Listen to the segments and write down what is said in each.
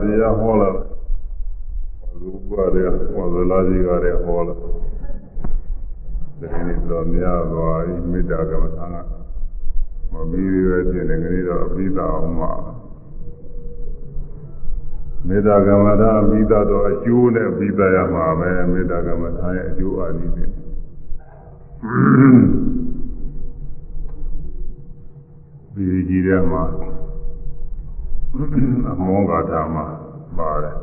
တရားဟောလာလူကလည်းဟောသလားကြီးကလည်းဟောလာဒီနေ့တော့များသွားပြီမေတ္တာကမ္မထာကမပြီးရတဲ့နေကလေးတော့အပိသာအောင်မှာမေတ္တာကမ္မထာအပိသာတော့အကျိုးနဲ့အပိသာရမှာပဲမေတ္တာကမ္မထာရဲ့အကျိုးအာနိသင်ဒီကြီးထဲမှာ အမောဂါထာမှာပါတယ်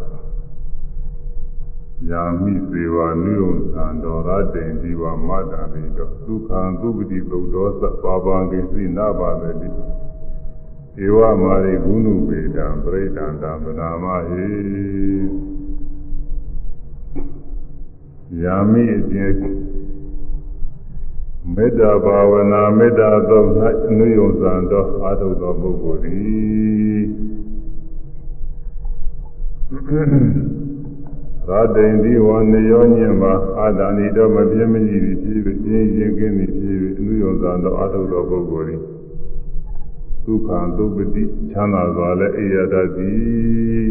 ယာမိစေဝနုယုံသံတော်ရတိန်ဒီဝမတ္တာတိတောဒုက္ခံသုပတိသုဒ္ဓောသပါပံကိသိနာပါတတိဧဝမာရိဂုဏုပေတံပရိဒံတံဗနာမဟိယာမိအကျဉ်မေတ္တာဘာဝနာမေတ္တာသုံး၌အနုယုံသံတော်အာထုသောပုဂ္ဂိုလ်သည် သာတိန်ဒီဝနေယောညင်မှာအာဒာနိတော့မပြင်းမကြီးသည်ဖြစ်ပြီးပြင်းရင်ကင်းသည်ဖြစ်ပြီးအနုယုံသံတော်အာထုသောပုဂ္ဂိုလ်သည်ဒုက္ခသုပတိချမ်းသာစွာလည်းအေရတတ်သည်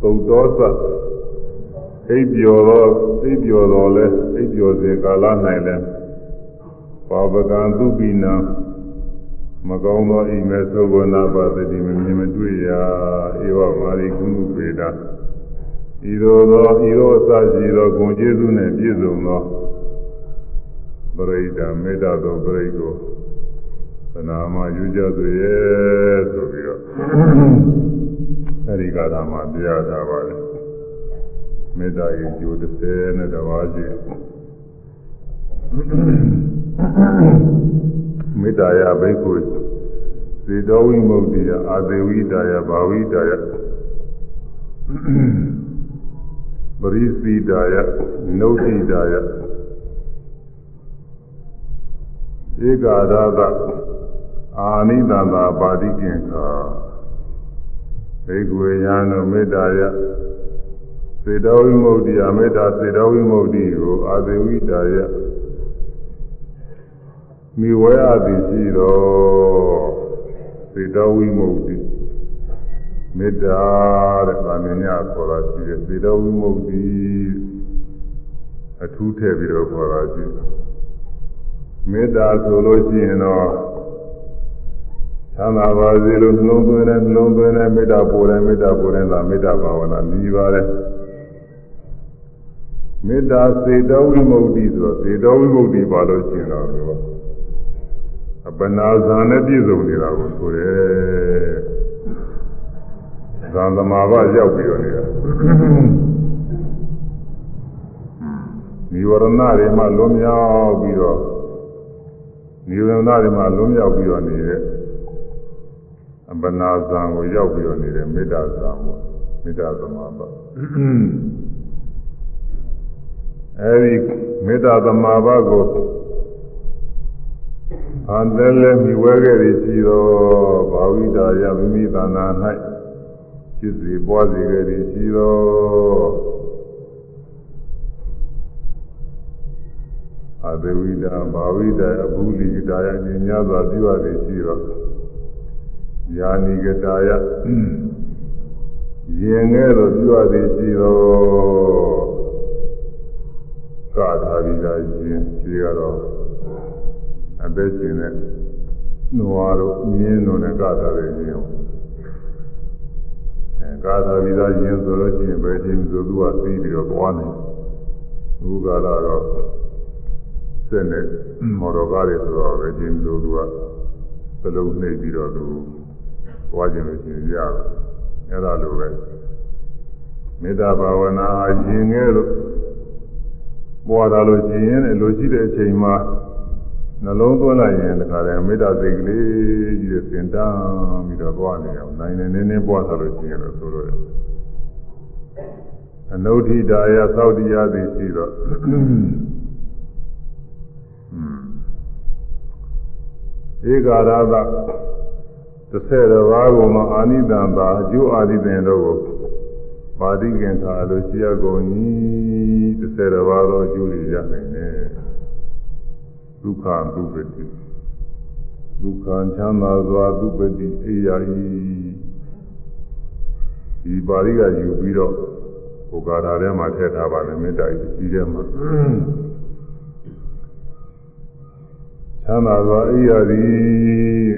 သုတ်တော်သအိပ်ပျော်သောအိပ်ပျော်တော်လဲအိပ်ပျော်စဉ်ကာလ၌လဲပါပကံသူပိနံ မကောင်းသောအိမ်မဲ့သုဘနာပါတိမမြင်မတွေ့ရာဧဝမာရိကုဏုပေတာဤသို့သောဤသောအစရှိသောဂုဏ်ကျေးဇူးနှင့်ပြည့်စုံသောပရိဒာမေတ္တာသောပရိကိုသနာမယူကြသူရဲ့ဆိုပြီးတော့အဲဒီကာလမှာပြရတာပါလေမေတ္တာရဲ့ကျိုး30နဲ့တပါးရှိ မေတ္တာယဘိက္ခုစေတောဝိမု ക്തി ယအာသေဝိတာယဘာဝိတာယပရိစီတာယနုဋ္ဌိတာယဧကာရသအာနိတန္တာပါတိကင်္ခာဘိက္ခုယံမေတ္တာယစေတောဝိမု ക്തി ယမေတ္တာစေတောဝိမု ക്തി ကိုအာသေဝိတာယ မိဝဲအသည်ရှိတော်စေတဝိမု ക്തി မေတ္တာတဲ့ဗာမညခေါ်တာရှိတယ်စေတဝိမု ക്തി အထူးထည့်ပြီးတော့ခေါ်တာရှိတယ်မေတ္တာဆိုလို့ရှိရင်တော့သံသာပါစေလို့နှလုံးသွင်းတဲ့နှလုံးသွင်းတဲ့မေတ္တာပို့တဲ့မေတ္တာပို့တဲ့သာမေတ္တာဘာဝနာမြည်ပါတယ်မေတ္တာစေတဝိမု ക്തി ဆိုတော့စေတဝိမု ക്തി ပါလို့ရှိရင်တော့အ ပနာဇာနဲ့ပြည့်စုံနေတာကိုဆိုတယ်ဇာသမာဘရောက်ပြီးတော့နေတာနိဝရဏတွေမှလွန်မြောက်ပြီးတော့နိဝရဏတွေမှလွန်မြောက်ပြီးတော့နေတဲ့အပနာဇာကိုရောက်ပြီးတော့နေတဲ့မေတ္တာဇာကိုမေတ္တာသမာဘအဲဒီမေတ္တာသမာဘကို အန္တလည်းမိဝဲခဲ့သည်ရှိသောဘာဝိတာယမိမိသန္တာ၌ဖြစ်စေပွားစေခဲ့သည်ရှိသောအဘဝိတာဘာဝိတာအဘူလိတာယဉာဏ်များစွာပြုရသည်ရှိသောယာနိကတာယရင်ငယ်သောပြုရသည်ရှိသောကာထာဝိတာရှင်ရှိရတော့ အသက်ရှင်တဲ့နွားတို့မြင်းတို့နဲ့ကသာတဲ့ခြင်းအဲကသာပြီးသားခြင်းဆိုလို့ရှိရင်ဘယ်ခြင်းဆိုသူကသိပြီးတော့သွားနေဘုရားလာတော့စက်နဲ့မော်တော်ကားတွေဆိုတော့ဘယ်ခြင်းဆိုသူကသလုံးနှိပ်ပြီးတော့သူသွားခြင်းလို့ရှိရင်ရတာအဲ့ဒါလိုပဲမေတ္တာဘာဝနာရင်ငယ်လို့ပွားတာလို့ရှိရင်လည်းလိုရှိတဲ့အချိန်မှာ နှလုံးသွင်းလိုက်ရင်တခါတည်းမေတ္တာစိတ်ကလေးကြီးတွေစင်တန်းပြီးတော့သွားနေအောင်နိုင်နေနေနေပွားသလိုရှိရင်လို့ဆိုလို့ရတယ်အနုဋ္ဌိတာယသောတိယသည်ရှိတော့ဧကာရသတစ်ဆယ်တစ်ပါးကိုမအာနိတံသာအကျိုးအာနိသင်တို့ကိုပါတိကင်္ခာလို့ရှိရကုန်၏တစ်ဆယ်တစ်ပါးသောအကျိုးတွေရနိုင်တယ် ဒုက္ခဒုက္ခတိဒုက္ခံချမ်းသာစွာသူပတိအေယာဤဒီပါဠိကယူပြီးတော့ဟိုကာထာထဲမှာထည့်ထားပါတယ်မေတ္တာဤကြီးထဲမှာချမ်းသာစွာအေယာသည်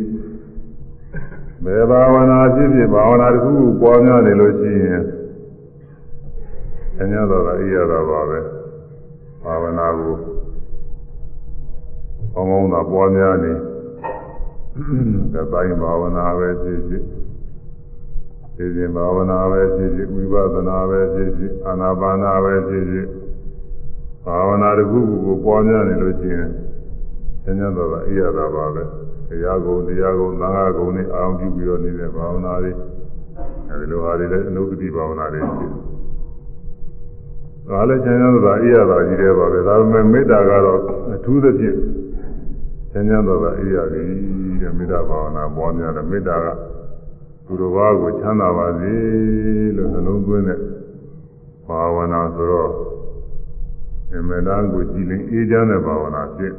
ဘယ်ဘာဝနာဖြစ်ဖြစ်ဘာဝနာတစ်ခုခုပွားများနေလို့ရှိရင်ဆញ្ញတော်ကအေယာတာပါပဲဘာဝနာကို ကောင်းကောင်းသာပွားများနေကတိုင်းဘာဝနာပဲဖြစ်ဖြစ်သိစဉ်ဘာဝနာပဲဖြစ်ဖြစ်ဝိပဿနာပဲဖြစ်ဖြစ်အာနာပါနာပဲဖြစ်ဖြစ်ဘာဝနာတစ်ခုခုကိုပွားများနေလို့ရှိရင်ဆင်းရဲတော့အိရတာပါပဲတရားကုံတရားကုံသံဃာကုံနဲ့အာရုံပြုပြီးတော့နေတဲ့ဘာဝနာတွေအဲဒီလိုဟာတွေလည်းအနုပတိဘာဝနာတွေဖြစ်ဒါလည်းဆင်းရဲတော့အိရတာကြီးတယ်ပါပဲဒါပေမဲ့မေတ္တာကတော့အထူးသဖြင့် ဆញ្ញတော်ကအေးရပြီတဲ့မေတ္တာဘာဝနာပွားများတယ်မေတ္တာကသူတော်ဘာကိုချမ်းသာပါစေလို့နှလုံးသွင်းတဲ့ဘာဝနာဆိုတော့အမေတန်းကိုကြည်လင်အေးချမ်းတဲ့ဘာဝနာဖြစ်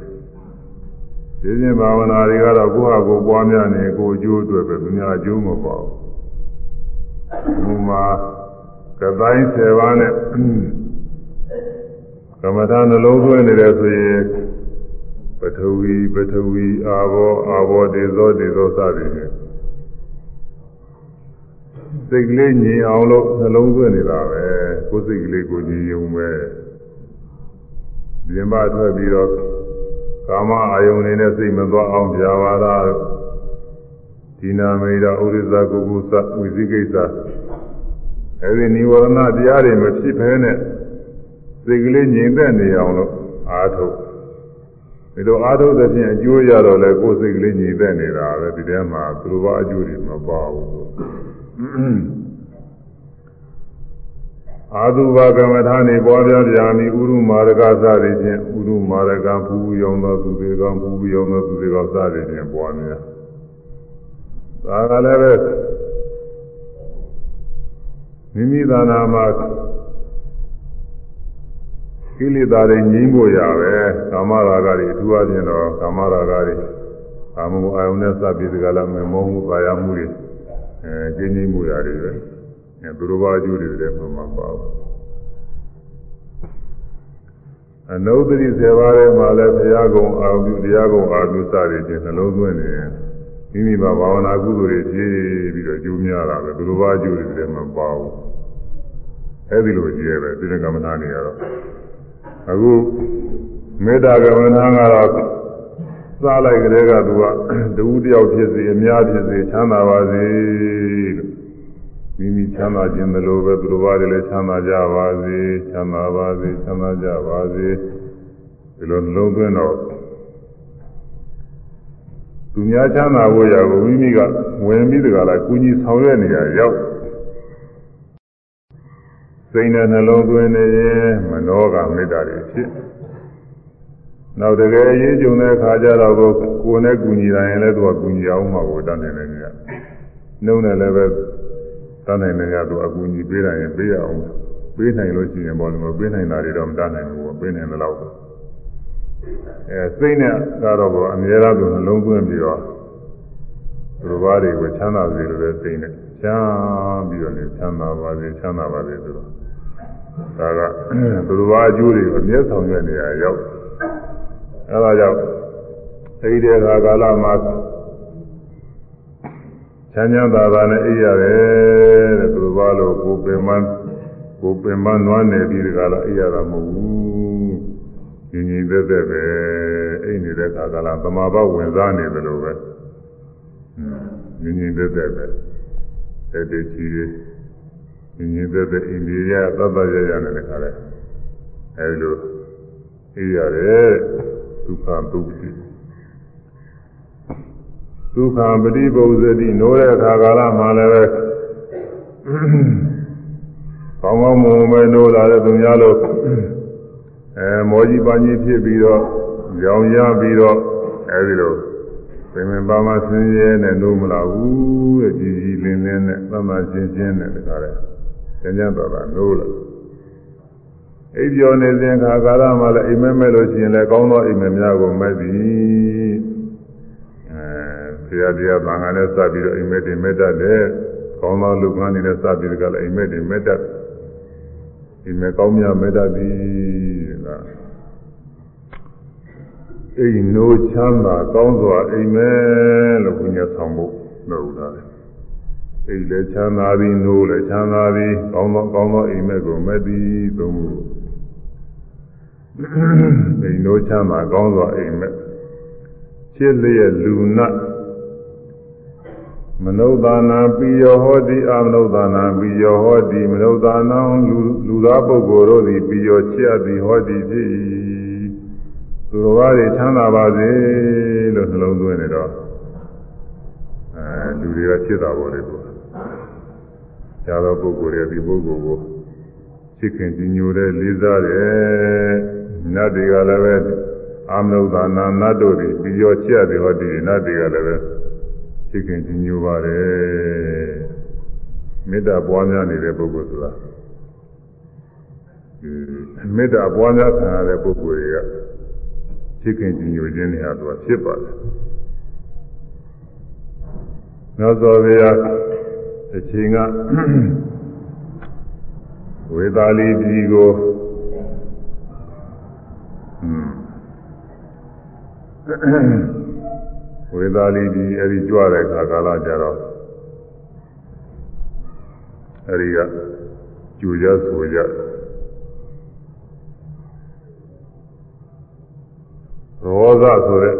ဒီစဉ်ဘာဝနာတွေကတော့ကိုယ့်ဟာကိုယ်ပွားများနေကိုယ်အကျိုးအတွက်ပဲသူများအကျိုးမပေါ့ဘူး။ဘုမာကတိုင်း7ပါးနဲ့ကမ္မထာနှလုံးသွင်းနေတယ်ဆိုရင်ပ ထဝီပထဝီအာဘောအာဘောဒေဇောဒေဇောစသည်ဖြင့်စိတ်ကလေးညီအောင်လို့နှလုံးသွင်းနေတာပဲကိုယ်စိတ်ကလေးကိုညီုံပဲပြင်ပထွက်ပြီးတော့ကာမအာယုန်နေနဲ့စိတ်မသွားအောင်ပြပါလားဒီနာမေရာဥရိဇာကုကုသဝိသိကိစ္စအဲဒီនិဝရဏတရားတွေမဖြစ်ဘဲနဲ့စိတ်ကလေးငြိမ်သက်နေအောင်လို့အားထုတ် ဒီလိုအားထုတ်တဲ့ဖြင့်အကျိုးရတော့လဲကိုယ်စိတ်ကလေးညီသက်နေတာပဲဒီထဲမှာသူတို့ဘာအကျိုးတွေမပါဘူးအာသုဘကမ္မထာနေပေါ်ပြပြာမိဥရုမာရကစသည်ဖြင့်ဥရုမာရကဘူယောင်သောသူတွေကဘူယောင်သောသူတွေကစသည်ဖြင့်ပေါ်နေတယ်ဒါကလည်းပဲမိမိသာနာမှာ ကိလေသာတွေငြိမ်းဖို့ရပဲကာမရာဂတွေအထူးအချင်းတော့ကာမရာဂတွေကာမဂုဏ်အာယုန်နဲ့စပ်ပြီးဒီကလာမမောမှုပါရမှုတွေအဲကျင်းငြိမ်းမှုရတယ်ပဲအဲသူတို့ဘာအကျိုးတွေလည်းမှမပါဘူးအနုဒ္ဓရိစေပါးထဲမှာလည်းဘုရားကုံအာရုံပြုတရားကုံအာရုံပြုစသည်ဖြင့်နှလုံးသွင်းနေမိမိဘာဘာဝနာကုသိုလ်တွေဖြည့်ပြီးတော့ကျိုးများတာပဲသူတို့ဘာအကျိုးတွေလည်းမပါဘူးအဲဒီလိုကြည့်ရပဲသီလကမ္မနာနေရတော့ အခုမေတ္တာကမ္မနာကတော့စားလိုက်ကလေးကသူကတူတယောက်ဖြစ်စေအများဖြစ်စေချမ်းသာပါစေလို့မိမိချမ်းသာခြင်းသလိုပဲသူတို့ဘာတွေလည်းချမ်းသာကြပါစေချမ်းသာပါစေချမ်းသာကြပါစေဒီလိုလုံးသွင်းတော့သူများချမ်းသာဖို့ရကိုမိမိကဝင်ပြီးတကလားကုညီဆောင်ရွက်နေရရောက် စိတ်နဲ့နှလုံးသွင်းနေရင်မနောကမေတ္တာတွေဖြစ်နောက်တကယ်အရေးကြုံတဲ့အခါကျတော့ကိုယ်နဲ့ကူညီတိုင်းလည်းသူကကူညီအောင်မှာကိုတတ်နိုင်တယ်ညနှုံးနဲ့လည်းပဲတတ်နိုင်တယ်ညသူအကူညီပေးတိုင်းပေးရအောင်ပေးနိုင်လို့ရှိရင်ဘောလုံးမပေးနိုင်တာတွေတော့မတတ်နိုင်ဘူးပေးနိုင်တယ်လို့အဲစိတ်နဲ့ကတော့ဘောအများအားဖြင့်နှလုံးသွင်းပြီးတော့သူဘာတွေကိုချမ်းသာစေလို့လည်းစိတ်နဲ့ချမ်းပြီးတော့နေချမ်းသာပါစေချမ်းသာပါစေဆိုတော့ ဒါကသူတို့ဘာအကျိုးတွေကိုအမြဲဆောင်ရွက်နေရရောက်အဲဒါကြောင့်အဲဒီတဲ့အခါကာလမှာချမ်းချမ်းသာသာနဲ့အိပ်ရတယ်တဲ့သူတို့ဘာလို့ကိုပင်မကိုပင်မနွားနေပြီးဒီကလာအိပ်ရတာမဟုတ်ဘူးညီညီသက်သက်ပဲအိပ်နေတဲ့အခါကာလသမာဘဝင်စားနေတယ်လို့ပဲညီညီသက်သက်ပဲတဲ့တည်းချီတွေ ညီညီသက်သက်အိန္ဒိယသတ္တရရနေတဲ့ခါလဲအဲဒီလိုအေးရတယ်ဒုက္ခဒုက္ခိဒုက္ခပฏิပုဇ္ဇတိနိုးတဲ့အခါကာလမှာလည်းပဲကောင်းကောင်းမွန်မွန်ပဲနိုးလာတဲ့သူများလို့အဲမောကြီးပါကြီးဖြစ်ပြီးတော့ရောင်ရပြီးတော့အဲဒီလိုပင်ပင်ပါမဆင်းရဲနဲ့နိုးမလာဘူးတဲ့ကြည်ကြည်လင်းလင်းနဲ့သမာရှင်းရှင်းနဲ့တခါလဲ ကျန်ကျန်တော်တာနိုးလာအိပ်ပျော်နေစဉ်ခါကာလမှာလည်းအိမ်မက်မဲ့လို့ရှိရင်လည်းကောင်းသောအိမ်မက်များကိုမဲ့သည်အဲတရားတရားသံဃာနဲ့စပ်ပြီးတော့အိမ်မက်တင်မက်တတ်တယ်ကောင်းသောလူကန်းနေနဲ့စပ်ပြီးတော့လည်းအိမ်မက်တင်မက်တတ်အိမ်မက်ကောင်းများမက်တတ်သည်ကအိမ်နိုးချမ်းသာကောင်းစွာအိမ်မက်လို့ဘုရားဆောင်ဖို့လုပ်လာတယ် အိမ်လည်းချမ်းသာသည်နိုးလည်းချမ်းသာသည်ကောင်းသောကောင်းသောအိမ်မက်ကိုမက်သည်သုံးခုအိမ်နိုးချမ်းသာကောင်းစွာအိမ်မက်ဖြစ်လျက်လူနာမနုဿာနာပိယောဟောတိအမနုဿာနာပိယောဟောတိမနုဿာနာလူလူသားပုဂ္ဂိုလ်တို့သည်ပိယောချစ်သည်ဟောတိဖြစ်၏သူတော်ဘာတွေချမ်းသာပါစေလို့နှလုံးသွင်းနေတော့အဲလူတွေကချစ်တာပေါ်လေသူ။ ညာသောပုဂ္ဂိုလ်တွေဒီပုဂ္ဂိုလ်ကိုချစ်ခင်ကြည်ညိုတဲ့လေးစားတယ်။နတ်တွေကလည်းပဲအာမနုဿာနာနတ်တို့သည်ပိယောချစ်သည်ဟောတိနတ်တွေကလည်းပဲသိခင်ကြီးညိုပါတယ်မေတ္တာပွားများနေတဲ့ပုဂ္ဂိုလ်ဆိုတာမေတ္တာပွားများခံရတဲ့ပုဂ္ဂိုလ်တွေကသိခင်ကြီးညိုခြင်းတွေဟာသူကဖြစ်ပါတယ်နောက်သောဗျာ အချိန်ကဝေသာလီပြည်ကိုอืมဝေသာလီဒီအဲဒီကြွတဲ့ခါကာလကြတော့အဲဒီကကျူကြဆိုကြရောဇဆိုတဲ့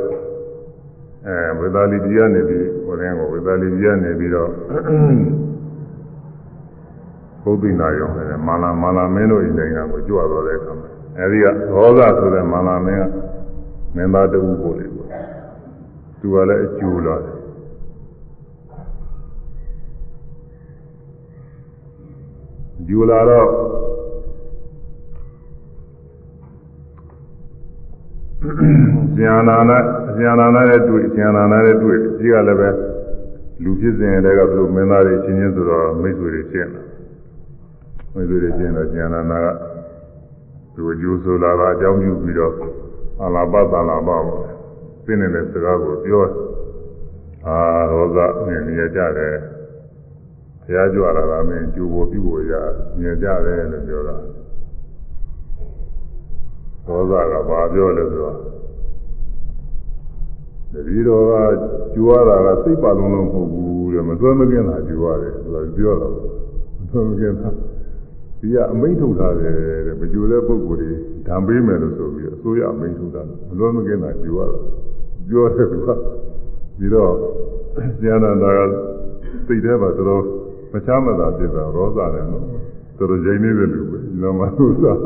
အဲဝေသာလီပြည်ကနေပြီးဟိုတဲ့ကိုဝေသာလီပြည်ကနေပြီးတော့ဘုဒ္ဓနာရောတယ်မာလာမာလာမင်းတို့ဤနိုင်ငံကိုကြွတော်တဲ့အခါမှာအဲဒီကရောဇဆိုတဲ့မာလာမင်းကမင်းသားတဦးကိုလေသူကလည်းအကျိုးလာတယ်ကျိုးလာတော့ ဇာနာနာဇာနာနာနဲ့တွေ့ဇာနာနာနဲ့တွေ့ဒီကလည်းပဲလူဖြစ်စဉ်တွေကဘယ်လိုမင်းသားတွေချင်းချင်းဆိုတော့မိတ်ဆွေတွေချင်းတယ်မိတ်ဆွေတွေချင်းတော့ဇာနာနာကသူအကျိုးဆိုလာတာအကြောင်းပြုပြီးတော့အလာပသလာပါပေါ့သိနေတဲ့စကားကိုပြောအာရောဇနဲ့မြင်ကြတယ်ဘုရားကြွလာတာမင်းကျူဖို့ပြုဖို့ရမြင်ကြတယ်လို့ပြောတာ ရောဇကဘာပြောလဲဆိုတော့တတိတော်ကကျူရတာကစိတ်ပါလုံးလုံးမဟုတ်ဘူးတဲ့မသွဲမကင်းတာကျူရတယ်သူကပြောတော့မသွဲမကင်းတာဒီကအမိန့်ထုတ်ထားတယ်တဲ့မကျူတဲ့ပုဂ္ဂိုလ်တွေဓာန်ပေးမယ်လို့ဆိုပြီးအစိုးရအမိန့်ထုတ်တာမလွဲမကင်းတာကျူရတာပြောတယ်သူကပြီးတော့ဆရာနာတာကသိတဲ့မှာတော်တော်မချမ်းမသာဖြစ်တာရောစာတယ်နော်တော်တော်ချိန်နေတဲ့လူပဲဒီလိုမှသူစား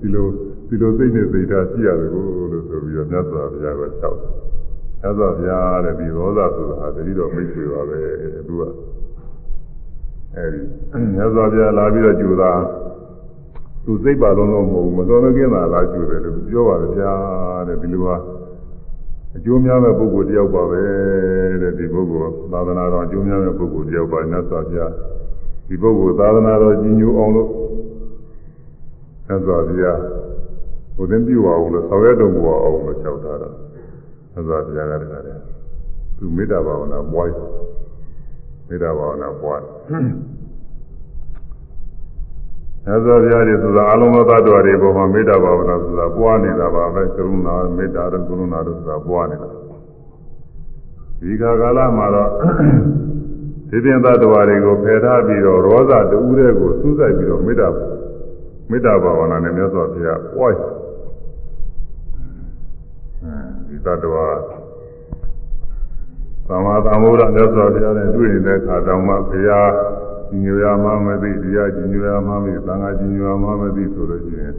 ဒီလို ဒီလိုသိနေသိတာရှိရတယ်ကိုလို့ဆိုပြီးတော့မြတ်စွာဘုရားကလျှောက်တယ်မြတ်စွာဘုရားတဲ့ဒီရောစာဆိုတာဟာတတိတော်မိတ်ဆွေပါပဲသူကအဲဒီမြတ်စွာဘုရားလာပြီးတော့ကြူတာသူစိတ်ပါလုံးလုံးမဟုတ်ဘူးမတော်မကင်းတာလားကြူတယ်လို့ပြောပါတယ်ဗျာတဲ့ဒီလိုဟာအကျိုးများမဲ့ပုဂ္ဂိုလ်တယောက်ပါပဲတဲ့ဒီပုဂ္ဂိုလ်သာသနာတော်အကျိုးများမဲ့ပုဂ္ဂိုလ်တယောက်ပါနတ်စွာဘုရားဒီပုဂ္ဂိုလ်သာသနာတော်ကြီးညိုအောင်လို့နတ်စွာဘုရား ဟိုသင်ပြုပါအောင်လို့ဆောင်ရွက်တော်မူအောင်လို့လျှောက်ထားတာနတ်စွာဘုရားကတည်းကသူမေတ္တာဘာဝနာပွားမေတ္တာဘာဝနာပွားသစ္စာပြားတွေဆိုတာအလုံးစုံသတ္တဝါတွေပေါ်မှာမေတ္တာဘာဝနာဆိုတာပွားနေတာပါပဲကရုဏာမေတ္တာတို့ကရုဏာတို့ဆိုတာပွားနေတာဒီခါကာလမှာတော့ဒီပြင်သတ္တဝါတွေကိုဖယ်ထားပြီးတော့ရောဇတူးတဲ့ကိုစူးစိုက်ပြီးတော့မေတ္တာမေတ္တာဘာဝနာနဲ့မြတ်စွာဘုရားပွားဒီသ တ္တဝါသမာသမ္ဗုဒ္ဓမြတ်စွာဘုရားနဲ့တွေ့နေတဲ့အခါတောင်မှဘုရားညိုရမှမသိတရားညိုရမှမသိသံဃာညိုရမှမသိဆိုလို့ရှိရင်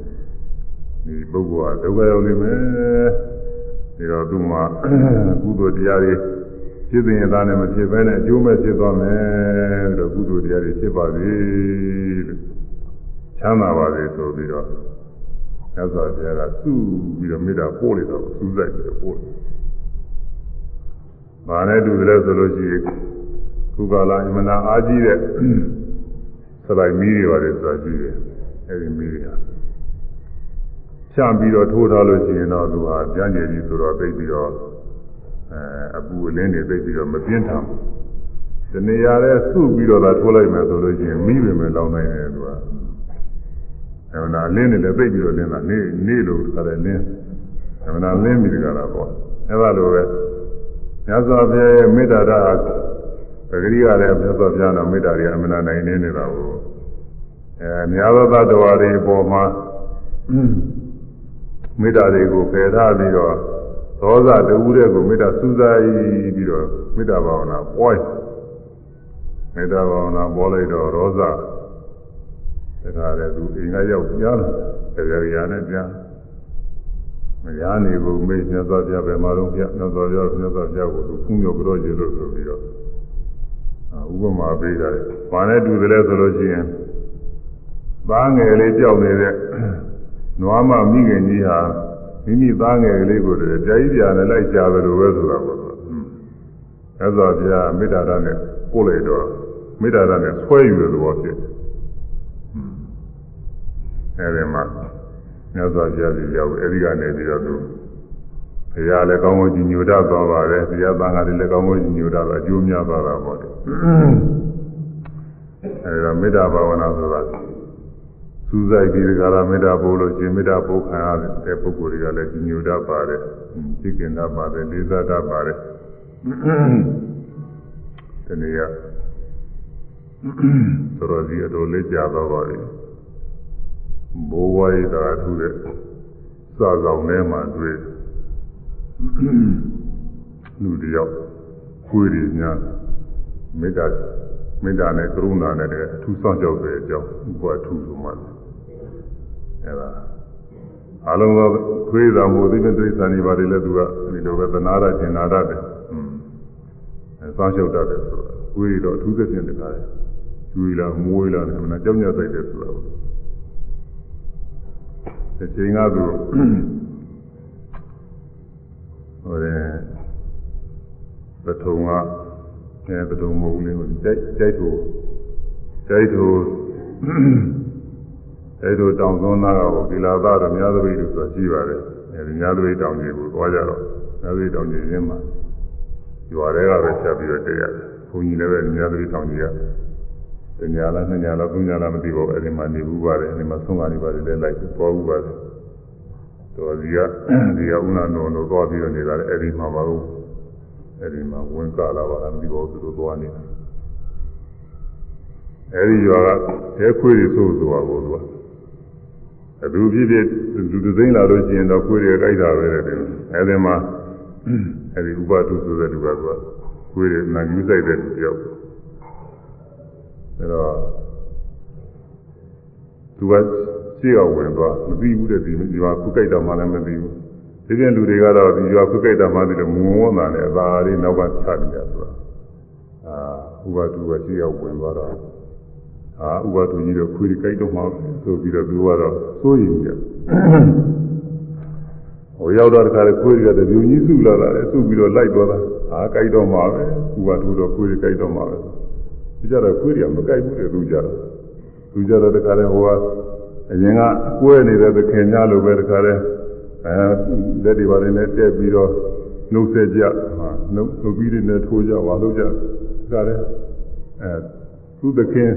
ဒီပုဂ္ဂိုလ်ကဒုက္ခရောက်နေမယ်ဒီတော့သူမှကုသိုလ်တရားတွေဖြစ်စဉ်ရသားနဲ့မဖြစ်ဘဲနဲ့အကျိုးမဲ့ဖြစ်သွားမယ်လို့ကုသိုလ်တရားတွေဖြစ်ပါစေလို့ချမ်းသာပါစေဆိုပြီးတော့ သစ္စာတရားကစုပြီးတော့မေတ္တာပို့လိုက်တော့စူးစိုက်ပြီးတော့ပို့တယ်။ဘာနဲ့တူတယ်ဆိုလို့ရှိရင်ခုကလာအမနာအားကြီးတဲ့စလိုက်မီးတွေပါတယ်ဆိုတာရှိတယ်အဲဒီမီးတွေဟာဖြန့်ပြီးတော့ထိုးထားလို့ရှိရင်တော့သူဟာကြမ်းကြည်ကြီးဆိုတော့သိပြီးတော့အဲအပူအလင်းတွေသိပြီးတော့မပြင်းထန်ဘူးဒီနေရာလဲစုပြီးတော့သာထိုးလိုက်မယ်ဆိုလို့ရှိရင်မိပဲမယ်လောင်းနိုင်တယ်သူက အဲနာလင်းနေလည်းသိပြီးတော့လင်းတာနေနေလို့ခါတယ်လင်းအဲနာလင်းပြီးကြတာပေါ့အဲလိုပဲမြတ်စွာဘုရားရဲ့မေတ္တာဓာတ်ပဂရိကလည်းမြတ်စွာဘုရားတော်မေတ္တာတွေအမှန်တိုင်းနေနေတာကိုအဲများသောသတ္တဝါတွေပေါ်မှာမေတ္တာတွေကိုပယ်ထားပြီးတော့ဒေါသတဝူတဲ့ကိုမေတ္တာစူးစိုက်ပြီးတော့မေတ္တာဘာဝနာပွားမေတ္တာဘာဝနာပေါ်လိုက်တော့ဒေါသ ဒါကြတဲ့သူအိမ်ကရောက်ကြားလာတယ်ကြရနဲ့ကြားမရနေဘူးမေ့မြတ်စွာဘုရားပဲမှာတော့ပြမြတ်စွာဘုရားမြတ်စွာဘုရားကိုသူဖူးမြော်ကြတော့ရေလို့ဆိုပြီးတော့ဥပမာပေးတာလေ။ဘာနဲ့တူတယ်လဲဆိုလို့ရှိရင်သားငယ်လေးကြောက်နေတဲ့နွားမမိခင်ကြီးဟာမိမိသားငယ်ကလေးကိုတည်းကြာကြီးပြာနဲ့လိုက်ရှာတယ်လို့ပဲဆိုတာပေါ့။အဲဆိုဘုရားမေတ္တာဓာတ်နဲ့ပို့လိုက်တော့မေတ္တာဓာတ်နဲ့ဆွဲယူတဲ့သဘောဖြစ်တယ်။ အဲဒီမှာမြတ်စွာဘုရားကြီးရောက်အဲဒီကနေပြီးတော့သူဘုရားလည်းကောင်းကောင်းကြီးညိုတတ်သွားပါတယ်ဘုရားသံဃာတွေလည်းကောင်းကောင်းကြီးညိုတတ်တော့အကျိုးများသွားတာပေါ့လေအဲဒီတော့မေတ္တာဘာဝနာဆိုတာစူးစိုက်ပြီးဒီကရာမေတ္တာပို့လို့ရှင်မေတ္တာပို့ခံရတဲ့ပုဂ္ဂိုလ်တွေကလည်းကြီးညိုတတ်ပါတယ်သိကျင်တတ်ပါတယ်လေးစားတတ်ပါတယ်ဒီနေ့ကသရောစီအတော်လေးကြာတော့ပါပြီ ဘိုးဝါးရတာထူးတဲ့စာဆောင်ထဲမှာတွေ့လူတယောက်ကိုယ်ရည်များမေတ္တာမေတ္တာနဲ့ကရုဏာနဲ့တည်းအထူးစောင့်ကြောက်တဲ့အကြောင်းဘုရားထူးဆိုမှအဲဒါအလုံးသောခွေးသာမို့သိတဲ့တိရစ္ဆာန်တွေပါတယ်လည်းသူကဒီလိုပဲသနာရကျင်နာရတယ်အဲစောင့်ရှောက်တတ်တယ်ဆိုတော့ကိုယ်ရတော့အထူးသဖြင့်တကားတယ်ကျွေးလာမွေးလာတယ်အမှန်ကြောက်ညက်ဆိုင်တယ်ဆိုတော့ ဒီချိန်ကသူဟိုတဲ့ပထုံကအဲပထုံမဟုတ်ဘူးလေတိုက်တိုက်ထိုတိုက်ထိုအဲတို့တောင်သွန်းသားကဒီလာသားတော့များသပိလို့ဆိုရှိပါတယ်အဲဒီများသပိတောင်ကြီးကိုသွားကြတော့များသပိတောင်ကြီးရင်းမှာရွာတွေကပဲချက်ပြီးတော့တည့်ရတယ်ဘုန်းကြီးလည်းပဲများသပိတောင်ကြီးက တညာလားနှစ်ညာလားသုံးညာလားမသိပါဘူးအဲဒီမှာနေဘူးပါတယ်အဲဒီမှာဆုံးကနေပါတယ်လည်းလိုက်ပေါ်ဘူးပါတယ်တော်ဒီကဒီကဥနာတော်တို့သွားပြီးတော့နေတာလေအဲဒီမှာပါဘူးအဲဒီမှာဝင်ကလာပါလားမသိပါဘူးသူတို့သွားနေတာအဲဒီရွာကအဲခွေးတွေဆိုးဆိုတာကိုသူကအတူဖြစ်ဖြစ်လူတစ်သိန်းလာလို့ရှိရင်တော့ခွေးတွေကြိုက်တာပဲတဲ့အဲဒီမှာအဲဒီဥပဒုဆိုတဲ့လူကသူကခွေးတွေနာယူဆိုင်တဲ့လူတယောက် အဲတော့သူကရှေ့ကဝင်သွားမသိဘူးတဲ့ဒီဒီမှာခုကြိုက်တာမှလည်းမသိဘူးဒီပြန်လူတွေကတော့ဒီရွာခုကြိုက်တာမှသိတယ်ငုံဝန်းတာနဲ့အသာလေးနောက်ကချနေတာဆိုတာအာဥပဒုကရှေ့ကဝင်သွားတော့အာဥပဒုကြီးတော့ခွေးကြိုက်တော့မှဆိုပြီးတော့သူကတော့စိုးရင်ကြဟိုရောက်တော့တခါလေခွေးတွေကတပြုံကြီးစုလာတာလေစုပြီးတော့လိုက်သွားတာအာကြိုက်တော့မှပဲဥပဒုတော့ခွေးတွေကြိုက်တော့မှပဲ သူကြတော့ခွေးတွေကမကြိုက်ဘူးလေသူကြတော့သူကြတော့တခါလေဟိုကအရင်ကကွဲနေတဲ့သခင်များလိုပဲတခါလေအဲလက်တွေပါတယ်နဲ့တက်ပြီးတော့နှုတ်ဆက်ကြဟာနှုတ်နှုတ်ပြီးနဲ့ထိုးကြပါလို့ကြတခါလေအဲသူသခင်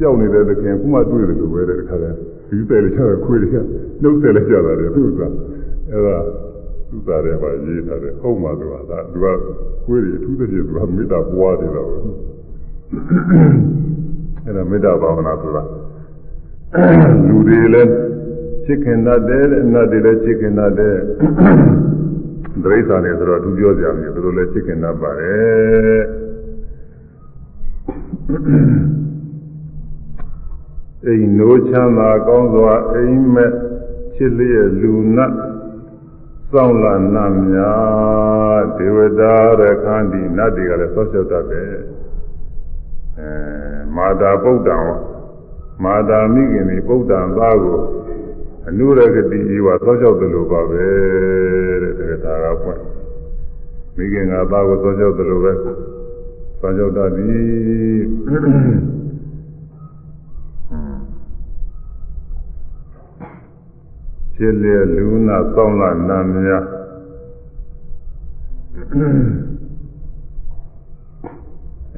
ကြောက်နေတဲ့သခင်ခုမှတွေ့တယ်လို့ပဲတဲ့တခါလေဒီတယ်လေကျတော့ခွေးတွေကနှုတ်ဆက်လိုက်ကြတာလေသူကအဲဒါသူသားတယ်ပါရေးထားတယ်ဟုတ်မှသူကဒါသူကခွေးတွေအထူးသဖြင့်သူကမေတ္တာပွားတယ်တော့ အဲဒါမေတ္တာဘာဝနာဆိုတာလူတွေလည်းချစ်ခင်တတ်တယ်အနတ်တွေလည်းချစ်ခင်တတ်တယ်ဒိဋ္ဌာနဲ့ဆိုတော့သူပြောကြတယ်သူတို့လည်းချစ်ခင်တတ်ပါတယ်အိမ်နိုးချမ်းသာကောင်းစွာအိမ်မက်ချစ်လျက်လူနတ်စောင့်လာနတ်များဒေဝတာရခန္တီနတ်တွေကလည်းဆောက်ရှောက်တတ်တယ်အဲ မာတာပုဒ္ဒံမာတာမိခင်ဒီပုဒ္ဒံသားကိုအနုရဂတိဤဝသောလျှောက်တယ်လို့ပါပဲတဲ့ဒါကပွင့်မိခင်ကသားကိုသောလျှောက်တယ်လို့ပဲသောလျှောက်တတ်သည်ခြေလေလူနာစောင်းလာနာမြာ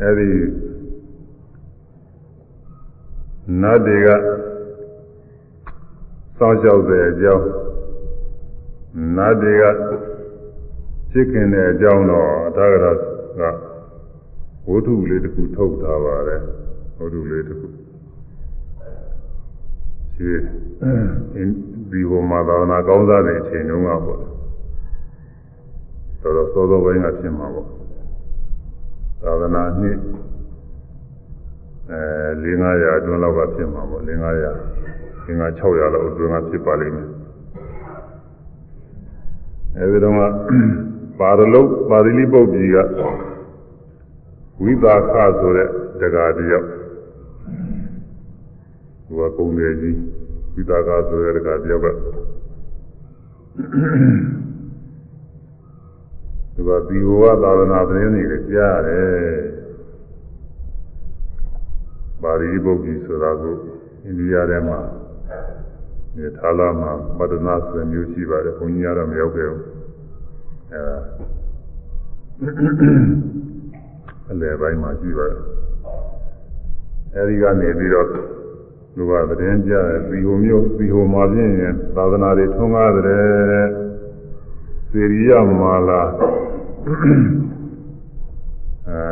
အဲဒီ နတ်တွေကစောင့်ရှောက်တဲ့အကြောင်းနတ်တွေကချစ်ခင်တဲ့အကြောင်းတော့အထာဂရကဝတ္ထုလေးတစ်ခုထုတ်ထားပါတယ်ဝတ္ထုလေးတစ်ခုရှိဒီဘုံမှာသာနာကောင်းစားတဲ့အချိန်တုန်းကပေါ့တော်တော်စောစောပိုင်းကဖြစ်မှာပေါ့သာသနာနှစ် အဲ4-500အတွင်းလောက်ကဖြစ်မှာပေါ့4-500 500-600လောက်အတွင်းကဖြစ်ပါလိမ့်မယ်အဲဒီတော့ကပါရလုတ်ပါဠိပုတ်ကြီးကဝိသာခဆိုတဲ့တရားတယောက်သူကကုံတယ်ကြီးဝိသာခဆိုတဲ့တရားတယောက်ကသူကဒီဘဝသာသနာသတင်းတွေကြားရတယ် ပါဠိပုတ်ကြီးဆိုတာကိုအိန္ဒိယထဲမှာဒီထာလာမှာပဒနာဆိုတဲ့မျိုးရှိပါတယ်ဘုန်းကြီးကတော့မရောက်ခဲ့ဘူးအဲအလယ်ပိုင်းမှာရှိပါတယ်အဲဒီကနေပြီးတော့လူကသတင်းကြတယ်သီဟိုမျိုးသီဟိုမှာပြင်းရင်သာသနာတွေထွန်းကားတယ်စေရိယမာလာအဲ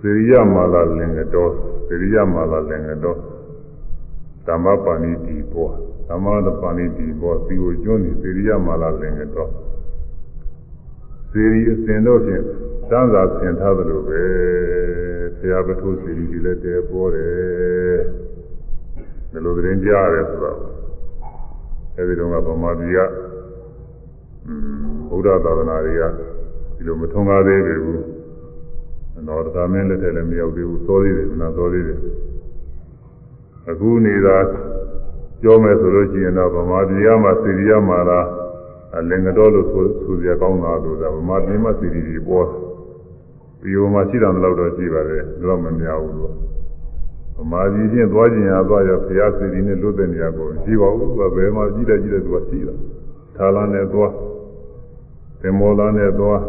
စေရိယမာလာလင်္ကတော် စေရိယမာလာလင်္ကတော်ဓမ္မပါဏိတိဘောဓမ္မတပါဏိတိဘောသီဟိုကျွန်းနေစေရိယမာလာလင်္ကတော်စေရီအစဉ်တော့ဖြင့်စမ်းစာဆင်ထားသလိုပဲဆရာပထုစေရီဒီလည်းတဲပေါ်တယ်ဒီလိုသတင်းကြားရတယ်ဆိုတော့အဲဒီတော့ကဗမာပြည်ကဗုဒ္ဓသာသနာတွေကဒီလိုမထုံကားသေးဘူး တော့ဒါမင်းလက်ထက်လည်းမရောက်သေးဘူးစောသေးတယ်နာစောသေးတယ်အခုနေတာပြောမယ်ဆိုလို့ရှိရင်တော့ဗမာပြည်ကမှစေရီယမှာလားအလင်္ကတော်လို့ဆိုဆိုရကောင်းတာလို့ဒါဗမာပြည်မှာစီရီတွေပေါ်ဒီဟိုမှာရှိတာတော့တော့ရှိပါတယ်တော့မများဘူးလို့ဗမာပြည်ချင်းသွားကျင်ရသွားရဘုရားစီရီနဲ့လွတ်တဲ့နေရာကိုရှိပါဘူးသူကဘယ်မှာကြီးတယ်ကြီးတယ်သူကရှိတာသာလနဲ့သွားသင်္မောလာနဲ့သွား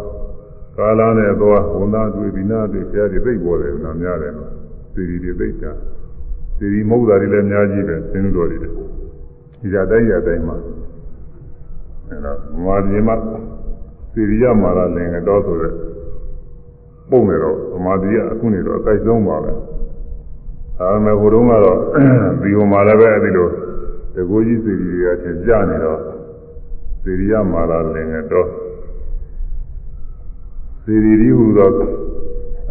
ကာလာနဲ့သွားဝန်သားတွေ့ဒီနာတွေ့ဘုရားတွေသိပေါ်တယ်နာများတယ်နော်စီရီတွေသိတာစီရီမဟုတ်တာတွေလည်းအများကြီးပဲသင်္တော်တွေဒီကြတိုင်းရတိုင်းမှာအဲတော့မာဒီမစီရိယမာရလင်တော်ဆိုတဲ့ပုံနေတော့ဗမာပြည်ကအခုနေတော့အတိုက်ဆုံးပါပဲဒါပေမဲ့ဟိုတုန်းကတော့ဒီဟိုမှာလည်းပဲအဲဒီလိုတကူကြီးစီရီတွေကသင်ကြနေတော့စီရိယမာရလင်တော် စီရီဒီဟူသော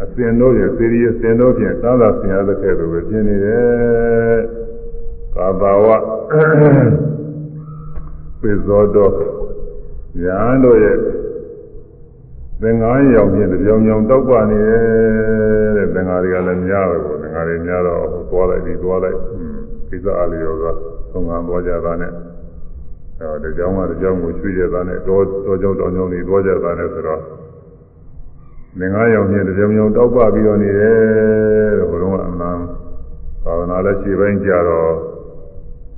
အစဉ်တို့ရဲ့စီရီအစဉ်တို့ဖြင့်သာသာဆင်ရတဲ့ကဲ့သို့ပဲဖြစ်နေတယ်ကာဘာဝပိဇောတော်ညာတို့ရဲ့သင်္ကားရောင်ပြင်ကြောင်ကြောင်တောက်ပနေတယ်တဲ့သင်္ကားတွေကလည်းများတယ်ပေါ့သင်္ကားတွေများတော့သွားလိုက်ပြီးသွားလိုက်ကိစ္စအားလျော်သွားသုံးကံသွားကြတာနဲ့အဲတကြောင်ကတကြောင်ကိုရွှေ့ကြတာနဲ့တောတောကြောင်တောင်ကြောင်တွေသွားကြတာနဲ့ဆိုတော့ သင်္ကားရောင်ပြင်ကြောင်ကြောင်တောက်ပပြီးတော့နေတယ်တဲ့ဘုရားကအမှန်သာသနာလည်းရှေ့ပိုင်းကြတော့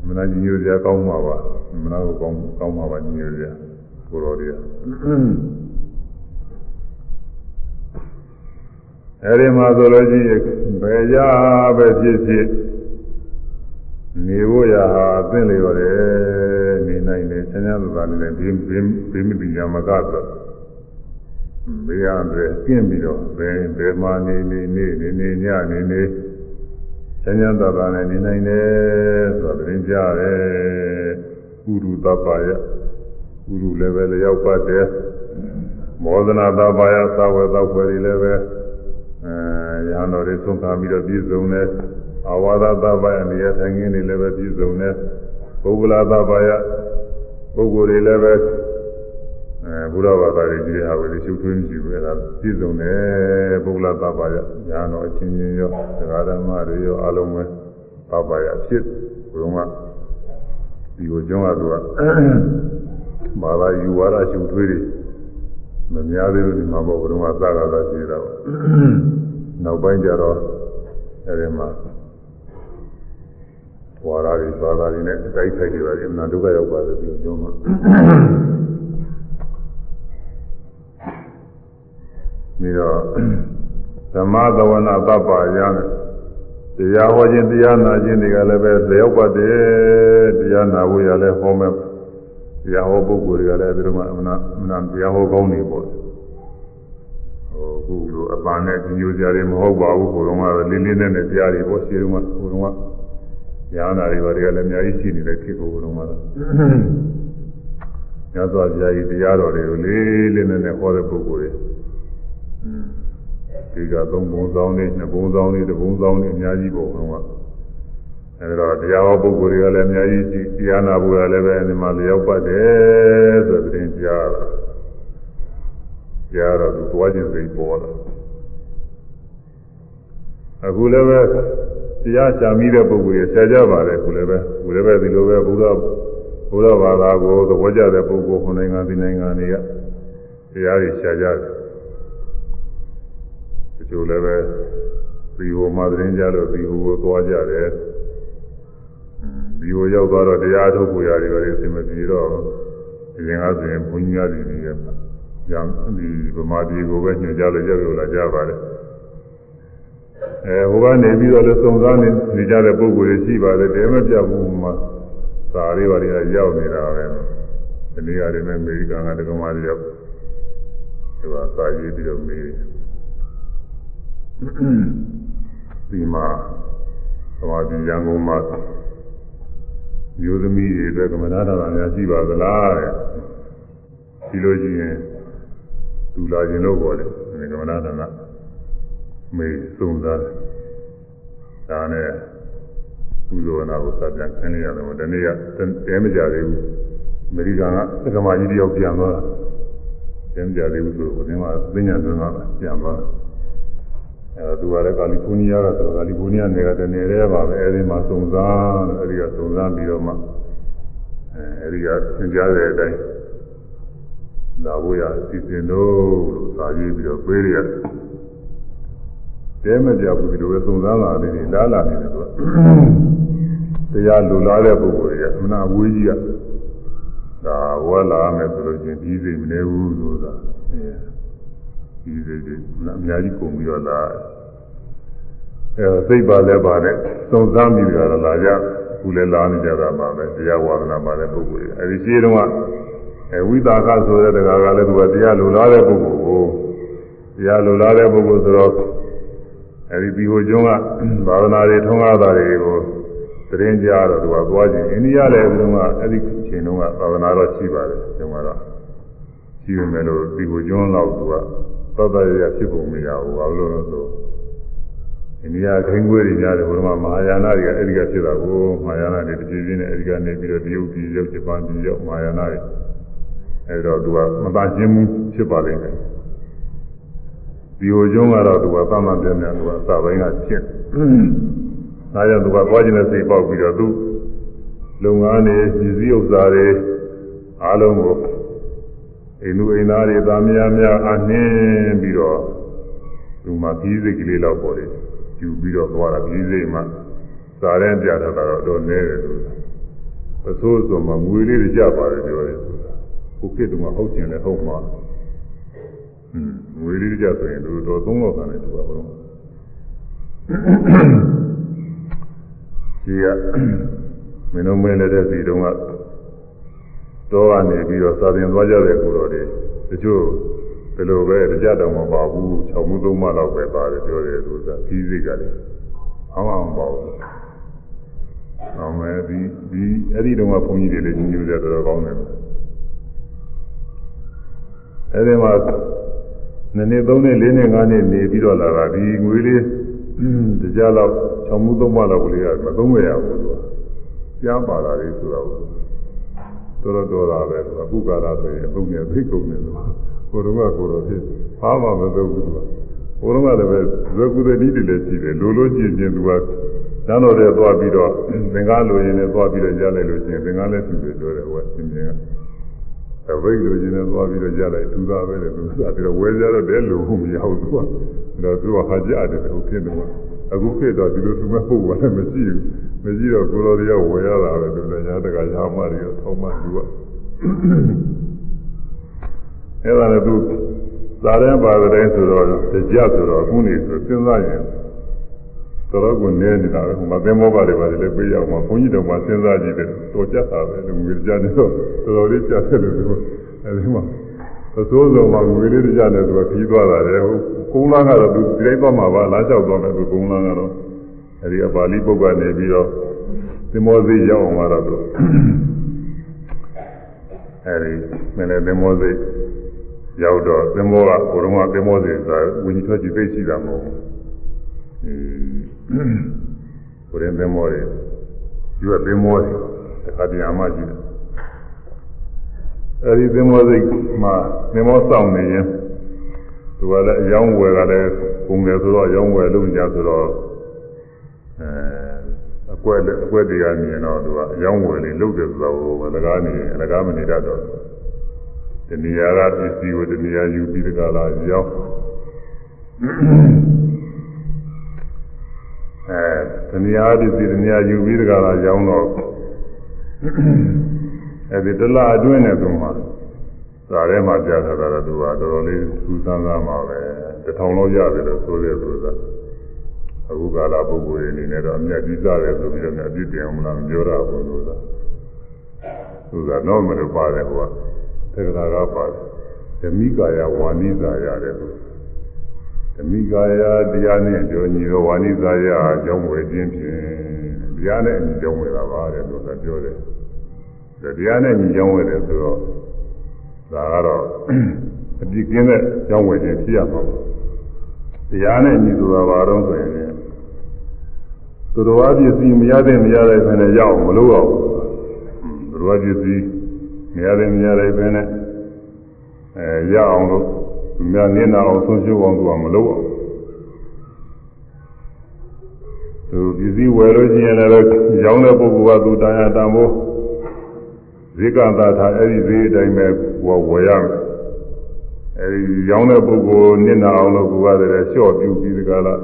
မနာကြီးညိုစရာကောင်းမှာပါမနာကိုကောင်းကောင်းမှာပါညိုစရာကိုတော်တွေကအဲဒီမှာဆိုလို့ရှိရင်ဘယ်ရပဲဖြစ်ဖြစ်နေဖို့ရဟာအသင့်လေရတယ်နေနိုင်တယ်ဆင်းရဲလူသားနဲ့ဘေးဘေးဘေးမပညာမကဆို ဘေးရတယ်ကျင့်ပြီးတော့ဘယ်ဘယ်မှာနေနေနေနေနေညနေနေဆင်းရဲသာသာနဲ့နေနိုင်တယ်ဆိုတော့တင်ကြတယ်ဥရုသဗ္ဗယဥရုလည်းပဲလျောက်ပတ်တယ်မောဒနာသဗ္ဗယသာဝေသောဖွယ်တွေလည်းပဲအဲရဟန်းတော်တွေဆုံးခံပြီးတော့ပြည့်စုံတယ်အဝါဒသဗ္ဗယနေရာထိုင်ခင်းတွေလည်းပဲပြည့်စုံတယ်ပုဂ္ဂလာသဗ္ဗယပုဂ္ဂိုလ်တွေလည်းပဲအဲ ဘုရားဘာသာတွေကြီးဟာဝေရှုထွေးမရှိဘူးအဲဒါပြည့်စုံတယ်ပုဂ္ဂလာသဗ္ဗယညာတော်အချင်းချင်းရောသံဃာဓမ္မတွေရောအလုံးပဲသဗ္ဗယဖြစ်ဘုရားကဒီကိုကျောင်းကသူကဘာသာယူဝါဒရှုထွေးတွေမများသေးလို့ဒီမှာပေါ့ဘုရားကသာသာသာရှိတာပေါ့နောက်ပိုင်းကျတော့အဲဒီမှာဝါဒတွေဘာသာတွေနဲ့တိုက်ခိုက်တွေပါအမှန်ဒုက္ခရောက်ပါတယ်ဒီကျောင်းမှာ ပြီးတော့ဓမ္မသဝနာပပ္ပါယံတရားဟောခြင်းတရားနာခြင်းတွေကလည်းပဲလျောက်ပါတယ်တရားနာဖို့ရလဲဟောမဲ့တရားဟောပုဂ္ဂိုလ်တွေကလည်းသူတို့ကအမနာအမနာတရားဟောကောင်းနေပေါ့ဟိုခုလိုအပန်းနဲ့ညိုကြတွေမဟုတ်ပါဘူးဟိုတုန်းကလေးလေးနဲ့နဲ့တရားတွေပေါ့ရှင်းတုန်းကဟိုတုန်းကညာနာတွေဘာတွေကလည်းအများကြီးရှိနေတဲ့ခေတ်ကိုဟိုတုန်းကတော့ညစွာဘုရားကြီးတရားတော်တွေကိုလေးလေးနဲ့နဲ့ဟောတဲ့ပုဂ္ဂိုလ်တွေ ဒီကသုံးဘုံဆောင်နေနှစ်ဘုံဆောင်နေတစ်ဘုံဆောင်နေအများကြီးပေါ့ဟိုတုန်းကအဲဒါတရားဟောပုဂ္ဂိုလ်တွေကလည်းအများကြီးရှိတရားနာဖို့လည်းပဲဒီမှာလျောက်ပတ်တယ်ဆိုတဲ့တင်ကြားတာကြားတော့သူသွားခြင်းစိတ်ပေါ်လာအခုလည်းပဲတရားရှာမိတဲ့ပုဂ္ဂိုလ်ရဆရာကြပါတယ်အခုလည်းပဲအခုလည်းပဲဒီလိုပဲဘုရားဘုရားဘာသာကိုသဘောကျတဲ့ပုဂ္ဂိုလ်ခုနိုင်ငံဒီနိုင်ငံတွေကတရားတွေရှာကြတယ်တ ချို့လည်းပဲဒီဟိုမှာသတင်းကြလို့ဒီဟိုကိုသွားကြတယ်ဒီဟိုရောက်သွားတော့တရားထုတ်ကိုရတယ်ပဲအစင်မပြေတော့ဒီရင်ကဆိုရင်ဘုန်းကြီးများတွေနေရရံဒီဗမာပြည်ကိုပဲညွှန်ကြားလို့ရောက်ရောက်လာကြပါတယ်အဲဟိုကနေပြီးတော့လည်းစုံစမ်းနေနေကြတဲ့ပုံကိုယ်တွေရှိပါတယ်တဲမပြဘူးမှာစာလေးပါးတွေကရောက်နေတာပဲဒီနေ့ကတည်းကအမေရိကန်ကတက္ကမတွေရောက်ဒီမှာစာရေးပြီးတော့မေး ဒီမှာသမာဓိရန်ကုန်မှာမျိုးသမီးတွေအတွက်ကမ္မနာတာများရှိပါသလားတဲ့ဒီလိုရှိရင်သူလာခြင်းလို့ပေါ်တယ်ကမ္မနာတာမေးစုံစားတယ်ဒါနဲ့ပူဇော်နာကိုစပြန်ခင်းလိုက်ရတယ်ဒီနေ့ကတဲမကြသေးဘူးအမေရိကန်ကသက္ကမကြီးတယောက်ပြန်သွားတာတဲမကြသေးဘူးဆိုတော့ဒီမှာသိညာသွင်းတာပြန်သွား အဲသူကလည်းကာလီဖိုးနီးယားကဆိုကာလီဖိုးနီးယားနယ်ကတနေရဲပါပဲအဲဒီမှာစုံစမ်းအဲဒီကစုံစမ်းပြီးတော့မှအဲအဲဒီကသင်ကြားတဲ့အတိုင်းလာဖို့ရစီစဉ်လို့လို့စာရေးပြီးတော့ပေးရတယ်တဲမကြဘူးဒီလိုပဲစုံစမ်းလာလေးတွေလားလာနေတယ်သူကတရားလူလာတဲ့ပုဂ္ဂိုလ်တွေကအမနာဝေးကြီးကဒါဝါလာမယ်ဆိုလို့ချင်းပြီးစိတ်မနေဘူးဆိုတာအဲ ဒီစိတ်တွေအများကြီးကုန်ပြီးတော့လာအဲစိတ်ပါလဲပါနဲ့စုံစမ်းပြီးတော့လာကြခုလည်းလာနေကြတာပါပဲတရားဝါဒနာပါတဲ့ပုဂ္ဂိုလ်တွေအဲဒီရှိတုန်းကအဲဝိသကဆိုတဲ့တရားကလည်းသူကတရားလူလာတဲ့ပုဂ္ဂိုလ်ကိုတရားလူလာတဲ့ပုဂ္ဂိုလ်ဆိုတော့အဲဒီဒီဟိုကျွန်းကဘာဝနာတွေထုံးကားတာတွေကိုသတင်းကြားတော့သူကသွားခြင်းအိန္ဒိယလည်းဒီတုန်းကအဲ့ဒီအချိန်တုန်းကဘာဝနာတော့ရှိပါတယ်ဒီမှာတော့ရှိရမယ်လို့ဒီဟိုကျွန်းတော့သူက သောတာရရဖြစ်ပုံမရဘူးဘာလို့လဲဆိုအိန္ဒိယခိုင်းခွေးတွေများတယ်ဘုရားမဟာယာနတွေကအဲ့ဒီကဖြစ်တာကိုမဟာယာနတွေတပြေးပြေးနဲ့အဲ့ဒီကနေပြီးတော့တရုတ်ပြည်ရောက်ဂျပန်ပြည်ရောက်မဟာယာနတွေအဲ့တော့သူကမသာချင်းမှုဖြစ်ပါလိမ့်မယ်ဒီဟိုကျုံးကတော့သူကသမတ်ပြင်းပြင်းသူကအစပိုင်းကဖြစ်။ဒါကြောင့်သူကသွားခြင်းနဲ့စိတ်ပေါက်ပြီးတော့သူလုပ်ငန်းတွေပြည်စည်းဥစ္စာတွေအားလုံးကို အိမ်လူအိမ်သားတွေသားမယားများအနှင်းပြီးတော့သူမှပြည်စိတ်ကလေးလောက်ပေါ်တယ်။ယူပြီးတော့သွားတာပြည်စိတ်မှစာရဲပြတာတော့တော့နဲတယ်သူ။အဆိုးဆိုမှငွေလေးတွေကြပါတယ်ပြောတယ်ဆိုတာ။ခုခေတ်တုန်းကဟုတ်ခြင်းလည်းဟုတ်မှာ။ငွေလေးကြဆိုရင်တို့တော့သုံးလောက်ခံတယ်သူကဘုရားကြီးကမင်းတို့မဲလက်တဲ့စီတုန်းက တော့ကနေပြီးတော့စာသင်သွားကြတဲ့ကိုတော်တွေတချို့ဘယ်လိုပဲကြတောင်မပါဘူး6မှု3မှလောက်ပဲပါတယ်ပြောတယ်သူကကြီးစိတ်ကလည်းအောင်းအောင်ပါဘူးအောင်မယ်ဒီဒီအဲ့ဒီတုန်းကဘုန်းကြီးတွေလည်းညညူကြတော်တော်ကောင်းတယ်အဲ့ဒီမှာနှစ်နှစ်သုံးနှစ်လေးနှစ်ငါးနှစ်နေပြီးတော့လာတာဒီငွေလေးတရားလောက်၆မှုသုံးပါလောက်ကလေးကမသုံးရဘူးသူကကြားပါတာလေးဆိုတော့ တော်တော်တော်တာပဲသူကပုဂ္ဂရာဆိုရင်အုံနဲ့သိကုန်တယ်သူကိုတော့ကကိုတော့ဖြစ်ဘာမှမသုံးဘူးသူကဘုရားကလည်းပဲဇွဲကုသတိတွေလည်းရှိတယ်လိုလိုချင်းချင်းသူကတန်းတော်တဲ့သွားပြီးတော့သင်္ကားလိုရင်လည်းသွားပြီးတော့ကြားလိုက်လို့ရှိရင်သင်္ကားလည်းသူတွေပြောတယ်ဟိုကရှင်ရှင်ကအဘိဓိလိုချင်တယ်သွားပြီးတော့ကြားလိုက်သူသားပဲလေသူစားပြီးတော့ဝဲကြတော့တဲလို့မရဘူးသူကဒါသူကဟာကြတယ်ဟိုဖြစ်တယ် အခုဖြစ်တော့ဒီလိုသူမဲ့ပုဂ္ဂိုလ်လည်းမရှိဘူးမရှိတော့ကိုလိုတွေကဝယ်ရတာပဲသူလည်းညာတကရာမတွေထောက်မှသူကအဲ့ဒါလည်းသူသာရန်ပါတဲ့ဆိုတော့ကြဆိုတော့အခုနေဆိုစဉ်းစားရင်တော်တော်ကိုနေနေတာပဲမသိမောပါတယ်ပါတယ်လည်းပြေးရအောင်ဘုန်းကြီးတော်မှစဉ်းစားကြည့်တယ်တော်ကြတာပဲလူငွေကြတယ်တော့တော်တော်လေးကြတယ်လို့အဲဒီမှာ အစိုးစုံမှာငွေလေးကြတယ်ဆိုတော့ပြီးသွားတာလေကုန်းလန်းကတော့သူဒီတိုင်းသွားမှာပါလားလျှောက်သွားမယ်သူကုန်းလန်းကတော့အဲဒီအပါဠိပုဂ္ဂိုလ်နေပြီးတော့သင်္ဘောသေးရောက်အောင်ကတော့သူအဲဒီမင်းလည်းသင်္ဘောသေးရောက်တော့သင်္ဘောကဘုရုံကသင်္ဘောသေးဆိုတာဝิญထွက်ကြည့်သိရှိတာမဟုတ်ဘူးဘုရင်သင်္ဘောတွေကျွတ်သင်္ဘောတွေတစ်ခါတည်းအမှရှိတယ် အဲဒီသင်္ဘောစိတ်မှာသင်္ဘောစောင့်နေရင်သူကလည်းအယောင်းဝယ်ကလည်းပုံတယ်ဆိုတော့အယောင်းဝယ်လုံးကြဆိုတော့အဲအကွက်အကွက်တွေကမြင်တော့သူကအယောင်းဝယ်လေးလုပ်တယ်ဆိုတော့ဟိုလကားနေလကားမနေတတ်တော့တဏှာကပစ္စည်းကိုတဏှာယူပြီးတကလားရောင်းအဲတဏှာပစ္စည်းတဏှာယူပြီးတကလားရောင်းတော့ အဲဒီတလအတွင်းနဲ့သူမှာသာထဲမှာပြထားတာတော့သူကတော်တော်လေးစူးစမ်းသားမှာပဲတထောင်လောက်ရတယ်လို့ဆိုတယ်ဆိုတာအခုကာလပုဂ္ဂိုလ်တွေအနေနဲ့တော့အမြတ်ကြီးစားတယ်ဆိုပြီးတော့အပြစ်တင်အောင်လားမပြောရဘူးလို့သာသူကတော့မလို့ပါတယ်ဟိုကသေကရာကပါတယ်ဓမိကာယဝါနိဇာရတယ်လို့ဓမိကာယတရားနဲ့ကြောညီတော့ဝါနိဇာယအကြောင်းဝယ်ခြင်းဖြင့်တရားနဲ့အညီကြောင်းဝယ်တာပါတဲ့လို့သာပြောတယ် တရားနဲ့ညီကြောင်းဝယ်တယ်ဆိုတော့ဒါကတော့အပြစ်ကင်းတဲ့ကြောင်းဝယ်ခြင်းဖြစ်ရမှာပါတရားနဲ့ညီဆိုတာဘာတော့ဆိုရင်သူတော်အပစ္စည်းမရတဲ့မရတဲ့ဖယ်နဲ့ရအောင်မလုပ်အောင်သူတော်အပစ္စည်းမရတဲ့မရတဲ့ဖယ်နဲ့အဲရအောင်လို့မြတ်နင်းအောင်ဆုံးရှုံးအောင်သူကမလုပ်အောင်သူပစ္စည်းဝယ်လို့ရှိရင်လည်းရောင်းတဲ့ပုဂ္ဂိုလ်ကသူတရားတန်ဖို့ ဇိကသာသာအဲ့ဒီဈေးအတိုင်းပဲဝယ်ဝယ်ရမယ်အဲဒီရောင်းတဲ့ပုဂ္ဂိုလ်နစ်နာအောင်လို့ကိုယ်ကတည်းကလျှော့ပြူပြီးဒီကလာ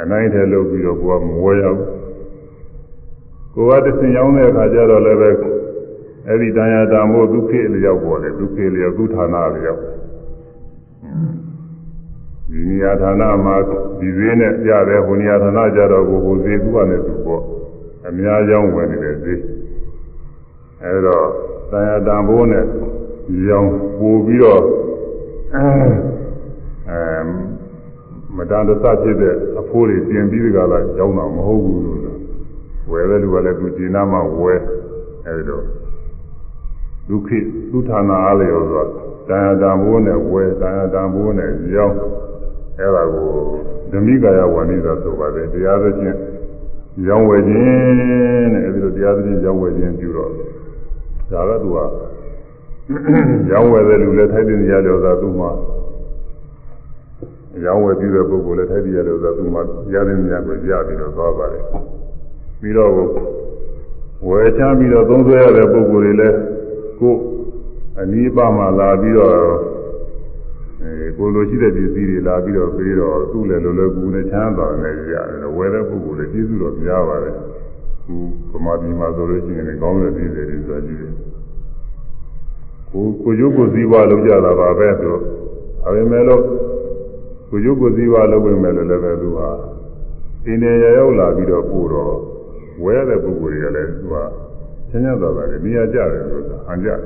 အနိုင်ထဲလုပ်ပြီးတော့ကိုယ်ကမဝယ်ရဘူးကိုယ်ကတစ်စင်ရောင်းတဲ့အခါကျတော့လည်းပဲအဲ့ဒီတရားတာမို့ဒုက္ခလျောက်ပေါ်တယ်ဒုက္ခလျောက်သူဌာနလျောက်ဒီနေရာဌာနမှာဒီဈေးနဲ့ကြတယ်ဟိုနေရာဌာနကြတော့ကိုဟိုဈေးသူကလည်းသူပေါ့အများကြောင်းဝင်နေတဲ့ဈေး အဲဒါတရားတန်ဖိုးနဲ့ရောင်ပို့ပြီးတော့အဲမတန်တဆဖြစ်တဲ့အဖိုးတွေတင်ပြီးဒီကလာကြောင်းတာမဟုတ်ဘူးလို့ဝယ်တဲ့လူကလည်းသူကျင်နာမှဝယ်အဲဒီတော့ဒုက္ခသုဌာနာအားလျော်ဆိုတရားတန်ဖိုးနဲ့ဝယ်တရားတန်ဖိုးနဲ့ရောင်းအဲဒါကိုဓမိကာယဝဏိသာဆိုပါတယ်တရားသဖြင့်ရောင်းဝယ်ခြင်းတဲ့အဲဒီလိုတရားသဖြင့်ရောင်းဝယ်ခြင်းပြုတော့ ဒါကသူကရောင်းဝယ်တဲ့လူလည်းထိုက်တဲ့နေရာကြောသာသူမှရောင်းဝယ်ပြီးတဲ့ပုဂ္ဂိုလ်လည်းထိုက်တဲ့နေရာကြောသာသူမှရတဲ့နေရာကိုရပြီးတော့သွားပါတယ်ပြီးတော့ဝယ်ချပြီးတော့သုံးဆွဲရတဲ့ပုဂ္ဂိုလ်တွေလည်းကိုအနီးပါမှလာပြီးတော့အဲကိုလိုရှိတဲ့ပစ္စည်းတွေလာပြီးတော့ပြီးတော့သူ့လည်းလိုလိုကူနဲ့ချမ်းသာနေရတယ်ဝယ်တဲ့ပုဂ္ဂိုလ်လည်းကျေးဇူးတော်များပါတယ် ခုဗမာပြည်မှာဆိုလို့ရှိရင်ကောင်းတဲ့ပြည်တွေဆိုတာကြည့်တယ်ကိုကိုရုပ်ကိုစည်းဝါလုံးကြတာပါပဲသူဒါပေမဲ့လို့ကိုရုပ်ကိုစည်းဝါလုံးဝင်မဲ့လည်းလည်းပဲသူဟာအင်းနေရရောက်လာပြီးတော့ပို့တော့ဝဲတဲ့ပုဂ္ဂိုလ်တွေကလည်းသူဟာချမ်းသာတာပဲနေရာကြတယ်ဆိုတာဟန်ကြတယ်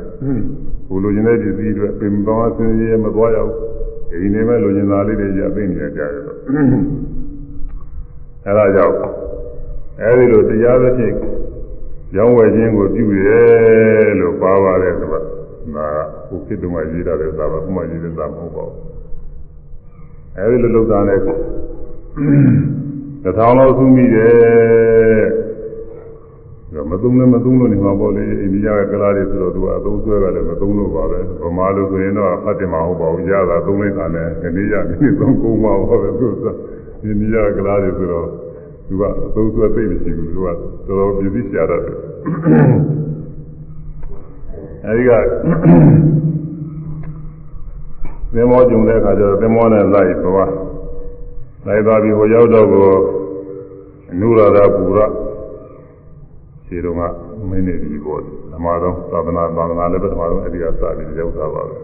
ကိုလိုချင်တဲ့ပစ္စည်းတွေပင်ပေါင်းဆင်းရဲမသွားရဘူးဒီနေမဲ့လိုချင်တာလေးတွေရသိနေကြတယ်တော့အဲဒါကြောင့် အဲဒီလိုတရားသဖြင့်ရောင်းဝယ်ခြင်းကိုပြုရဲလို့ပါပါတယ်သူကဒါကိုဖြစ်တုံးကရေးတာလည်းသာပါဥမာရေးတဲ့သာမဟုတ်ပါဘူးအဲဒီလိုလုပ်တာနဲ့တစ်ထောင်လောက်သုံးမိတယ်ဒါမသုံးလည်းမသုံးလို့နေမှာပေါ့လေအိန္ဒိယကကလာတွေဆိုတော့သူကအသုံးဆွဲကလည်းမသုံးလို့ပါပဲဗမာလိုဆိုရင်တော့ဖတ်တယ်မဟုတ်ပါဘူးရတာသုံးလိုက်တာလည်းကနေရနေသုံးကုန်မှာပါပဲသူကအိန္ဒိယကလာတွေဆိုတော့ သူကအသုံးဆွဲသိမရှိဘူးသူကတော်တော်ပြည်ပြီးရှာတတ်တယ်အဲဒီကသင်္ဘောကျုံတဲ့အခါကျတော့သင်္ဘောနဲ့လိုက်သွားလိုက်သွားပြီးဟိုရောက်တော့ကိုအနုရာဓပူရခြေတော်ကမင်းနေပြီပေါ့ဓမ္မတော်သာသနာသာသနာလည်းပထမဆုံးအဲဒီကစပြီးရောက်တာပါပဲ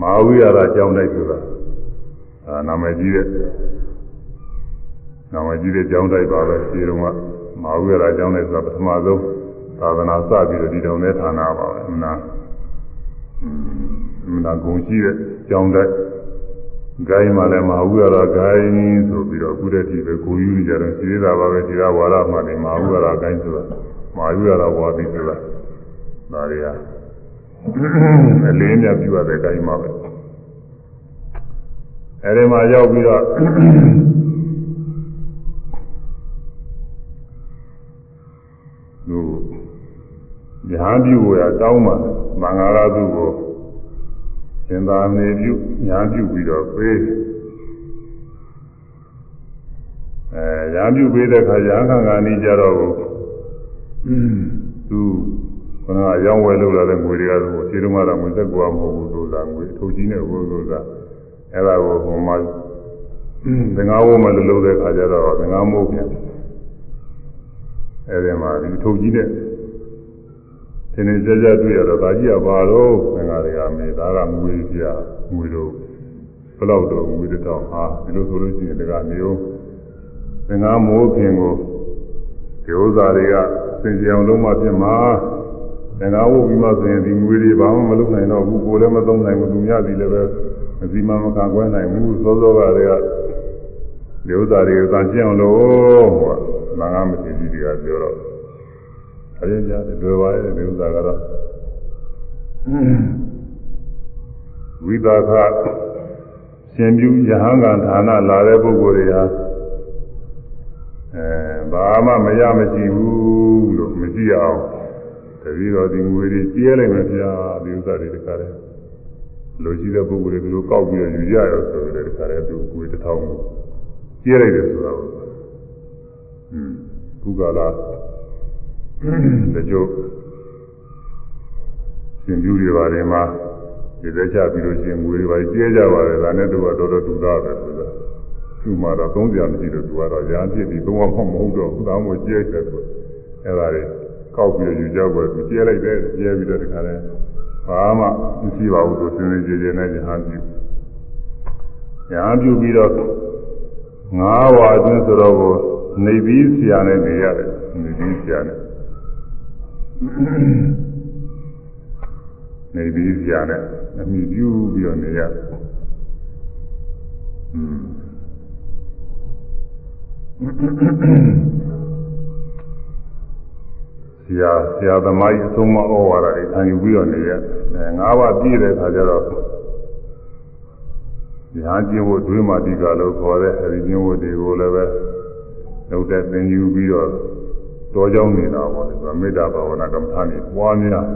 မဟာဝိရဒကျောင်းတိုက်ဆိုတာအာနာမည်ကြီးတဲ့ နာမည်ကြီးတဲ့ကျောင်းတိုက်ပါပဲခြေတုံးကမဟာဝိရဒကျောင်းတိုက်ဆိုတာပထမဆုံးသာသနာစပြီးတော့ဒီတောင်တဲ့ဌာနပါပဲမနာမနာဂုံရှိတဲ့ကျောင်းတိုက်ဂိုင်းမှာလည်းမဟာဝိရဒဂိုင်းဆိုပြီးတော့အခုတည်းကပဲကိုယူကြတယ်ရှိသေးတာပါပဲဒီကဝါရမှနေမဟာဝိရဒဂိုင်းဆိုတာမဟာဝိရဒဝါပြီးဆိုတာဒါတွေကအလေးမြတ်ပြုရတဲ့ဂိုင်းမှာပဲအဲဒီမှာရောက်ပြီးတော့ သူညာပြုရတောင်းပါမင်္ဂလာသူကိုရှင်သာနေပြုညာပြုပြီးတော့ပေးအဲညာပြုပေးတဲ့ခါညာခံကနေကြတော့သူခဏရောင်းဝယ်လို့လာတဲ့ငွေတွေကတော့ခြေတုံးကတော့ငွေသက်ကွာမဟုတ်ဘူးဆိုတာငွေထုတ်ကြီးနဲ့ဘိုးဆိုတာအဲ့ဒါကိုဟိုမှာသင်္ဃဝမလို့လို့တဲ့ခါကျတော့သင်္ဃမိုးပြန် အဲ့ဒီမှာဒီထုတ်ကြီးတဲ့သင်္နေကြကြတွေ့ရတော့ဒါကြီးကဘာလို့သင်္ဃတွေကမေဒါကငွေပြငွေတို့ဘယ်လောက်တော့ငွေတောင်ဟာဒီလိုဆိုလို့ရှိရင်တကနေဦးသင်္ဃမိုးခင်ကိုဒီဥစ္စာတွေကစင်ကြအောင်လုံးမဖြစ်မှာသင်္ဃဝုတ်ပြီးမှဆိုရင်ဒီငွေတွေဘာမှမလုပ်နိုင်တော့ဘူးကိုယ်လည်းမသုံးနိုင်ဘူးသူများစီလည်းပဲမစီမံမကကွဲနိုင်ဘူးစောစောကတည်းက ဒီဥစ္စာတွေကိုသာရှင်းအောင်လို့ဟောမင်္ဂမရှိကြီးတွေကပြောတော့အရင်ကြားတယ်တွေ့ပါရဲ့ဒီဥစ္စာကတော့ဝိသခရှင်ပြုယဟန်ကဌာနလာတဲ့ပုဂ္ဂိုလ်တွေဟာအဲဘာမှမရမရှိဘူးလို့မရှိအောင်တတိတော်ဒီငွေတွေကျဲလိုက်မယ်ဗျာဒီဥစ္စာတွေတခါတည်းလိုရှိတဲ့ပုဂ္ဂိုလ်တွေသူတို့ကောက်ပြီးတော့ယူကြရဆိုတဲ့တခါတည်းသူငွေတစ်ထောင်ကို ကျဲလိုက်တယ်ဆိုတော့ဟွန်းခုကလာတချို့ရှင်ပြူတွေပါတယ်မှာဒီသက်ချပြီးလို့ရှိရင်ငွေတွေပါကျဲကြပါတယ်ဒါနဲ့တော့တော်တော်တူတာပဲဆိုတာသူ့မှာတော့သုံးကြမရှိလို့သူကတော့ရာပြစ်ပြီးသုံးအောင်မဟုတ်တော့ဘူးတောင်းကိုကျဲတယ်သူအဲ့ဒါတွေကောက်ပြီးယူကြပါသူကျဲလိုက်တယ်ကျဲပြီးတော့ဒီခါလဲဘာမှမရှိပါဘူးသူစင်စင်ကြဲကြဲနဲ့ညာပြုညာပြုပြီးတော့ ငါးဝါအတွင်းဆိုတော့ကိုနေပြီးဆရာနဲ့နေရတယ်နေပြီးဆရာနဲ့နေပြီးဆရာနဲ့အမိပြုပြီးတော့နေရတယ်ဆရာဆရာသမားကြီးအဆုံးမဩဝါဒတွေခံယူပြီးတော့နေရအဲငါးပါးပြည့်တဲ့အခါကျတော့ ညာကျင့်ဖို့တွေးမှဒီကလို့ခေါ်တဲ့အဲဒီကျင့်ဖို့တွေကိုလည်းပဲလုပ်တဲ့သင်ယူပြီးတော့တော်ကြောင်းနေတာပေါ့လေမေတ္တာဘာဝနာကမ္မထာနေပွားများ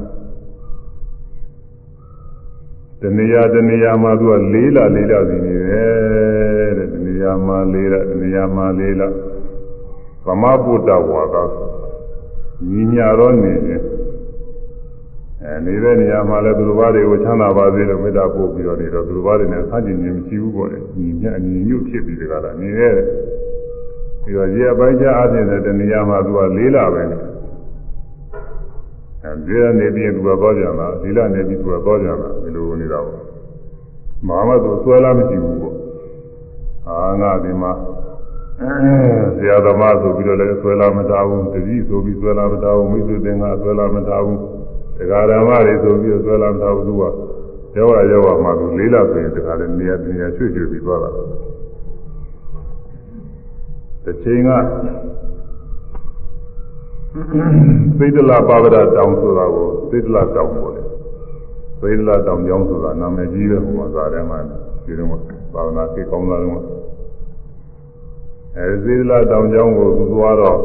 တဏှာတဏှာမှာသူကလေးလာလေးလာစီနေတယ်တဲ့တဏှာမှာလေးလာတဏှာမှာလေးလာဗမဗုဒ္ဓဝါဒညီညာတော့နေတယ် အဲနေတဲ့နေရာမှာလည်းသူတို့ဘာတွေကိုချမ်းသာပါစေလို့မေတ္တာပို့ပြီးတော့နေတော့သူတို့ဘာတွေနဲ့ဆန့်ကျင်ခြင်းမရှိဘူးပေါ့လေညီမြအညီညွတ်ဖြစ်ပြီးတကားလားနေရဲပြီးတော့ရေအပိုင်းခြားအပြင်တဲ့နေရာမှာသူကလေးလာပဲနေအဲဒီကနေပြီးသူကတော့ကြမှာဒီလနေပြီးသူကတော့ကြမှာဒီလိုနေတာပေါ့မဟာမသူဆွဲလာမရှိဘူးပေါ့အာငါဒီမှာဆရာသမားဆိုပြီးတော့လည်းဆွဲလာမတာဘူးတတိဆိုပြီးဆွဲလာမတာဘူးမိတ်ဆွေသင်္ကဆွဲလာမတာဘူး တရားဓမ္မတွေဆိုပြီးဆွဲလာမတာဘူးသူကရောရရောရမှသူလေးလာဆိုရင်တခါလည်းနေရာနေရာရွှေ့ရွှေ့ပြီးသွားတာတစ်ချိန်ကသိဒ္ဓလပါဝဒတောင်ဆိုတာကိုသိဒ္ဓလတောင်ပေါ်တယ်သိဒ္ဓလတောင်ကျောင်းဆိုတာနာမည်ကြီးပဲဟိုမှာဇာထဲမှာဒီတော့ဘာဝနာသိကောင်းလာတော့အဲသိဒ္ဓလတောင်ကျောင်းကိုသူသွားတော့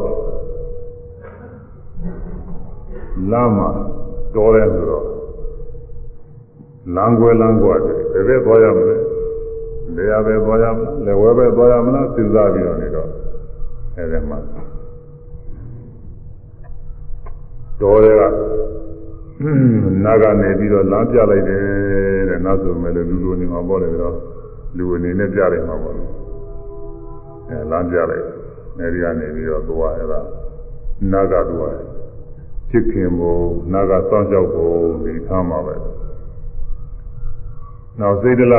လမ်းမှာ တော်တယ်ဆိုတော့လမ်းကွယ်လမ်းကွယ်တယ်ဘယ်ဘက်သွားရမလဲနေရာပဲသွားရမလားလက်ဝဲပဲသွားရမလားစဉ်းစားပြီးတော့နေတော့အဲဒီမှာတော်တွေကနာကနေပြီးတော့လမ်းပြလိုက်တယ်တဲ့နောက်ဆိုမဲ့လူလူနေမှာပေါ့လေတော့လူအနေနဲ့ပြလိုက်မှာပေါ့အဲလမ်းပြလိုက်အဲဒီကနေပြီးတော့သွားရတာနာကသွား ချစ်ခင်ဖို့နာကစောင့်ရှောက်ဖို့ဒီခါမှာပဲနောက်စိတ်တလ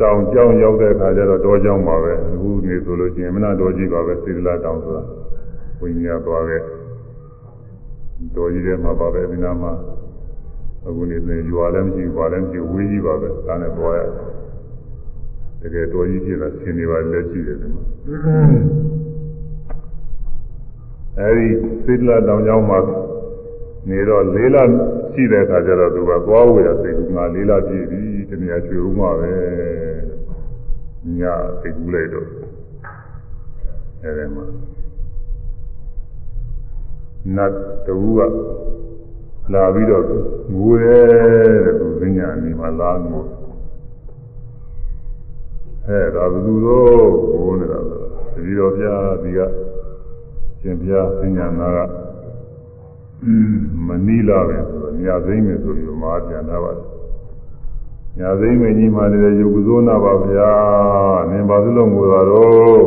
တောင်ကြောင်းရောက်တဲ့အခါကျတော့တောကြောင်းပါပဲအခုနေဆိုလို့ရှိရင်မနာတော်ကြီးပါပဲစိတ်တလတောင်ဆိုတာဝိညာဉ်သွားခဲ့တော်ကြီးထဲမှာပါပဲဒီနာမှာအခုနေဆိုရင်ရွာလည်းမရှိဘူးဘာလည်းမရှိဘူးဝေးကြီးပါပဲဒါနဲ့သွားရတယ်တကယ်တော်ကြီးဖြစ်တာဆင်းနေပါလက်ရှိတယ်ဒီမှာ အဲဒီစိတ်တလတောင်ကြောင်းမှာနေတော့လေးလရှိတဲ့အခါကျတော့သူကသွားဝေရစိတ်ကူငါလေးလပြည့်ပြီတနည်းချွေဦးမှာပဲညစိတ်ကူးလိုက်တော့အဲဒီမှာနတ်တူကလာပြီးတော့ငိုတယ်တဲ့သူပညာနေမှာလာငိုအဲဒါဘယ်သူတော့ငိုနေတာလဲတတိတော်ပြဒီက ရှင်ပြပညာနာကမနီလာပဲဆိုတော့ညာသိမ့်မယ်ဆိုပြီးမာပြန်လာပါတယ်ညာသိမ့်မယ်ကြီးမှလည်းယုတ်ကုသောနာပါဗျာနင်ပါသလုံးငိုတာတော့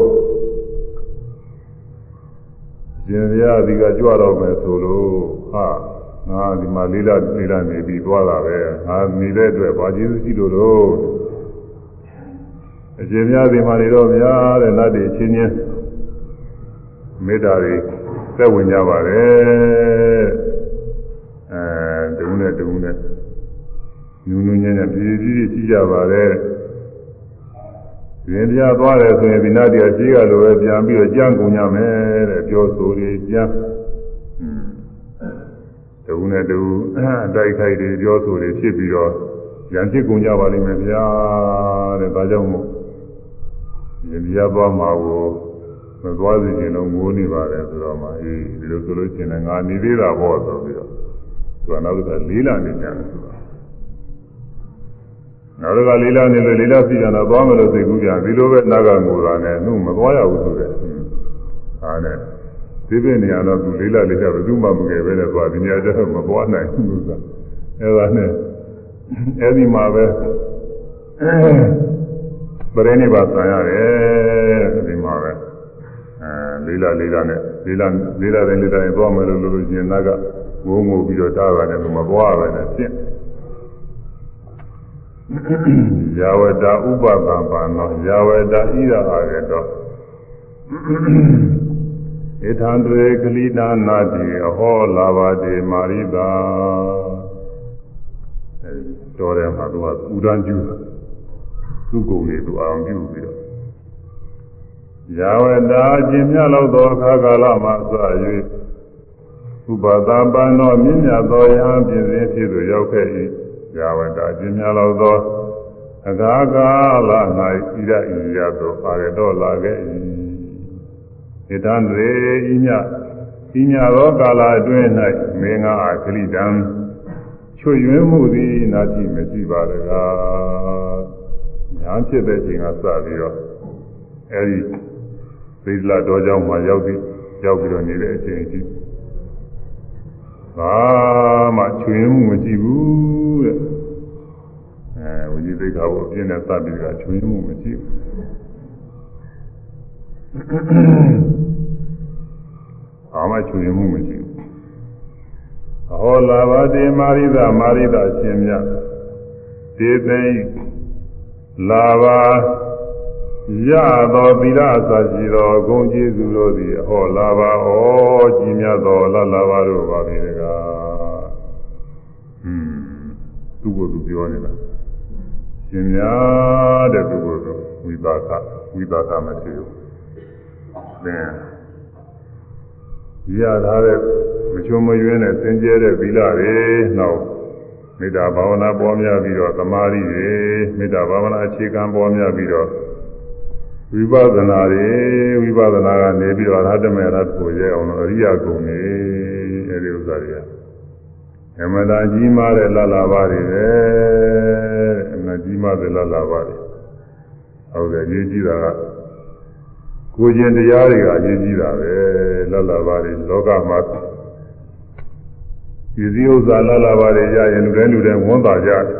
ရှင်ဗျာဒီကကြွတော့မယ်ဆိုလို့ဟာငါဒီမှာလေးလာလေးလာနေပြီးသွားတာပဲငါနေတဲ့အတွက်ဘာကျေးဇူးရှိလို့တော့အရှင်များဒီမှာနေတော့ဗျာတဲ့နတ်တွေချင်းချင်း မေတ္တာတွေသက်ဝင်ကြပါတယ်အဲတုံးနဲ့တုံးနဲ့ညူးညူးညံ့ညံ့ပြည်ပြည်ရှိကြပါတယ်ရင်ပြသွားတယ်ဆိုရင်ဒီနာတရားရှိကလိုပဲပြန်ပြီးတော့ကြံ့ကုန်ကြမယ်တဲ့ပြောဆိုတွေကြံ့တုံးနဲ့တုံးအတိုက်ခိုက်တွေပြောဆိုတွေဖြစ်ပြီးတော့ရံဖြစ်ကုန်ကြပါလိမ့်မယ်ဗျာတဲ့ဒါကြောင့်မို့ရင်ပြသွားမှာကို မသွားစီခြင်းတော့ငိုးနေပါတယ်ဆိုတော့မှအေးဒီလိုဆိုလို့ရှိရင်ငါနေသေးတာပေါ့ဆိုပြီးတော့သူကနောက်တစ်ခါလေးလာနေကြတယ်ဆိုတော့နောက်တစ်ခါလေးလာနေလို့လေးလာစီကြတော့သွားမလို့သိကူးပြန်ဒီလိုပဲနာကငိုတာနဲ့နှုတ်မသွားရဘူးဆိုတဲ့ဟာနဲ့ဒီပြနေရတော့သူလေးလာလေးလာဘယ်သူမှမငယ်ပဲနဲ့သွားဒီနေရာကျတော့မသွားနိုင်ဘူးဆိုအဲဒါနဲ့အဲဒီမှာပဲပရိနိဗ္ဗာန်ဆံရတယ်ဒီမှာပဲအဲ လေးလာလေးလာနဲ့လေးလာလေးလာတိုင်းလေးလာရင်သွားမယ်လို့လို့ရှင်နာကငိုးငိုပြီးတော့တားတာနဲ့မသွားပဲနဲ့ဖြင့်ယာဝတဥပပံပါနောယာဝတဣရအာရတောဧထံတွေကလိနာနာတိအဟောလာပါတိမာရိတာအဲတော်တယ်မှာသူကဥဒန်းကျူးသူ့ကုန်နေသူအောင်ပြုပြီးတော့ ယာဝတာကျင်မြလောက်သောအခါကာလမှစ၍ဥပဒပန်သောမြင့်မြတ်သောယဟန်ပြင်စဉ်ဖြစ်သို့ရောက်ခဲ့၏ယာဝတာကျင်မြလောက်သောအခါကာလ၌ဣရဣရသောအာရတော်လာခဲ့၏ဣတံရေဤညဤညသောကာလအတွင်း၌မေငါအခလိတံချွေရွင်းမှုသည်နာတိမရှိပါတကားညာဖြစ်တဲ့ချိန်ကစပြီးတော့အဲဒီ သိသလာတော်ကြောင့်မှရောက်ပြီးရောက်ပြီးတော့နေတဲ့အချိန်အထိဘာမှချွေမှုမရှိဘူးတဲ့အဲဝိဇိသိက္ခာကိုအပြင်းနဲ့စပြီးကချွေမှုမရှိဘူးဘာမှချွေမှုမရှိဘူးအဟောလာဘာတိမာရိဒမာရိဒရှင်မြတ်ဒေသိလာဘာ ရသောသီလအစရှိသောဂုဏ်ကျေးဇူးတို့သည်ဟောလာပါဩကြီးမြတ်သောလလာပါတို့ပါပဲတကားဟွန်းသူ့ကိုယ်သူပြောနေတာရှင်များတဲ့သူ့ကိုယ်သူဝိပါကဝိပါကမရှိဘူးသင်ရထားတဲ့မချုံမရွင်းတဲ့စင်ကြဲတဲ့သီလတွေနောက်မေတ္တာဘာဝနာပေါ်များပြီးတော့သမာဓိတွေမေတ္တာဘာဝနာအခြေခံပေါ်များပြီးတော့ ဝိပဿနာတွေဝိပဿနာကနေပြီးတော့အရဟတမေရတ်ကိုရဲအောင်လို့အရိယဂုဏ်တွေအဲဒီဥစ္စာတွေကအမတာကြီးမားတဲ့လလာပါတွေပဲအမကြီးမားတဲ့လလာပါတွေဟုတ်တယ်ရေးကြည့်တာကကိုကျင်တရားတွေကရေးကြည့်တာပဲလလာပါတွေလောကမှာဒီစည်းဥစ္စာလလာပါတွေရရင်လူတိုင်းလူတိုင်းဝန်တာကြတယ်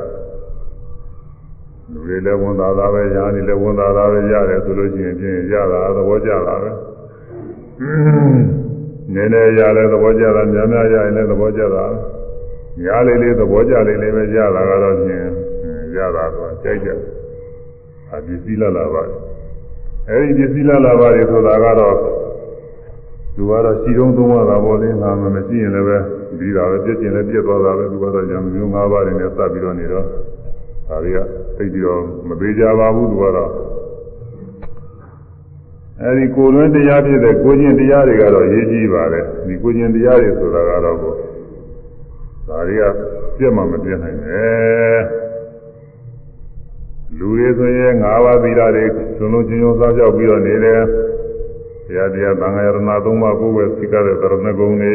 လူတွေလည်းဝန်သာတာပဲညာနေလည်းဝန်သာတာပဲရတယ်ဆိုလို့ရှိရင်ဖြင့်ရတာသဘောကျတာပဲနည်းနည်းရလည်းသဘောကျတာများများရရင်လည်းသဘောကျတာညာလေးလေးသဘောကျလေးလေးပဲရတာကတော့ဖြင့်တာတော့ကြိုက်ကြအပစ္စည်းလာလာပါတယ်အဲဒီပစ္စည်းလာလာပါတယ်ဆိုတာကတော့သူကတော့စီတုံးသုံးရတာပေါ့လေငါမမရှိရင်လည်းပဲပြီးတာပဲပြည့်ကျင်လည်းပြည့်သွားတာပဲသူကတော့ရံမျိုး၅ပါးတွေနဲ့စပ်ပြီးတော့နေတော့ ဒါတွေကသိပြီးတော့မပေးကြပါဘူးသူကတော့အဲဒီကိုယ်လွင်တရားဖြစ်တဲ့ကိုကျင်တရားတွေကတော့ရေးကြည့်ပါလေဒီကိုကျင်တရားတွေဆိုတာကတော့ဒါတွေကပြည့်မှမပြည့်နိုင်နဲ့လူတွေဆိုရင်၅ပါးသီလတွေလုံးလုံးချင်းချင်းစားကြောက်ပြီးတော့နေတယ်တရားတရားသံဃာယရဏသုံးပါးကိုယ်ပဲသိကြတဲ့သရဏဂုံတွေ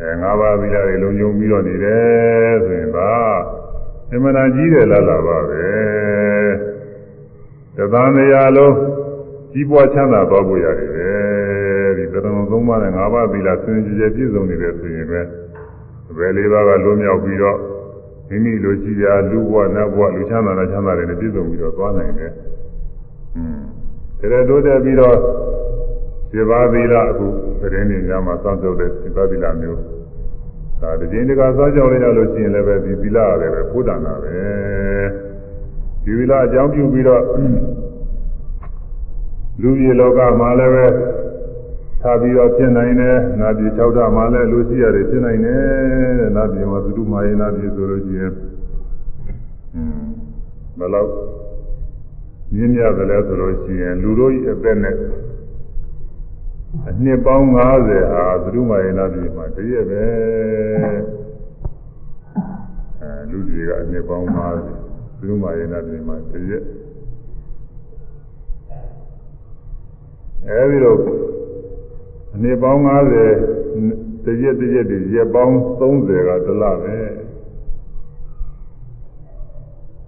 အဲ၅ပါးသီလတွေလုံးယုံပြီးတော့နေတယ်ဆိုရင်ဒါ အမှန်တန်ကြီးတယ်လားလားပါပဲတသံတရားလုံးကြီးပွားချမ်းသာသွားဖို့ရတယ်ဒီသရဏသုံးပါးနဲ့၅ပါးသီလဆင်ကြယ်ပြည့်စုံနေတယ်ဆိုရင်ပဲဘယ်လေးပါးကလွတ်မြောက်ပြီးတော့မိမိလိုရှိရာလူဘဝနတ်ဘဝလူချမ်းသာတဲ့ချမ်းသာတွေနဲ့ပြည့်စုံပြီးတော့သွားနိုင်တယ်။อืมဒါတိုးတက်ပြီးတော့စေဘာသီလအခုသတင်းတွေများမှာစောင့်ကြတဲ့စေဘာသီလမျိုး ဒါတခြင်းတကာစောင့်ကြောက်ရလို့ရှိရင်လည်းပဲဒီသီလရတယ်ပဲဘုဒ္ဓနာပဲဒီသီလအကြောင်းပြုပြီးတော့လူကြီးလောကမှာလည်းပဲထားပြီးတော့ဖြစ်နိုင်တယ်။နာပြည်၆ဓာတ်မှာလည်းလူရှိရတယ်ဖြစ်နိုင်တယ်တဲ့။နာပြည်မှာသုတုမာယေနာပြည်ဆိုလို့ရှိရင်อืมဘယ်လောက်မြင့်မြတ်တယ်လဲဆိုလို့ရှိရင်လူတို့ဤအသက်နဲ့ အနှစ်ပေါင်း90ဟာသုတုမာယေနာပြည်မှာတရက်ပဲအဲလူတွေကအနှစ်ပေါင်း90သုတုမာယေနာပြည်မှာတရက်အဲဒီတော့အနှစ်ပေါင်း90တရက်တရက်တွေရက်ပေါင်း30ကတလပဲ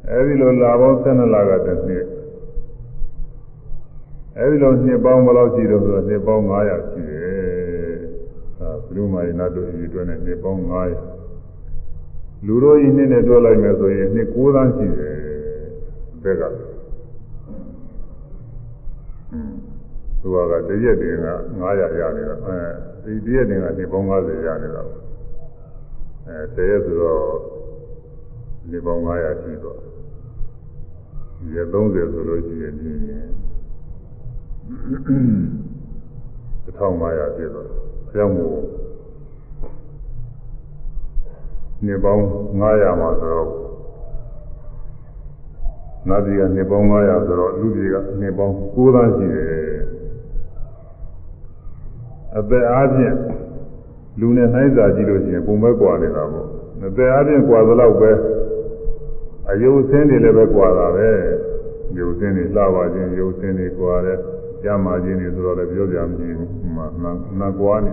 အဲဒီလိုလာပေါင်း12လကတစ်နှစ် အဲဒီလိုနှစ်ပေါင်းဘယ်လောက်ရှိတော့ဆိုတော့နှစ်ပေါင်း900ရှိတယ်အဲဘုရုမာယနာတို့ဤအတွက်နဲ့နှစ်ပေါင်း900လူတို့ဤနှစ်နဲ့တွဲလိုက်မယ်ဆိုရင်နှစ်9သန်းရှိတယ်ဘက်ကอืมသူကတရက်တင်က900ရနေတာအဲဒီတရက်တင်ကနေပေါင်း90ရနေတာအဲတရက်ဆိုတော့နေပေါင်း900ရှိတော့ရက်30ဆိုလို့ရှိရင်ဒီ 1500ပြည့်တော့ဆရာမို့နေပေါင်း900မှာဆိုတော့နတ်ပြည်ကနေပေါင်း900ဆိုတော့လူပြည်ကနေပေါင်း9သန်းရှိတယ်အသက်အားဖြင့်လူနဲ့နှိုင်းစာကြည့်လို့ရှိရင်ပုံပဲကွာနေတာပေါ့အသက်အားဖြင့်ကွာသလောက်ပဲအယုတ်ဆင်းတွေလည်းပဲကွာတာပဲယုတ်ဆင်းတွေလှပါခြင်းယုတ်ဆင်းတွေကွာတယ် ကြမ်းမာခြင်းတွေဆိုတော့လည်းပြောပြမကြည့်ဘူးမှနာကွာနေ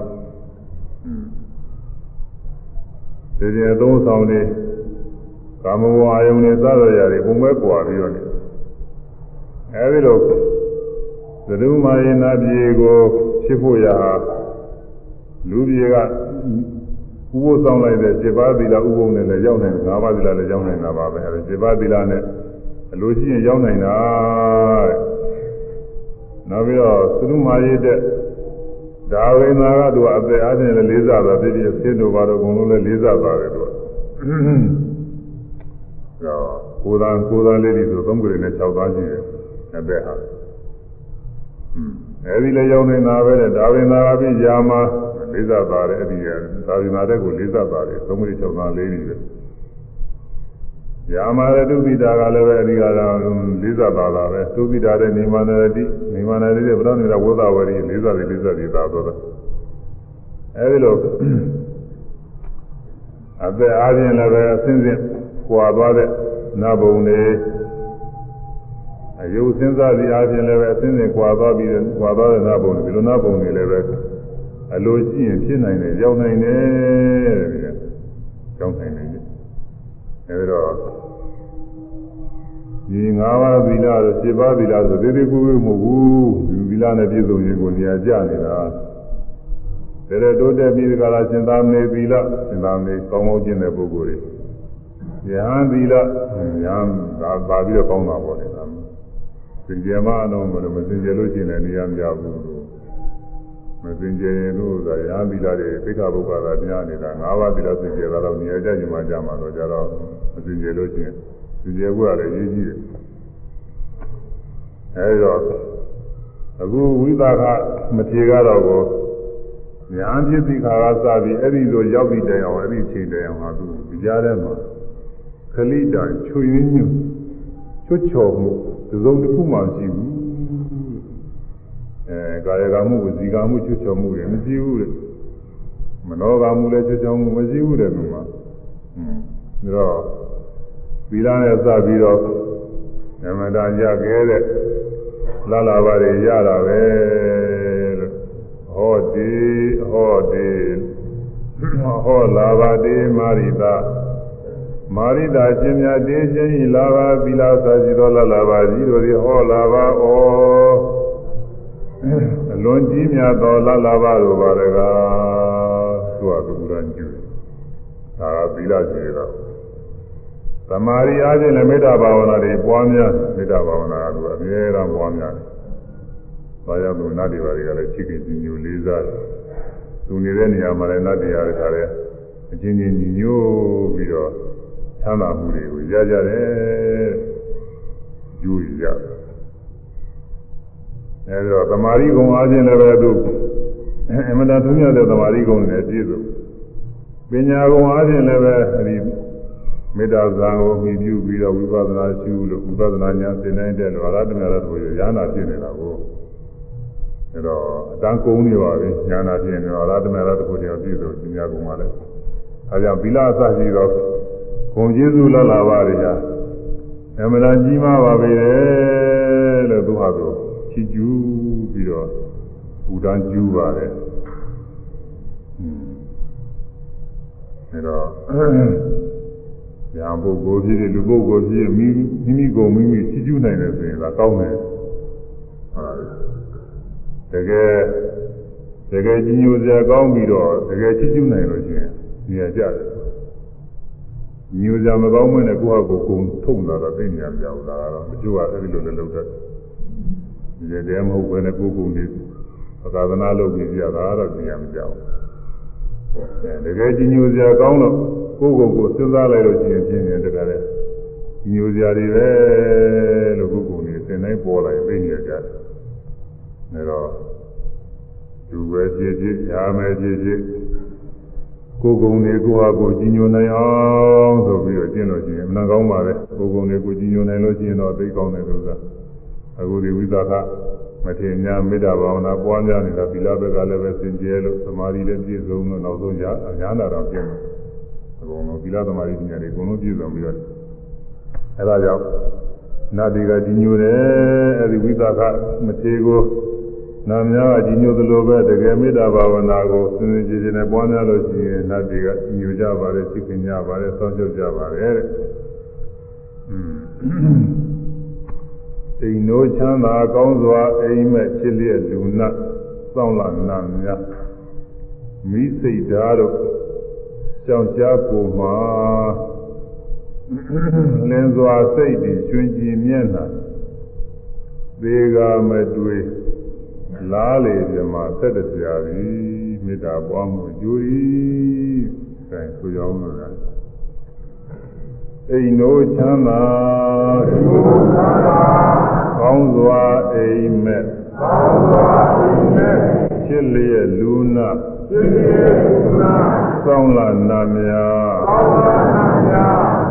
ဒီဒီအသုံးဆောင်တွေကာမဝါယုန်တွေစသဖြင့်ပုံပဲကွာပြီးတော့နေအဲဒီလိုသဒုမာယေနာပြေကိုဖြစ်ဖို့ရာလူပြေကဥပုသ်ဆောင်လိုက်တဲ့စေပါသီလဥပုံနဲ့လည်းရောက်နိုင်တယ်၅ပါးသီလလည်းရောက်နိုင်တာပါပဲအဲဒီစေပါသီလနဲ့အလိုရှိရင်ရောက်နိုင်တာတဲ့ နောက်ပြီးတော့သဒုမာယေတဲ့ဒါဝိနာကသူကအသက်အားဖြင့်လည်းလေးစားတာဖြစ်ဖြစ်ဆင်းတို့ဘာတော့အကုန်လုံးလည်းလေးစားပါတယ်သူကကိုယ်သာကိုယ်သာလေးတွေဆိုသုံးကြိမ်နဲ့6သားရှိတယ်အသက်ဟာအဲဒီလည်းရောက်နေတာပဲတဲ့ဒါဝင်သာအပြင်ယာမလေးစားပါတယ်အဲ့ဒီဒါဝင်သာတဲ့ကိုလေးစားပါတယ်သုံးမိ၆သားလေးနေပဲ ယာမရတုပိတာကလည်းပဲအဒီကတော့လေးစားပါတာပဲသုပိတာတဲ့နေမနရတိနေမနရတိတဲ့ဗုဒ္ဓနေတာဝိသဝရီလေးစားတယ်လေးစားတယ်သာတော့အဲဒီလိုအသက်အားဖြင့်လည်းပဲအစဉ်စဉ်ကွာသွားတဲ့နဘုံတွေအယုတ်စဉ်းစားစီအားဖြင့်လည်းပဲအစဉ်စဉ်ကွာသွားပြီးကွာသွားတဲ့နာဘုံဒီလိုနာဘုံတွေလည်းပဲအလိုရှိရင်ဖြစ်နိုင်တယ်ရောက်နိုင်တယ်တဲ့ဒီကရောက်နိုင်တယ် အဲဒီတော့ဒီ၅ပါးသီလတို့၈ပါးသီလဆိုသေးသေးကိုယ်ကိုမဟုတ်ဘူးဒီသီလနဲ့ပြည့်စုံရင်ကိုနေရာကျနေတာဒါရတိုးတက်ပြီးဒီကလာရှင်သာမေသီလရှင်သာမေကောင်းကောင်းကျင့်တဲ့ပုဂ္ဂိုလ်တွေယဟန်သီလယဟန်ဒါပါပြီးတော့ကောင်းတာပေါ့လေစင်ကြယ်မအောင်မလို့မစင်ကြယ်လို့ရှိရင်လည်းနေရာမရဘူးလို့မ စင်ကြယ်ရင်လို့သာရာသီလာတွေသိက္ခာပုဂ္ဂါသာတရားနေတာ၅ပါးသီလစင်ကြယ်တာတော့နေရာကြရင်မှကြမှာတော့ကြတော့မစင်ကြယ်လို့ရှိရင်စသူကျေဘုရားလည်းရေးကြည့်တယ်အဲဒီတော့အခုဝိသကမထေကတော့ကိုညာဖြစ်သိခါကစပြီးအဲ့ဒီလိုရောက်ပြီးတိုင်အောင်အဲ့ဒီချိန်တိုင်အောင်ဟာသူဒီကြားထဲမှာခလိတံချွေရင်းညွတ်ချွတ်ချော်မှုသုံးတစ်ခုမှရှိဘူး အဲကာယကမှုဝစီကမှုချွတ်ချော်မှုတွေမရှိဘူးတဲ့မနောကမှုလည်းချွတ်ချော်မှုမရှိဘူးတဲ့ဒီမှာอืมဒါတော့သီလနဲ့စပြီးတော့ဓမ္မတာရခဲ့တဲ့လာလာပါတွေရတာပဲလို့ဟောဒီဟောဒီဟောလာပါတိမာရိတာမာရိတာရှင်မြတ်တေခြင်းဤလာပါသီလစာရှိသောလာလာပါကြီးတို့သည်ဟောလာပါဩ အလွန်ကြီးမြတ်သောလာလာပါတို့ပါတကားသူကသူရန်ကျူဒါကသီလရှိတော့သမာဓိအားဖြင့်လည်းမေတ္တာဘာဝနာတွေပွားများမေတ္တာဘာဝနာကသူအမြဲတမ်းပွားများတယ်။ဘာကြောင့်သူနတ်တွေဘာတွေကလည်းချစ်ခင်ကြည်ညိုလေးစားတယ်။သူနေတဲ့နေရာမှာလည်းနတ်တရားတွေခါတဲ့အချင်းချင်းညီညွတ်ပြီးတော့ချမ်းသာမှုတွေကိုရကြတယ်။ယူရရတယ်။ အဲဒီတော့သမာဓိဂုဏ်အားဖြင့်လည်းပဲသူအမတန်ထုံးရတဲ့သမာဓိဂုဏ်နဲ့ပြည့်စုံပညာဂုဏ်အားဖြင့်လည်းပဲအဲဒီမေတ္တာဇာကိုမြည်ပြုပြီးတော့ဝိပဿနာရှုလို့ဝိပဿနာဉာဏ်သင်နိုင်တဲ့လို့အရဟတမေရတို့ရဟနာဖြစ်နေတာကိုအဲတော့အတန်းကုန်းနေပါပြီဉာဏ်ဖြစ်နေတော့အရဟတမေရတို့တရားပြည့်စုံပညာကုန်းပါလေအဲကြောင့်ဗီလာအစရှိတော့ဂုံကျေးဇူးလာလာပါရညာအမှန်တန်ကြီးမားပါပဲလို့သူဟာသူ ချီးကျူးပြီးတော့ဥဒန်းကျူးပါတယ်အဲတော့ညာပုဂ္ဂိုလ်ဖြစ်တဲ့လူပုဂ္ဂိုလ်ဖြစ်မိမိမိကိုမိမိချီးကျူးနိုင်တယ်ဆိုရင်ဒါကောင်းတယ်ဟုတ်တကယ်တကယ်ကြီးညိုစရာကောင်းပြီးတော့တကယ်ချီးကျူးနိုင်လို့ရှိရင်နေရာကျတယ်ညိုစရာမကောင်းမနဲ့ကိုယ့်ဟာကိုယ်ကုံထုံလာတော့သိနေရကြဘူးလားတော့မကျိုးကအဲ့ဒီလိုလည်းလုပ်တတ်တယ် ဒီတည်းမဟုတ်ဘဲနဲ့ကိုယ်ကုံနေသာသနာလုပ်ပြီးကြတာတော့သိရမကြဘူးတကယ်ကြီးညိုစရာကောင်းတော့ကိုယ်ကိုယ်ကိုစဉ်းစားလိုက်လို့ရှိရင်ပြင်းနေတကယ်လေညိုစရာတွေပဲလို့ကိုယ်ကိုယ်နေသင်တိုင်းပေါ်လာရင်သိနေကြတယ်။ဒါတော့သူပဲကြည်ကြည်ရာမယ်ကြည်ကြည်ကိုယ်ကုံတွေကိုဟာကိုကြီးညိုနိုင်အောင်ဆိုပြီးတော့ကျင့်လို့ရှိရင်အမှန်ကောင်းပါလေကိုယ်ကုံတွေကိုကြီးညိုနိုင်လို့ရှိရင်တော့သိကောင်းတယ်လို့ဆိုတာ အခုဒီဝိသကမထေရမေတ္တာဘာဝနာပွားများနေတာသီလဘက်ကလည်းပဲစင်ကြယ်လို့သမာဓိလည်းပြည့်စုံလို့နောက်ဆုံးညာညာနာတော့ပြည့်တယ်အကုန်လုံးသီလသမာဓိပညာတွေအကုန်လုံးပြည့်စုံပြီးတော့အဲဒါကြောင့်နတ်တွေကကြီးညိုတယ်အဲဒီဝိသကမထေရကိုနာမများကကြီးညိုသလိုပဲတကယ်မေတ္တာဘာဝနာကိုစင်စင်ကြယ်ကြယ်နဲ့ပွားများလို့ရှိရင်နတ်တွေကကြီးညိုကြပါတယ်သိခင်ကြပါတယ်စောင့်ရှောက်ကြပါတယ်တဲ့ အိမ်တို့ချမ်းသာကောင်းစွာအိမ်မဲ့ချစ်လျက်လူနတ်စောင့်လာနာများမိစိတ်ဓာတ်တို့ကြောင်ရှားကိုမှာလင်းစွာစိတ်တည်ကျွင်ကြည်မျက်နှာသေကမတွေ့လားလေပြမှာဆက်တပြာသည်မေတ္တာပွားမှုအကျိုးဤအဲဆိုကြောင်းလို့လား အိမ်တို့ချမ်းသာကောင်းစွာအိမ်မဲ့ကောင်းစွာအိမ်မဲ့ချစ်လျက်လူနာချစ်လျက်လူနာကောင်းလာနာမြာကောင်းလာနာမြာ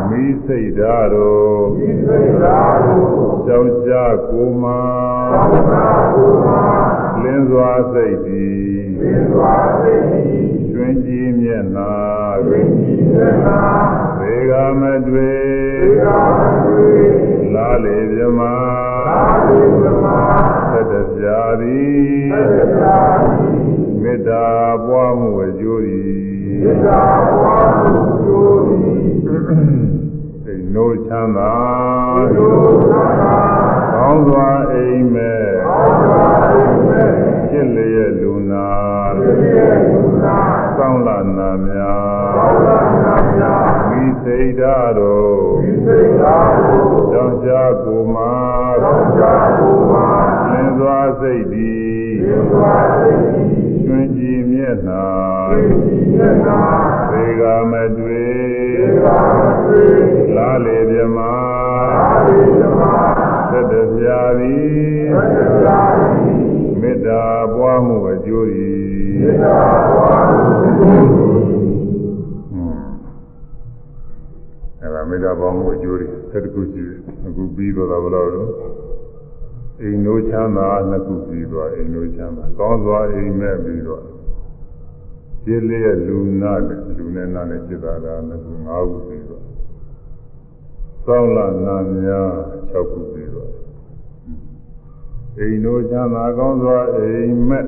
မိစိတ်ဓာတ်တို့မိစိတ်ဓာတ်တို့ရှောင်းရှားကိုမာရှောင်းရှားကိုမာလင်းစွာစိတ်သည်လင်းစွာစိတ်သည်ကျွင်ကြည်မျက်နာ ကျွင်ကြည်မျက်နာသေကမတွေ့သေကမတွေ့လာလေမြမလာလေမြမသတ္တပြာသည်သတ္တပြာသည်မေတ္တာပွားမှုအကျိုး၏မေတ္တာပွားမှုအကျိုး၏စိတ်နိုးချမ်းသာစိတ်နိုးချမ်းသာကောင်းစွာအိမ်မဲ့ကောင်းစွာအိမ်မဲ့ ရှင်းလျက်လူနာရှင်းလျက်လူနာကောင်းလာနာများကောင်းလာနာများမိစိတ်ဓာတ်တို့မိစိတ်ဓာတ်တို့ကြောင့်ရှားကိုမာကြောင့်ရှားကိုမာလင်းစွာစိတ်သည်လင်းစွာစိတ်သည်ကျွင်ကြည်မျက်နှာကျွင်ကြည်မျက်နှာသေကမတွေ့သေကမတွေ့လာလေမြမသက်တပြာသည် အဲ့ဒါမေတ္တာပွားမှုအကျိုးတွေသက်တခုရှိတယ်အခုပြီးတော့တာဘယ်လိုလဲအိမ်တို့ချမ်းသာနှစ်ခုပြီးသွားအိမ်တို့ချမ်းသာကောင်းစွာအိမ်မဲ့ပြီးတော့ခြေလျက်လူနာနဲ့လူနဲ့နာနဲ့จิตတာကနှစ်ခု၅ခုပြီးတော့သောင်းလာနာများ၆ခုပြီးတော့အိမ်တို့ချမ်းသာကောင်းစွာအိမ်မဲ့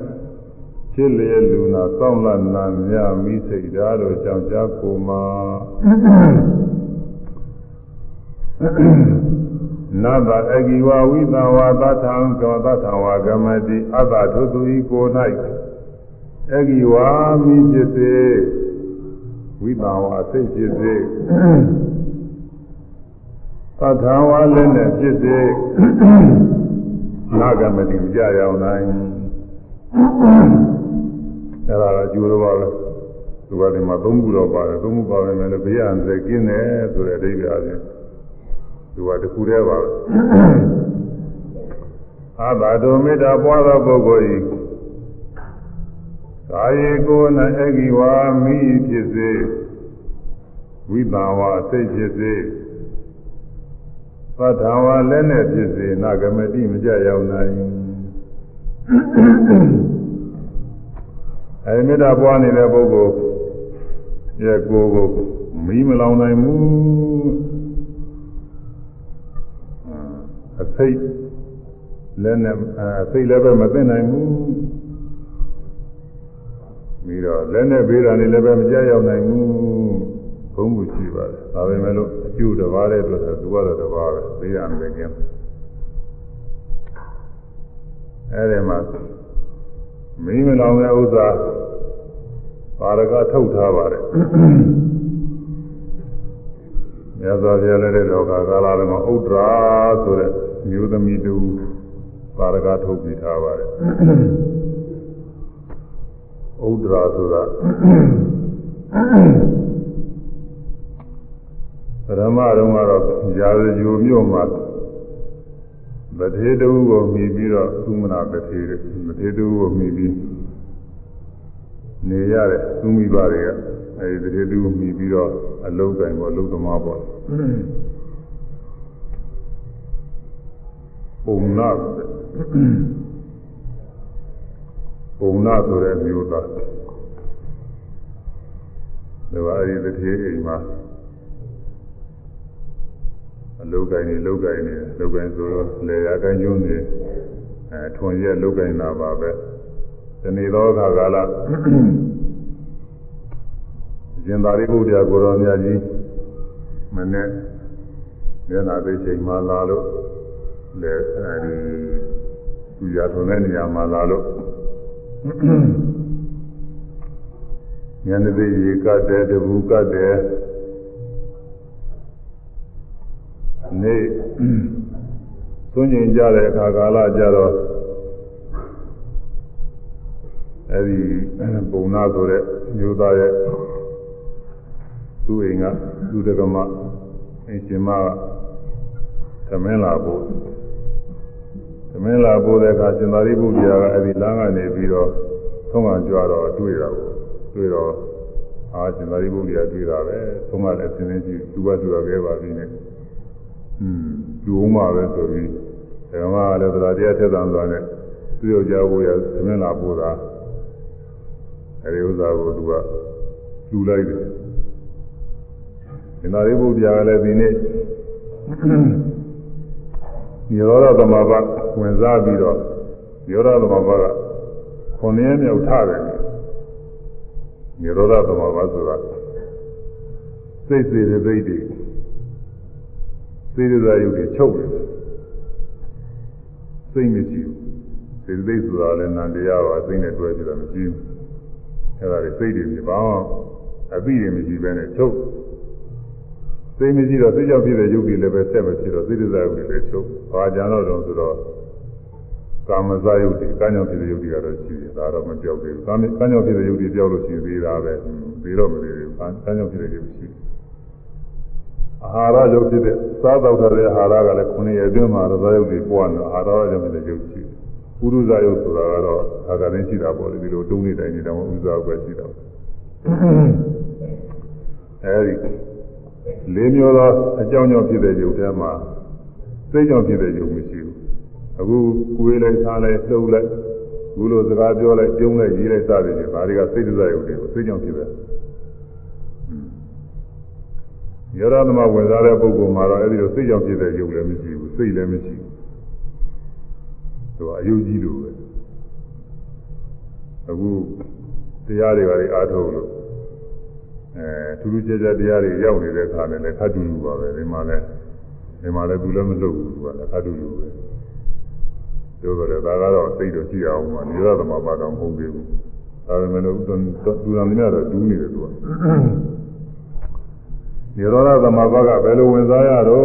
ခြေလျက်လူနာသောင်းလာနာများမိစိတ်ဓာတ်တို့ကြောင့်ကြားကိုမှာနတ္တအဂိဝဝိသဝါသထံကောသထံဝါကမတိအတ္တထုသူဤကို၌အဂိဝါမိဖြစ်စေဝိသဝါစိတ်ဖြစ်စေသထံဝါလည်းနဲ့ဖြစ်စေနာဂမတိမကြရအောင်နိုင် အဲ့ဒါကကျိုးတော့ပါပဲသူကဒီမှာသုံးခုတော့ပါတယ်သုံးခုပါပဲမယ်လို့ဘေးရန်စက်ကင်းတယ်ဆိုတဲ့အဓိပ္ပာယ်အချင်းသူကတခုတည်းပါပဲအာဘာဒုမေတ္တာပွားသောပုဂ္ဂိုလ်ဤကာယေကိုနအဂိဝါမိဖြစ်စေဝိပါဝစိတ်ဖြစ်စေသတ္တဝါလည်းနဲ့ဖြစ်စေနာဂမတိမကြရောက်နိုင် အဲဒီမေတ္တာပွားနေတဲ့ပုဂ္ဂိုလ်ရဲ့ကိုယ်ကိုမီးမလောင်နိုင်ဘူးအစိတ်လည်းနဲ့အစိတ်လည်းပဲမသိနိုင်ဘူးပြီးတော့လည်းနဲ့ဘေးတာနေလည်းပဲမကြရောက်နိုင်ဘူးဘုံမှုရှိပါတယ်ဒါပေမဲ့လို့အကျိုးတစ်ပါးတဲ့အတွက်သူကတော့တစ်ပါးပဲဘေးရမယ်ကျင်းအဲဒီမှာ မင်းမလောင်တဲ့ဥစ္စာပါရကထုတ်ထားပါတယ်မြတ်စွာဘုရားလည်းတဲ့တော်ကာကာလာလည်းမှာဥဒ္ဒရာဆိုတဲ့မျိုးသမီးတူပါရကထုတ်ပြီးထားပါတယ်ဥဒ္ဒရာဆိုတာပရမတုံးကတော့ရာဇဂျူမြို့မှာ ဗထေတူကိုမြည်ပြီးတော့သုမနာဗထေဗထေတူကိုမြည်ပြီးနေရတဲ့သူမိဘတွေကအဲဒီဗထေတူကိုမြည်ပြီးတော့အလုံးကင်ပေါ့အလုံးသမားပေါ့ပုံနာပုံနာဆိုတဲ့မျိုးသားဒါကအဲဒီဗထေအိမ်မှာ အလုတ်ကိုင်းနေလုတ်ကိုင်းနေလုတ်ကိုင်းဆိုတော့လေယာကိုင်းကျုံးနေအဲထွန်ရက်လုတ်ကိုင်းတာပါပဲဒီနေ့သောအခါကာလရှင်သာရိပုတ္တရာကိုရောမြတ်ကြီးမနေ့ညနာသိချိန်မှလာလို့လေအဲဒီသူရထုံတဲ့နေရာမှာလာလို့ညနေသိရေကတ်တယ်တပူကတ် နေ့သွင်းကျင်ကြတဲ့အခါကာလကြတော့အဲဒီပုံနာဆိုတဲ့မျိုးသားရဲ့သူ့အိမ်ကသူတကမအရှင်မကသမင်းလာဖို့သမင်းလာဖို့တဲ့အခါရှင်သာရိပုတ္တရာကအဲဒီလမ်းကနေပြီးတော့သုံးကကြွတော့တွေ့တာပေါ့တွေ့တော့အာရှင်သာရိပုတ္တရာတွေ့တာပဲသုံးကလည်းအစဉ်ချင်းကြည့်သူကသူကခဲ့ပါပြီနဲ့อืม လူအောင်ပါပဲဆိုပြီးဓမ္မကလည်းသရာတရားထက်သန်သွားတဲ့သူ့ယောက်ျားကိုရသမင်းလာပို့တာအဲဒီဥစ္စာကိုသူကလူလိုက်တယ်ရှင်သာရိပုတ္တရာကလည်းဒီနေ့ညောရသမဘာဝင်စားပြီးတော့ညောရသမဘာကခုနှစ်ရက်မြောက်ထားတယ်ညောရသမဘာဆိုတာစိတ်စေတဲ့သိတွေ စေတသာယုတ်တွေချုပ်တယ်စိတ်မရှိဘူးစေတသိက်ဆိုတာလည်းနန္တရားပါစိတ်နဲ့တွဲကြည့်တာမရှိဘူးအဲဒါတွေစိတ်တွေမြပါအပိတွေမရှိဘဲနဲ့ချုပ်စိတ်မရှိတော့စိတ်ကြောင့်ဖြစ်တဲ့ယုတ်တွေလည်းပဲဆက်မဖြစ်တော့စေတသာယုတ်တွေလည်းချုပ်ဘာကြံတော့တော့ဆိုတော့ကာမဇာယုတ်တွေကံကြောင့်ဖြစ်တဲ့ယုတ်တွေကတော့ရှိတယ်ဒါတော့မပြောက်သေးဘူးကံကံကြောင့်ဖြစ်တဲ့ယုတ်တွေပြောက်လို့ရှိရင်သေးတာပဲသေးတော့မသေးဘူးကံကြောင့်ဖြစ်တဲ့ယုတ်ရှိတယ် အာဟာရရုပ်ဖြစ်တဲ့စားတော့တဲ့အာဟာရကလည်းခုနှစ်ရက်အတွင်းမှာရသရုပ်တွေပွားနေအာဟာရရုပ်ဖြစ်တဲ့ရုပ်ရှိဥရုဇရုပ်ဆိုတာကတော့အာဃာရင်ရှိတာပေါ့လေဒီလိုတုံးနေတိုင်းနေတော့ဥရုဇပဲရှိတာအဲဒီလေးမျိုးသောအကြောင်းကြောင့်ဖြစ်တဲ့ရုပ်ထဲမှာစိတ်ကြောင့်ဖြစ်တဲ့ရုပ်မရှိဘူးအခုကိုယ်လိုက်စားလိုက်လှုပ်လိုက်ဘူးလို့စကားပြောလိုက်ပြုံးလိုက်ရေးလိုက်စသည်ဖြင့်ဒါတွေကစိတ်ဒုစရုပ်တွေကိုစိတ်ကြောင့်ဖြစ်တ ယ်ရရသမဝင်စားတဲ့ပုဂ္ဂိုလ်မှာတော့အဲဒီလိုစိတ်ကြောင့်ဖြစ်တဲ့ယုတ်လည်းမရှိဘူးစိတ်လည်းမရှိဘူးသူကအယုတ်ကြီးလိုပဲအခုတရားတွေပါလေအားထုတ်လို့အဲထူးထူးခြားခြားတရားတွေရောက်နေတဲ့အခါနဲ့လည်းခတ်တူလူပါပဲဒီမှာလည်းဒီမှာလည်းသူလည်းမလုပ်ဘူးသူကလည်းခတ်တူလူပဲပြောကြတယ်ဒါကတော့စိတ်တော့ရှိအောင်မှာနိရောဓသမဘာတော့မဟုတ်သေးဘူးဒါပေမဲ့လို့သူတော်များတော့ဒူးနေတယ်သူက နိရောဓသမဘာကဘယ်လိုဝင်စားရတော့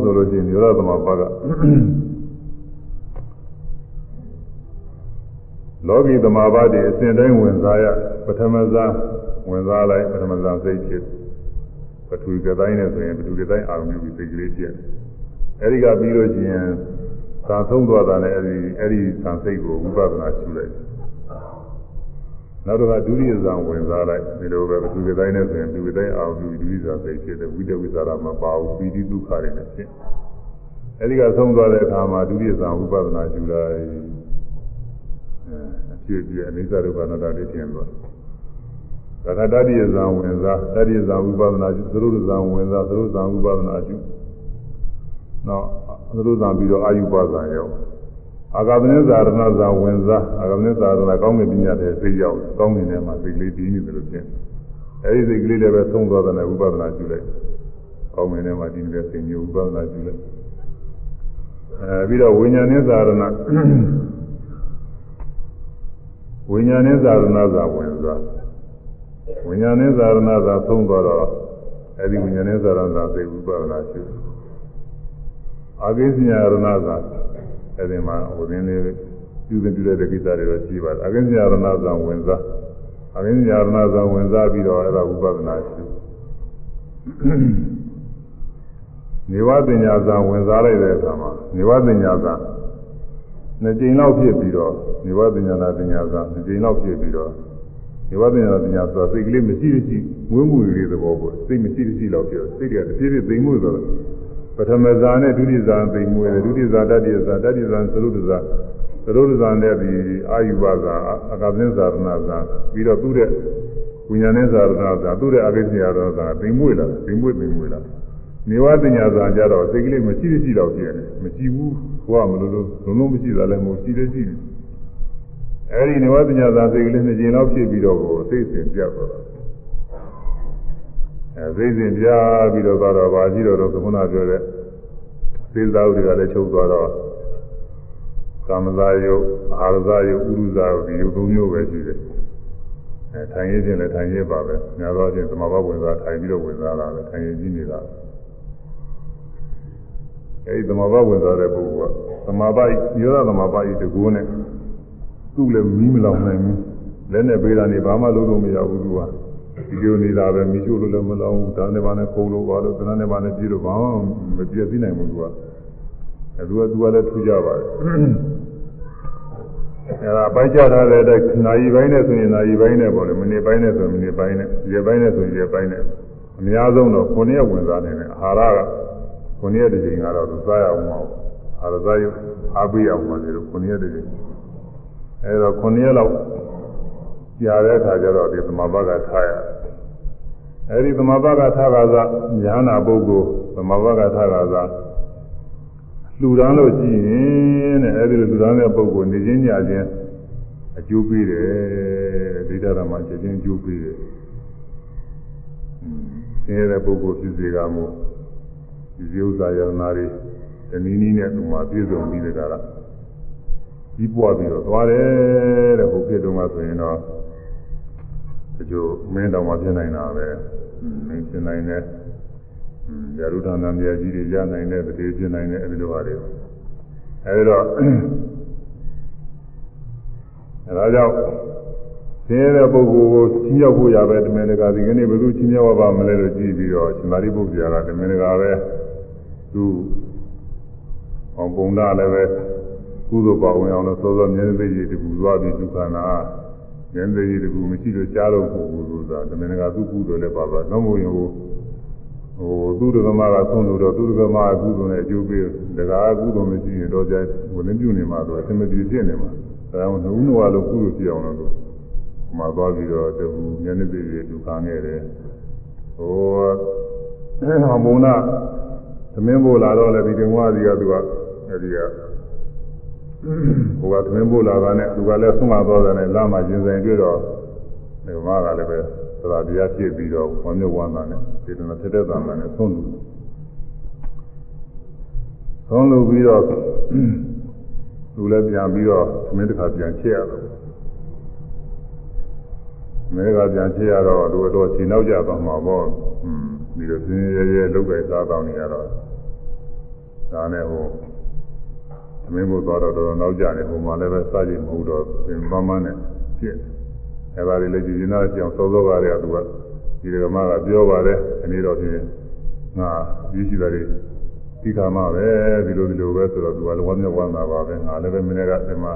ဆိုလို့ရှိရင်နိရောဓသမဘာကလောကီသမဘာတွေအစဉ်တိုင်းဝင်စားရပထမဇာဝင်စားလိုက်ပထမဇာစိတ်ဖြစ်ပထဝီကတိုင်းနဲ့ဆိုရင်ပထဝီကတိုင်းအာရုံပြုပြီးစိတ်ကလေးဖြစ်အဲဒီကပြီးလို့ရှိရင်သာဆုံးသွားတာနဲ့အဲဒီအဲဒီသံစိတ်ကိုဝိပဿနာရှုလိုက် နောက်တော့ဒုတိယဇာဝင်စားလိုက်ဒီလိုပဲပထဝီကတိုင်းနဲ့ဆိုရင်ပထဝီတိုင်းအာရုံပြုဒုတိယဇာစိတ်ဖြစ်တယ်ဝိတဝိသရာမပါဘူးပီတိဒုက္ခတွေနဲ့ဖြစ်အဲဒီကဆုံးသွားတဲ့အခါမှာဒုတိယဇာဝိပဿနာရှုလိုက်အဖြစ်ပြအနိစ္စဒုက္ခအနတ္တတွေထင်သွားဒါကတတိယဇာဝင်စားတတိယဇာဝိပဿနာရှုသရုပ်ဇာဝင်စားသရုပ်ဇာဝိပဿနာရှုနောက်သရုပ်ဇာပြီးတော့အာယုပဇာရောက် အာဂမနဇာရဏဇာဝင်စားအာဂမနဇာရဏကောင်းကင်ပညာတဲ့စိတ်ရောက်ကောင်းကင်ထဲမှာစိတ်ကလေးတည်နေတယ်လို့ဖြစ်အဲဒီစိတ်ကလေးလည်းပဲသုံးသွားတဲ့ဝိပဿနာရှုလိုက်ကောင်းကင်ထဲမှာတည်နေတဲ့စိတ်မျိုးဝိပဿနာရှုလိုက်အဲပြီးတော့ဝိညာဉ်နဲ့ဇာရဏဝိညာဉ်နဲ့ဇာရဏဇာဝင်စားဝိညာဉ်နဲ့ဇာရဏသာသုံးသွားတော့အဲဒီဝိညာဉ်နဲ့ဇာရဏသာသိဝိပဿနာရှိအာကိစ္စညာရဏသာ အဲဒီမှာဟိုရင်းလေးပြုသင်ပြုတဲ့ကိစ္စတွေတော့ရှိပါတယ်အာကိစ္စညာရဏသာဝင်စားအာကိစ္စညာရဏသာဝင်စားပြီးတော့အဲဒါဝိပဿနာရှိနေဝပညာသာဝင်စားလိုက်တဲ့အခါမှာနေဝပညာသာနှစ်ကြိမ်လောက်ဖြစ်ပြီးတော့နေဝပညာနာပညာသာနှစ်ကြိမ်လောက်ဖြစ်ပြီးတော့ဒီဝိပဿနာပညာဆိုတာစိတ်ကလေးမရှိမရှိဝင်းမှုလေးသဘောပေါ့စိတ်မရှိမရှိတော့ပြောစိတ်ကတဖြည်းဖြည်းသိမ်မှုဆိုတော့ပ ထမဇာနဲ့ဒုတိယဇာသိမ်မှုတယ်ဒုတိယဇာတတိယဇာတတိယဇာသရုပ်ဇာသရုပ်ဇာနဲ့ဒီအာယုဘဇာအကပ္ပင်းဇာရဏဇာပြီးတော့သူ့တဲ့ဝိညာဉ်နဲ့ဇာရဏဇာသူ့တဲ့အဘိဓိယရောဇာသိမ်မှုလာသိမ်မှုသိမ်မှုလာနေဝပညာဇာကြတော့စိတ်ကလေးမရှိမရှိတော့ပြည့်တယ်မရှိဘူးဟိုကမလို့လို့လုံးလုံးမရှိတာလည်းမဟုတ်ရှိတယ်ရှိတယ်အဲဒီနေဝပညာသာစိတ်ကလေးနှစ်ကြိမ်လောက်ဖြစ်ပြီးတော့ကိုစိတ်စဉ်ပြတ်သွားတာ အဲစိတ်စဉ်ပြပြီးတော့တော့ဗာရှိတော့တော့သမုနာပြောတဲ့သေသာဥတွေကလည်းချုပ်သွားတော့ကာမဇာယုအာရဇာယုဥရုဇာယုဒီယုသုံးမျိုးပဲရှိတယ်အဲထိုင်ရခြင်းလည်းထိုင်ရပါပဲများသောအားဖြင့်သမဘာဝင်စားထိုင်ပြီးတော့ဝင်စားတာပဲထိုင်ရကြီးနေတာအဲဒီသမဘာဝင်စားတဲ့ပုဂ္ဂိုလ်ကသမဘာဤရောသမဘာဤတကူနဲ့သူ့လည်းမီးမလောင်နိုင်ဘူးလက်နဲ့ပေးတာနေဘာမှလုပ်လို့မရဘူးသူက ဒီလိုနေတာပဲမီးရှို့လို့လည်းမလောင်ဘူးဒါနဲ့ဘာနဲ့ခုံလို့ဘာလို့သနာနဲ့ဘာနဲ့ပြေးလို့ဘာမှမပြည့်စည်နိုင်ဘူးသူကအဲသူကသူကလည်းထူကြပါတယ်အဲဒါပိုက်ကြထားတဲ့အတိုင်းနာယီပိုင်းနဲ့ဆိုရင်နာယီပိုင်းနဲ့ပေါ့လေမိနစ်ပိုင်းနဲ့ဆိုရင်မိနစ်ပိုင်းနဲ့ရက်ပိုင်းနဲ့ဆိုရင်ရက်ပိုင်းနဲ့အများဆုံးတော့9ရက်ဝင်စားနေတယ်အာဟာရက9ရက်တစ်ချိန်ကတော့သူစားရအောင်မဟုတ်အာဟာရစားရအားပေးအောင်မလို့9ရက်တစ်ချိန်အဲတော့9ရက်လောက်ကြာတဲ့အခါကျတော့ဒီသမဘကထားရ အဲဒီသမဘကထားကစားညာနာပုဂ္ဂိုလ်သမဘကထားကစားလှူဒန်းလို့ရှိရင်တဲ့အဲဒီလိုလှူဒန်းတဲ့ပုဂ္ဂိုလ်နေချင်းညချင်းအကျိုးပေးတယ်ဒိဋ္ဌရမချက်ချင်းအကျိုးပေးတယ်ဆင်းရဲတဲ့ပုဂ္ဂိုလ်ဖြစ်စေကမို့ဒီဥစ္စာယနာတွေတနည်းနည်းနဲ့သူမှာပြည့်စုံပြီးတဲ့ကလားကြီးပွားပြီးတော့သွားတယ်တဲ့ဟိုဖြစ်တုန်းကဆိုရင်တော့ ဒီလိုမင်းတော်မှဖြစ်နိုင်တာပဲမင်းဖြစ်နိုင်တဲ့ဇာရုဒ္ဓနာမြတ်ကြီးတွေရနိုင်တဲ့တတိဖြစ်နိုင်တဲ့အဲဒီလိုဟာတွေအဲဒီတော့အဲဒါကြောင့်ဆင်းရဲတဲ့ပုဂ္ဂိုလ်ကိုချင်းရောက်ဖို့ရပဲတမင်တကာဒီကနေ့ဘယ်သူချင်းရောက်ပါမလဲလို့ကြည့်ပြီးတော့ရှင်သာရိပုတ္တရာကတမင်တကာပဲသူအောင်ပုံသားလည်းပဲကုသိုလ်ပါဝင်အောင်လို့စောစောမြဲသိကြီးတကူသွားပြီးဒုက္ခနာ မြဲသိကြီးတကူမရှိလို့ရှားတော့ပုဂ္ဂိုလ်ဆိုတာတမင်တကာသူကုသိုလ်လည်းပါပါတော့မို့ရင်ဟိုဟိုသူဒကမကဆုံးလို့တော့သူဒကမကကုသိုလ်နဲ့အကျိုးပေးဒကာကုသိုလ်မရှိရင်တော့ကြဝင်နေပြုနေမှာဆိုအစမပြေဖြစ်နေမှာအဲဒါနှုံးတော်လို့ကုသိုလ်ပြအောင်လို့မှာသွားပြီးတော့တကူမျက်နှာပြည်ဒုက္ခနဲ့တယ်ဟိုဟောမုံနာသမင်းပို့လာတော့လည်းဒီကံဝါစီကသူကအဲဒီက ဟိုကသမင်းပို့လာတာနဲ့သူကလည်းဆုံးမသွားတယ်နဲ့လာမှရင်ဆိုင်တွေ့တော့ဒီမှာကလည်းပဲသရာတရားဖြစ်ပြီးတော့ဝမ်းမြောက်ဝမ်းသာနဲ့စေတနာထက်တဲ့သာမန်နဲ့ဆုံးလို့ဆုံးလို့ပြီးတော့သူလည်းပြန်ပြီးတော့သမင်းတစ်ခါပြန်ချက်ရတယ်မဲကပြန်ချရတော့သူတော့ခြေနောက်ကြသွားမှာပေါ့။อืมဒီလိုစင်းရဲရဲလုတ်ပဲစားတောင်းနေရတော့ဒါနဲ့ဟိုသ မင်းဖို့သွားတော့တော်တော်နောက်ကြတယ်ဟိုမှာလည်းပဲစားကြည့်မဟုတ်တော့သင်မမနဲ့ဖြစ်။အဲဒါတွေလည်းကြည်ကျင်တော့ကြောင်စောစောကတည်းကသူကဒီကမကပြောပါတယ်အနေတော့ဖြင့်ငါကြီးရှိတယ်ဒီကမှပဲဒီလိုဒီလိုပဲဆိုတော့သူကလည်းဝမ်းမြောက်ဝမ်းသာပါပဲငါလည်းပဲမင်းကဒီမှာ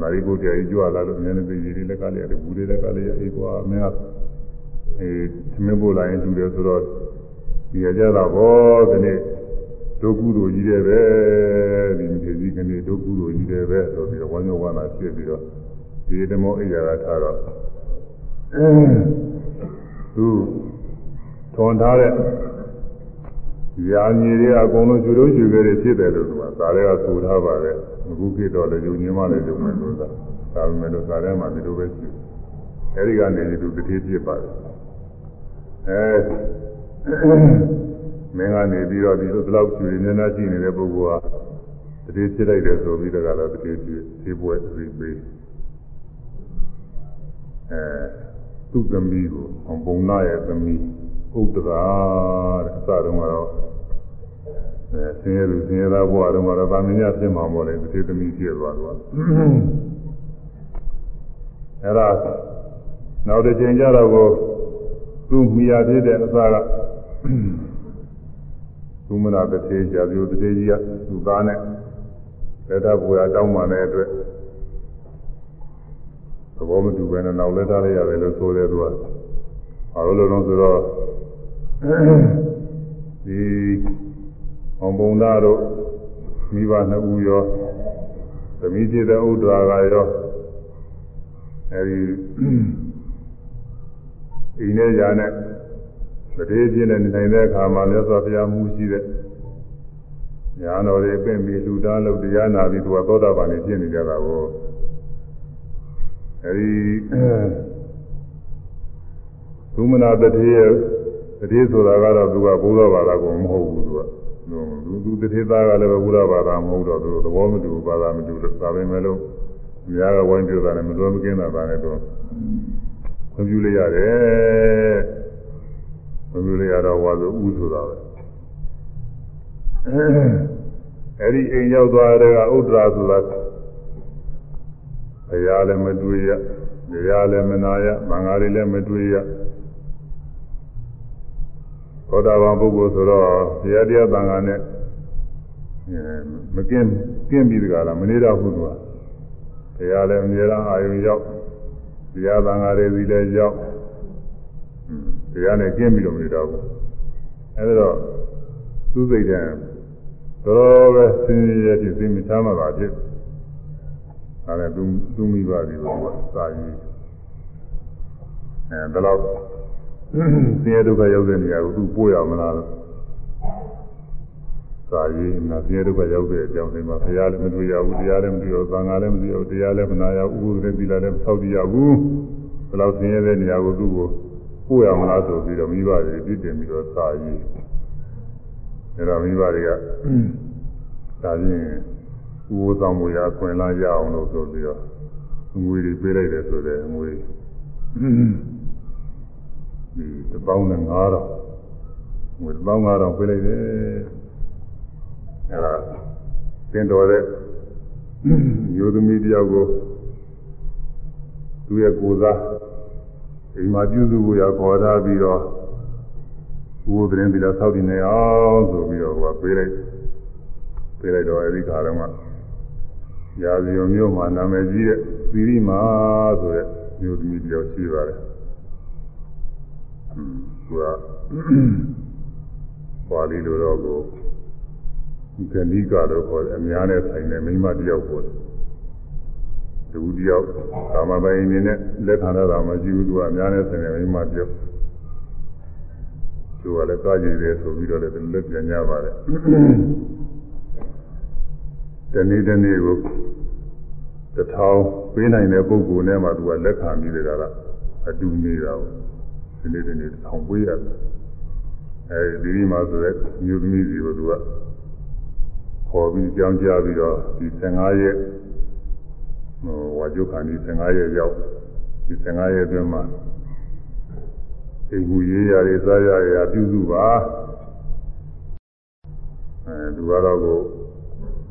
မာရီဘုရားကြီးကြွလာလို့နည်းနည်းပြည်ကြီးလက်ကလေးရတယ်ဘူးလေးလက်ကလေးရအေးကွာမင်းကအဲသမင်းပို့လာရင်သူတယ်ဆိုတော့ဒီရကြတာဘောဒီနေ့ ဒုက္ခုတို့ကြီးတယ်ပဲဒီမြေကြီးကနေဒုက္ခုတို့ကြီးတယ်ပဲဆိုပြီးတော့ဝမ်းမြောက်ဝမ်းသာဖြစ်ပြီးတော့ဒီဓမ္မအိယာကထားတော့သူထွန်ထားတဲ့ရာညီတွေအကုန်လုံးကျွလို့ကျွခဲ့တယ်ဖြစ်တယ်လို့သူကသာတွေကဆိုထားပါတယ်အခုခေတ်တော့လည်းယုံညင်းမှလည်းယုံမယ်လို့သာဒါပေမဲ့လို့သာထဲမှာဒီလိုပဲရှိအဲဒီကနေဒီလိုတတိဖြစ်ပါတယ်အဲ မင်းကနေပြီးတော့ဒီလိုဘလောက်ကျွေနေနေရှိနေတဲ့ပုဂ္ဂိုလ်ဟာတတိဖြစ်လိုက်တယ်ဆိုပြီးတော့လည်းတတိဖြစ်သေးပွဲပြီးပြီးအဲသူ့သမီးကိုအောင်ပုံနာရဲ့သမီးဥဒ္ဒရာတဲ့အစတုန်းကတော့အဲဆင်းရဲလူဆင်းရဲသားဘဝတုန်းကတော့ဗာမင်းညဖြစ်မှာမို့လေတတိသမီးဖြစ်သွားတော့အဲ့ဒါနောက်တစ်ချိန်ကျတော့ကိုသူ့မိယာဖြစ်တဲ့အစက သူမနာတစ်သေးကြာပြီးတစ်သေးကြီးကသူ့သားနဲ့လက်ထပ်ဘူရာတောင်းပန်တဲ့အတွက်သဘောမတူပဲနဲ့နောက်လက်ထားလိုက်ရတယ်လို့ဆိုတယ်သူကဘာလို့လဲတော့ဆိုတော့ဒီအောင်ပုံသားတို့မိဘနှစ်ဦးရောသမီးဖြစ်တဲ့ဥဒ္ဒရာကရောအဲဒီအိနေရာနဲ့ တတိပြည့်နဲ့နေနိုင်တဲ့အခါမှာမြတ်စွာဘုရားမူရှိတဲ့ညာတော်တွေပြင်ပြီးလူသားလို့တရားနာပြီးသူကသောတာပန်နေဖြစ်နေကြတာကိုအဲဒီသုမနာတတိယတတိဆိုတာကတော့သူကဘုရားဘာသာကိုမဟုတ်ဘူးသူကသူသူတတိသားကလည်းဘုရားဘာသာမဟုတ်တော့သူသဘောမတူဘာသာမတူဒါပဲမဲ့လို့အများကဝိုင်းပြတာနဲ့မလွယ်မကင်းတာပါနဲ့တော့ခွင့်ပြုလိုက်ရတယ် ခွင့်ပြုလိုက်ရတော့ဝါဆိုဥဆိုတာပဲအဲ့ဒီအိမ်ရောက်သွားတဲ့ကဥဒ္ဒရာဆိုတာဘုရားလည်းမတွေ့ရတရားလည်းမနာရမင်္ဂလာလည်းမတွေ့ရသောတာပန်ပုဂ္ဂိုလ်ဆိုတော့တရားတရားသံဃာနဲ့မကင်းကင်းပြီးတကလားမနေတော့ဘူးသူကတရားလည်းအများအားအာယုံရောက်တရားသံဃာတွေစီလည်းရောက် တရားနဲ့ကင်းပြီးတော့မနေတော့ဘူးအဲဒါတော့သူ့စိတ်ထဲတော်ပဲဆင်းရဲဖြစ်သိမချမ်းသာပါဖြစ်ဒါနဲ့သူသူမိပါပြီဘောစာကြီးအဲဒါတော့ဆင်းရဲဒုက္ခရောက်တဲ့နေရာကိုသူပို့ရမလားလို့စာရေးနာဆင်းရဲဒုက္ခရောက်တဲ့အကြောင်းတွေမှာဘုရားလည်းမတွေ့ရဘူးတရားလည်းမတွေ့ရဘူးသံဃာလည်းမတွေ့ရဘူးတရားလည်းမနာရဘူးဥပဒေသီလလည်းမဆောက်တည်ရဘူးဘယ်လောက်ဆင်းရဲတဲ့နေရာကိုသူ့ကို ပို့ရမလားဆိုပြီးတော့မိဘတွေပြစ်တင်ပြီးတော့စာရေးအဲတော့မိဘတွေကဒါချင်းဥပဒေဆောင်မူရာခွင်လာရအောင်လို့ဆိုပြီးတော့ငွေတွေပေးလိုက်တယ်ဆိုတဲ့ငွေဒီတစ်ပေါင်းနဲ့9000ငွေတစ်ပေါင်း9000ပေးလိုက်တယ်အဲဒါသင်တော်တဲ့မျိုးသမီးတယောက်ကိုသူရဲ့ကိုယ်စား အိမ်မှာပြုစုဖို့ရခေါ်ထားပြီးတော့ဘုရားသတင်းပြီးတော့သောက်တည်နေအောင်ဆိုပြီးတော့ဟိုကပေးလိုက်ပေးလိုက်တော့အဲဒီခါတော့မှရာဇယုံမျိုးမှာနာမည်ကြီးတဲ့သီရိမာဆိုတဲ့မျိုးသမီးတယောက်ရှိပါတယ်သူကပါဠိလိုတော့ကိုဂဏိကလို့ခေါ်တယ်အများနဲ့ဆိုင်တဲ့မိန်းမတယောက်ပေါ့ တူတယောက်ကာမပိုင်အနေနဲ့လက်ခံရတာမရှိဘူးသူကအများနဲ့ဆိုင်တဲ့မိန်းမတယောက်သူကလည်းကားကြည့်တယ်ဆိုပြီးတော့လည်းလက်ပြန်ကြပါတယ်တနေ့တနေ့ကိုတထောင်ပေးနိုင်တဲ့ပုဂ္ဂိုလ်နဲ့မှသူကလက်ခံပြီးတယ်ကအတူနေတာကိုဒီနေ့ဒီနေ့တထောင်ပေးရတယ်အဲဒီဒီမှာဆိုတဲ့မြို့သမီးစီကိုသူကခေါ်ပြီးကြောင်းကြပြီးတော့ဒီ15ရက်ဟို ဝါကျုခန္ဒီ15ရက်ရောက်ဒီ15ရက်အတွင်းမှာအိမ်မူရေးရတွေစားရရပြုစုပါအဲသူကတော့ကို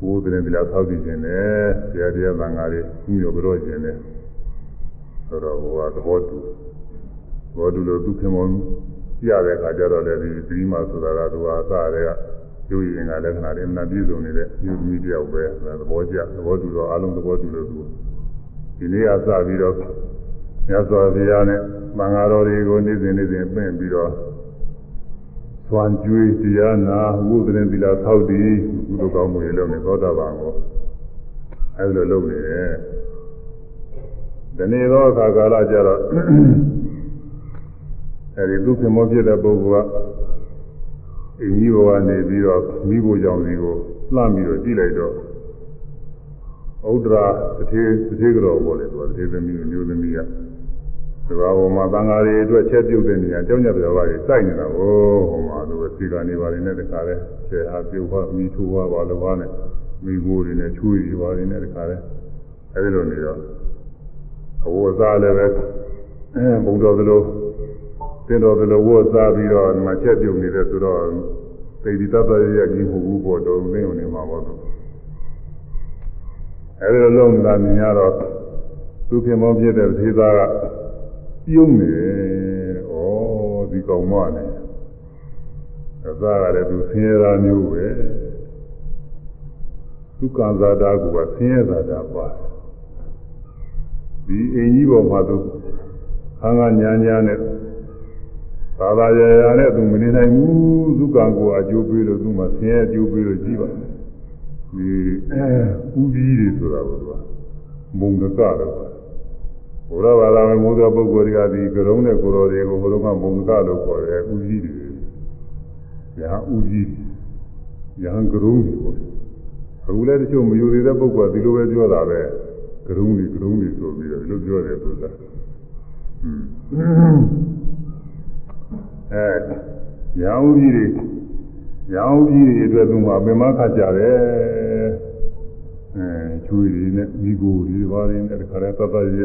ဘိုးတဲ့ဒီလားသောက်ကြည့်ခြင်းနဲ့ဆရာတရားသံဃာတွေဥညောကြောခြင်းနဲ့ဆိုတော့ဟိုကသဘောတူဘောတူလို့ဒုက္ခမောပြတဲ့အခါကျတော့လည်းဒီသီမာဆိုတာကသူဟာအစတွေက ရုပ်ရည်ငါလက္ခဏာတွေအမှန်ပြည့်စုံနေတဲ့မြို့သမီးတယောက်ပဲသဘောကျသဘောတူတော့အလုံးသဘောတူလို့သူဒီနေ့ကစပြီးတော့မြတ်စွာဘုရားနဲ့မင်္ဂလာတော်တွေကိုနေ့စဉ်နေ့စဉ်ပင့်ပြီးတော့သွန်ကျွေးတရားနာဝုဒ္ဒရင်သီလဆောက်တည်ကုသိုလ်ကောင်းမှုတွေလုပ်နေသောတာပန်ကိုအဲဒီလိုလုပ်နေတယ်ဒီနေ့တော့အခါကာလကျတော့အဲဒီဒုက္ခမောဖြစ်တဲ့ပုဂ္ဂိုလ်က အင်းကြီးဘဝနေပြီးတော့မိဖို့ကြောင့်ဒီကိုလှမ်းပြီးတော့ကြည့်လိုက်တော့ဥဒ္ဒရာတစ်ထေတစ်ထေကြောပေါ်လေသူကတစ်ထေသမီးမျိုးသမီးကဒီဘာဝမှာတန်ဃာတွေအတွက်ချက်ပြုတ်တဲ့နေရာကျောင်းညပြဘာတွေစိုက်နေတာကိုဟိုမှာသူကစီကနေပါနေနဲ့တခါလဲဆယ်ဟာပြုတ်ပါမိထိုးပါပါလောပါနဲ့မိဘိုးတွေနဲ့ချွေးတွေပါနေနဲ့တခါလဲအဲဒီလိုနေတော့အဝတ်စားလည်းပဲအဲဘုံတော်သလို တင်တော်သလိုဝတ်စားပြီးတော့ဒီမှာချက်ပြုတ်နေတယ်ဆိုတော့သိတိတတ်တရရကြီးမှုဘူးပေါ်တော်သိုံနေမှာပေါ့သူအဲဒီလိုလုံးလာမြင်ရတော့သူခင်မောဖြစ်တဲ့သေသားကပြုံးနေတယ်ဩဒီကောင်မနဲ့အသားကလည်းသူဆင်းရဲသားမျိုးပဲဒုက္ခဇာတာကဆင်းရဲဇာတာပါဒီအင်ကြီးပေါ်မှာသူခန်းကညာညာနဲ့ သာသာရရနဲ့သူမနေနိုင်ဘူးဒုက္ခကိုအကျိုးပေးလို့သူမှဆင်းရဲအကျိုးပေးလို့ကြည့်ပါဒီဥပြီးတွေဆိုတာကမုံကကတော့ဘုရားဘာသာဝင်မိုးသောပုဂ္ဂိုလ်တွေကဒီကရုံးတဲ့ကိုယ်တော်တွေကိုဘုရားကမုံကလို့ခေါ်တယ်ဥကြီးတွေညာဥကြီးညာကရုံးတွေပေါ့အခုလည်းတချို့မယူသေးတဲ့ပုဂ္ဂိုလ်ကဒီလိုပဲပြောတာပဲကရုံးတွေကရုံးတွေဆိုပြီးတော့ဒီလိုပြောတယ်ဆိုတာ အဲညာဥကြီးတွေညာဥကြီးတွေအတွက်သူမှပင်မခတ်ကြတယ်အဲချွေတွေနဲ့မိကိုတွေဘာတွေနဲ့တခါတည်းသတ်သတ်ရ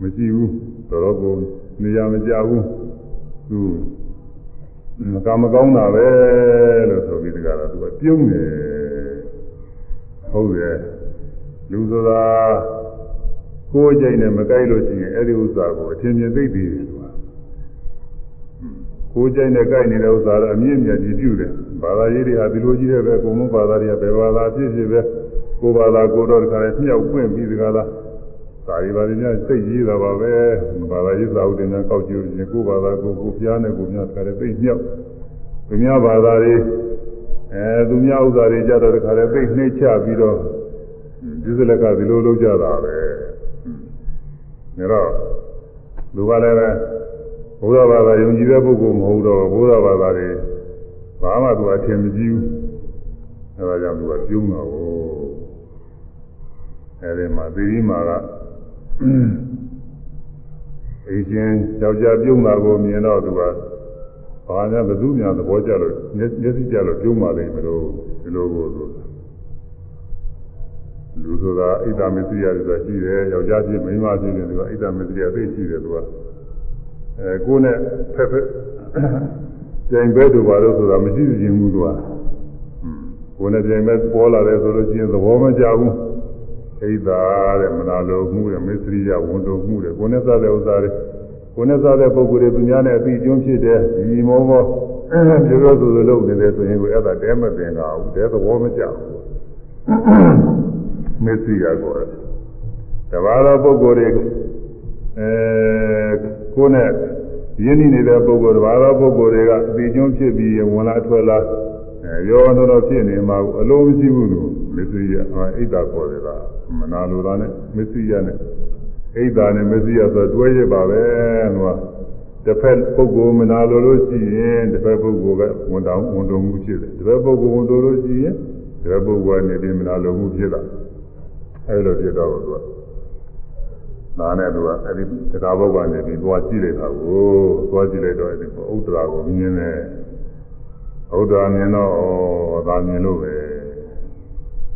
မရှိဘူးတော်တော်ကိုနေရာမကြဘူးသူမကမကောင်းတာပဲလို့ဆိုပြီးတကယ်တော့သူကပြုံးတယ်ဟုတ်တယ်လူဆိုတာကိုယ်ကြိုက်နဲ့မကြိုက်လို့ရှိရင်အဲ့ဒီဥစ္စာကိုအထင်မြင်သိသိတယ်သူ ကကိုယ်ကြိုက်နဲ့ကြိုက်နေတဲ့ဥစ္စာတော့အမြင့်မြတ်ကြီးပြုတယ်ဘာသာရေးတွေဟာဒီလိုကြီးတဲ့ပဲအကုန်လုံးဘာသာတွေကဘယ်ဘာသာဖြစ်ဖြစ်ပဲကိုယ်ဘာသာကိုယ်တော့တခါလဲမြောက်ပွင့်ပြီးတခါလားသာရီပါရင်းများစိတ်ကြီးတာပါပဲဘာသာရေးစာအုပ်တွေနဲ့ကောက်ကြည့်လို့ရှင်ကိုယ်ဘာသာကိုကိုပြားနဲ့ကိုများတခါလဲသိမြောက်သူများဘာသာတွေအဲသူများဥစ္စာတွေကြတော့တခါလဲသိနှိမ့်ချပြီးတော့ဒီစလက်ကဒီလိုလုပ်ကြတာပဲဒါတော့လူကလည်းပဲ ဘုရားဘာသာယုံကြည်တဲ့ပုဂ္ဂိုလ်မဟုတ်တော့ဘုရားဘာသာတွေဘာမှသူအထင်မကြီးဘူးအဲဒါကြောင့်သူကပြုံးတော့အဲဒီမှာသီရိမာကအေးချင်းယောက်ျားပြုံးတာကိုမြင်တော့သူကဘာညာဘယ်သူများသဘောကျလို့မျက်စိကျလို့ပြုံးပါလိမ့်မလို့ဒီလိုကိုသူလူဆိုတာဣဒ္ဓမစ္စရိယဆိုတာရှိတယ်ယောက်ျားဖြစ်မိန်းမဖြစ်တယ်သူကဣဒ္ဓမစ္စရိယသိရှိတယ်သူက အဲကိုယ်နဲ့ဖက်ဖက်ကြိမ်ပဲတို့ပါလို့ဆိုတာမရှိခြင်းဘူးသူကကိုယ်နဲ့ကြိမ်ပဲပေါ်လာတယ်ဆိုလို့ရှိရင်သဘောမကျဘူးဣဒ္ဓာတဲ့မနာလိုမှုတဲ့မစ္စရိယဝန်တုံမှုတဲ့ကိုယ်နဲ့စားတဲ့ဥစ္စာတွေကိုယ်နဲ့စားတဲ့ပုဂ္ဂိုလ်တွေသူများနဲ့အတိအကျုံးဖြစ်တယ်ဒီမောမောပြောပြောဆိုဆိုလုပ်နေတယ်ဆိုရင်ကိုအဲ့ဒါတဲမပင်ကဘူးတဲသဘောမကျဘူးမစ္စရိယကိုတဘာသောပုဂ္ဂိုလ်တွေအဲ ကိုယ်နဲ့ရင်းနှီးနေတဲ့ပုဂ္ဂိုလ်တဘာသောပုဂ္ဂိုလ်တွေကအတိအကျုံးဖြစ်ပြီးဝင်လာထွက်လာအဲရောတော်တော်ဖြစ်နေမှာအလုံးမရှိဘူးသူမစ္စရိယအိတ်တာခေါ်တယ်ကမနာလိုတာနဲ့မစ္စရိယနဲ့အိတ်တာနဲ့မစ္စရိယဆိုတွဲရပါပဲဟိုကတစ်ဖက်ပုဂ္ဂိုလ်မနာလိုလို့ရှိရင်တစ်ဖက်ပုဂ္ဂိုလ်ကဝန်တောင်းဝန်တော်မှုဖြစ်တယ်တစ်ဖက်ပုဂ္ဂိုလ်ဝန်တော်လို့ရှိရင်တစ်ဖက်ပုဂ္ဂိုလ်ကနေပြီးမနာလိုမှုဖြစ်တာအဲလိုဖြစ်တော့သူက နာနဲ့သူကအဲဒီတရားဘုတ်ကနေပြီးသွားကြည့်လိုက်တာကိုသွားကြည့်လိုက်တော့အဲဒီဥဒ္ဒရာကိုမြင်တယ်ဥဒ္ဒရာမြင်တော့ဩဒါမြင်လို့ပဲ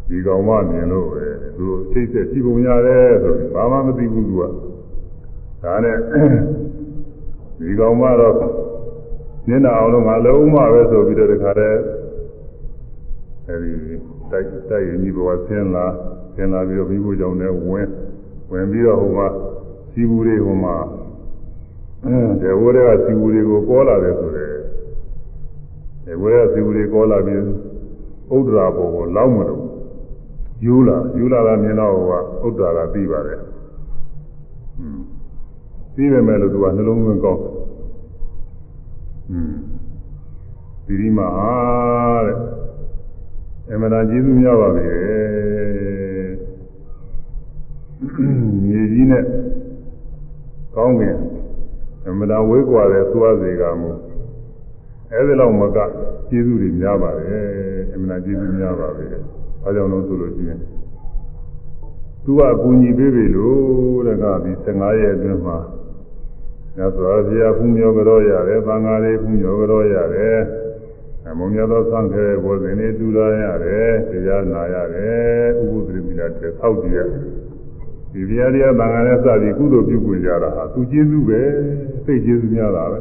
ဒီကောင်မမြင်လို့ပဲသူချိတ်ဆက်ကြည့်ပုံရတယ်ဆိုပြီးဘာမှမသိဘူးသူကဒါနဲ့ဒီကောင်မတော့နင်းနာအောင်လို့ငါလုံးမပဲဆိုပြီးတော့တခါတည်းအဲဒီတိုက်တိုက်ရင်ကြီးဘဝဆင်းလာဆင်းလာပြီးတော့မိဖို့ကြောင့်လည်းဝင် ဝင်ပြီးတော့ဟိုမှာစီဘူးတွေဟိုမှာဒေဝတွေကစီဘူးတွေကိုကောလာတယ်ဆိုတယ်ဒေဝတွေကစီဘူးတွေကောလာပြီးဥဒ္ဒရာပေါ်ကိုလောက်မလို့ယူလာယူလာတာမြင်တော့ဟိုကဥဒ္ဒရာကပြီးပါတယ်ပြီးပဲမဲ့လို့သူကနှလုံးသွင်းကောင်းဒီဒီမှာတဲ့အမှန်တရားကျေးဇူးများပါပဲ မြေကြီးနဲ့ကောင်းကင်အမှန်တရားဝေးကွာတဲ့သွားစေကမူအဲဒီလောက်မကကျေးဇူးတွေများပါတယ်အမှန်တရားကျေးဇူးများပါပဲ။အဲကြောင့်လို့ဆိုလို့ရှိရင်သူကအကူညီပေးပြီလို့တဲ့ကဒီ15ရက်အတွင်းမှာညသောဘုရားဖူးမြော်ကြောရတယ်၊သံဃာတွေဖူးမြော်ကြောရတယ်။အမုံမြတ်သောသံဃာရဲ့ဘောဇင်တွေတူလာရတယ်၊တရားနာရတယ်၊ဥပုသ္တရိမိလာတဲ့ဆောက်ကြည့်ရတယ်။ ဒီဘုရားတရားသံဃာနဲ့စပြီးကုသိုလ်ပြုပွင့်ကြတာဟာသူကျေးဇူးပဲ။စိတ်ကျေးဇူးများတာပဲ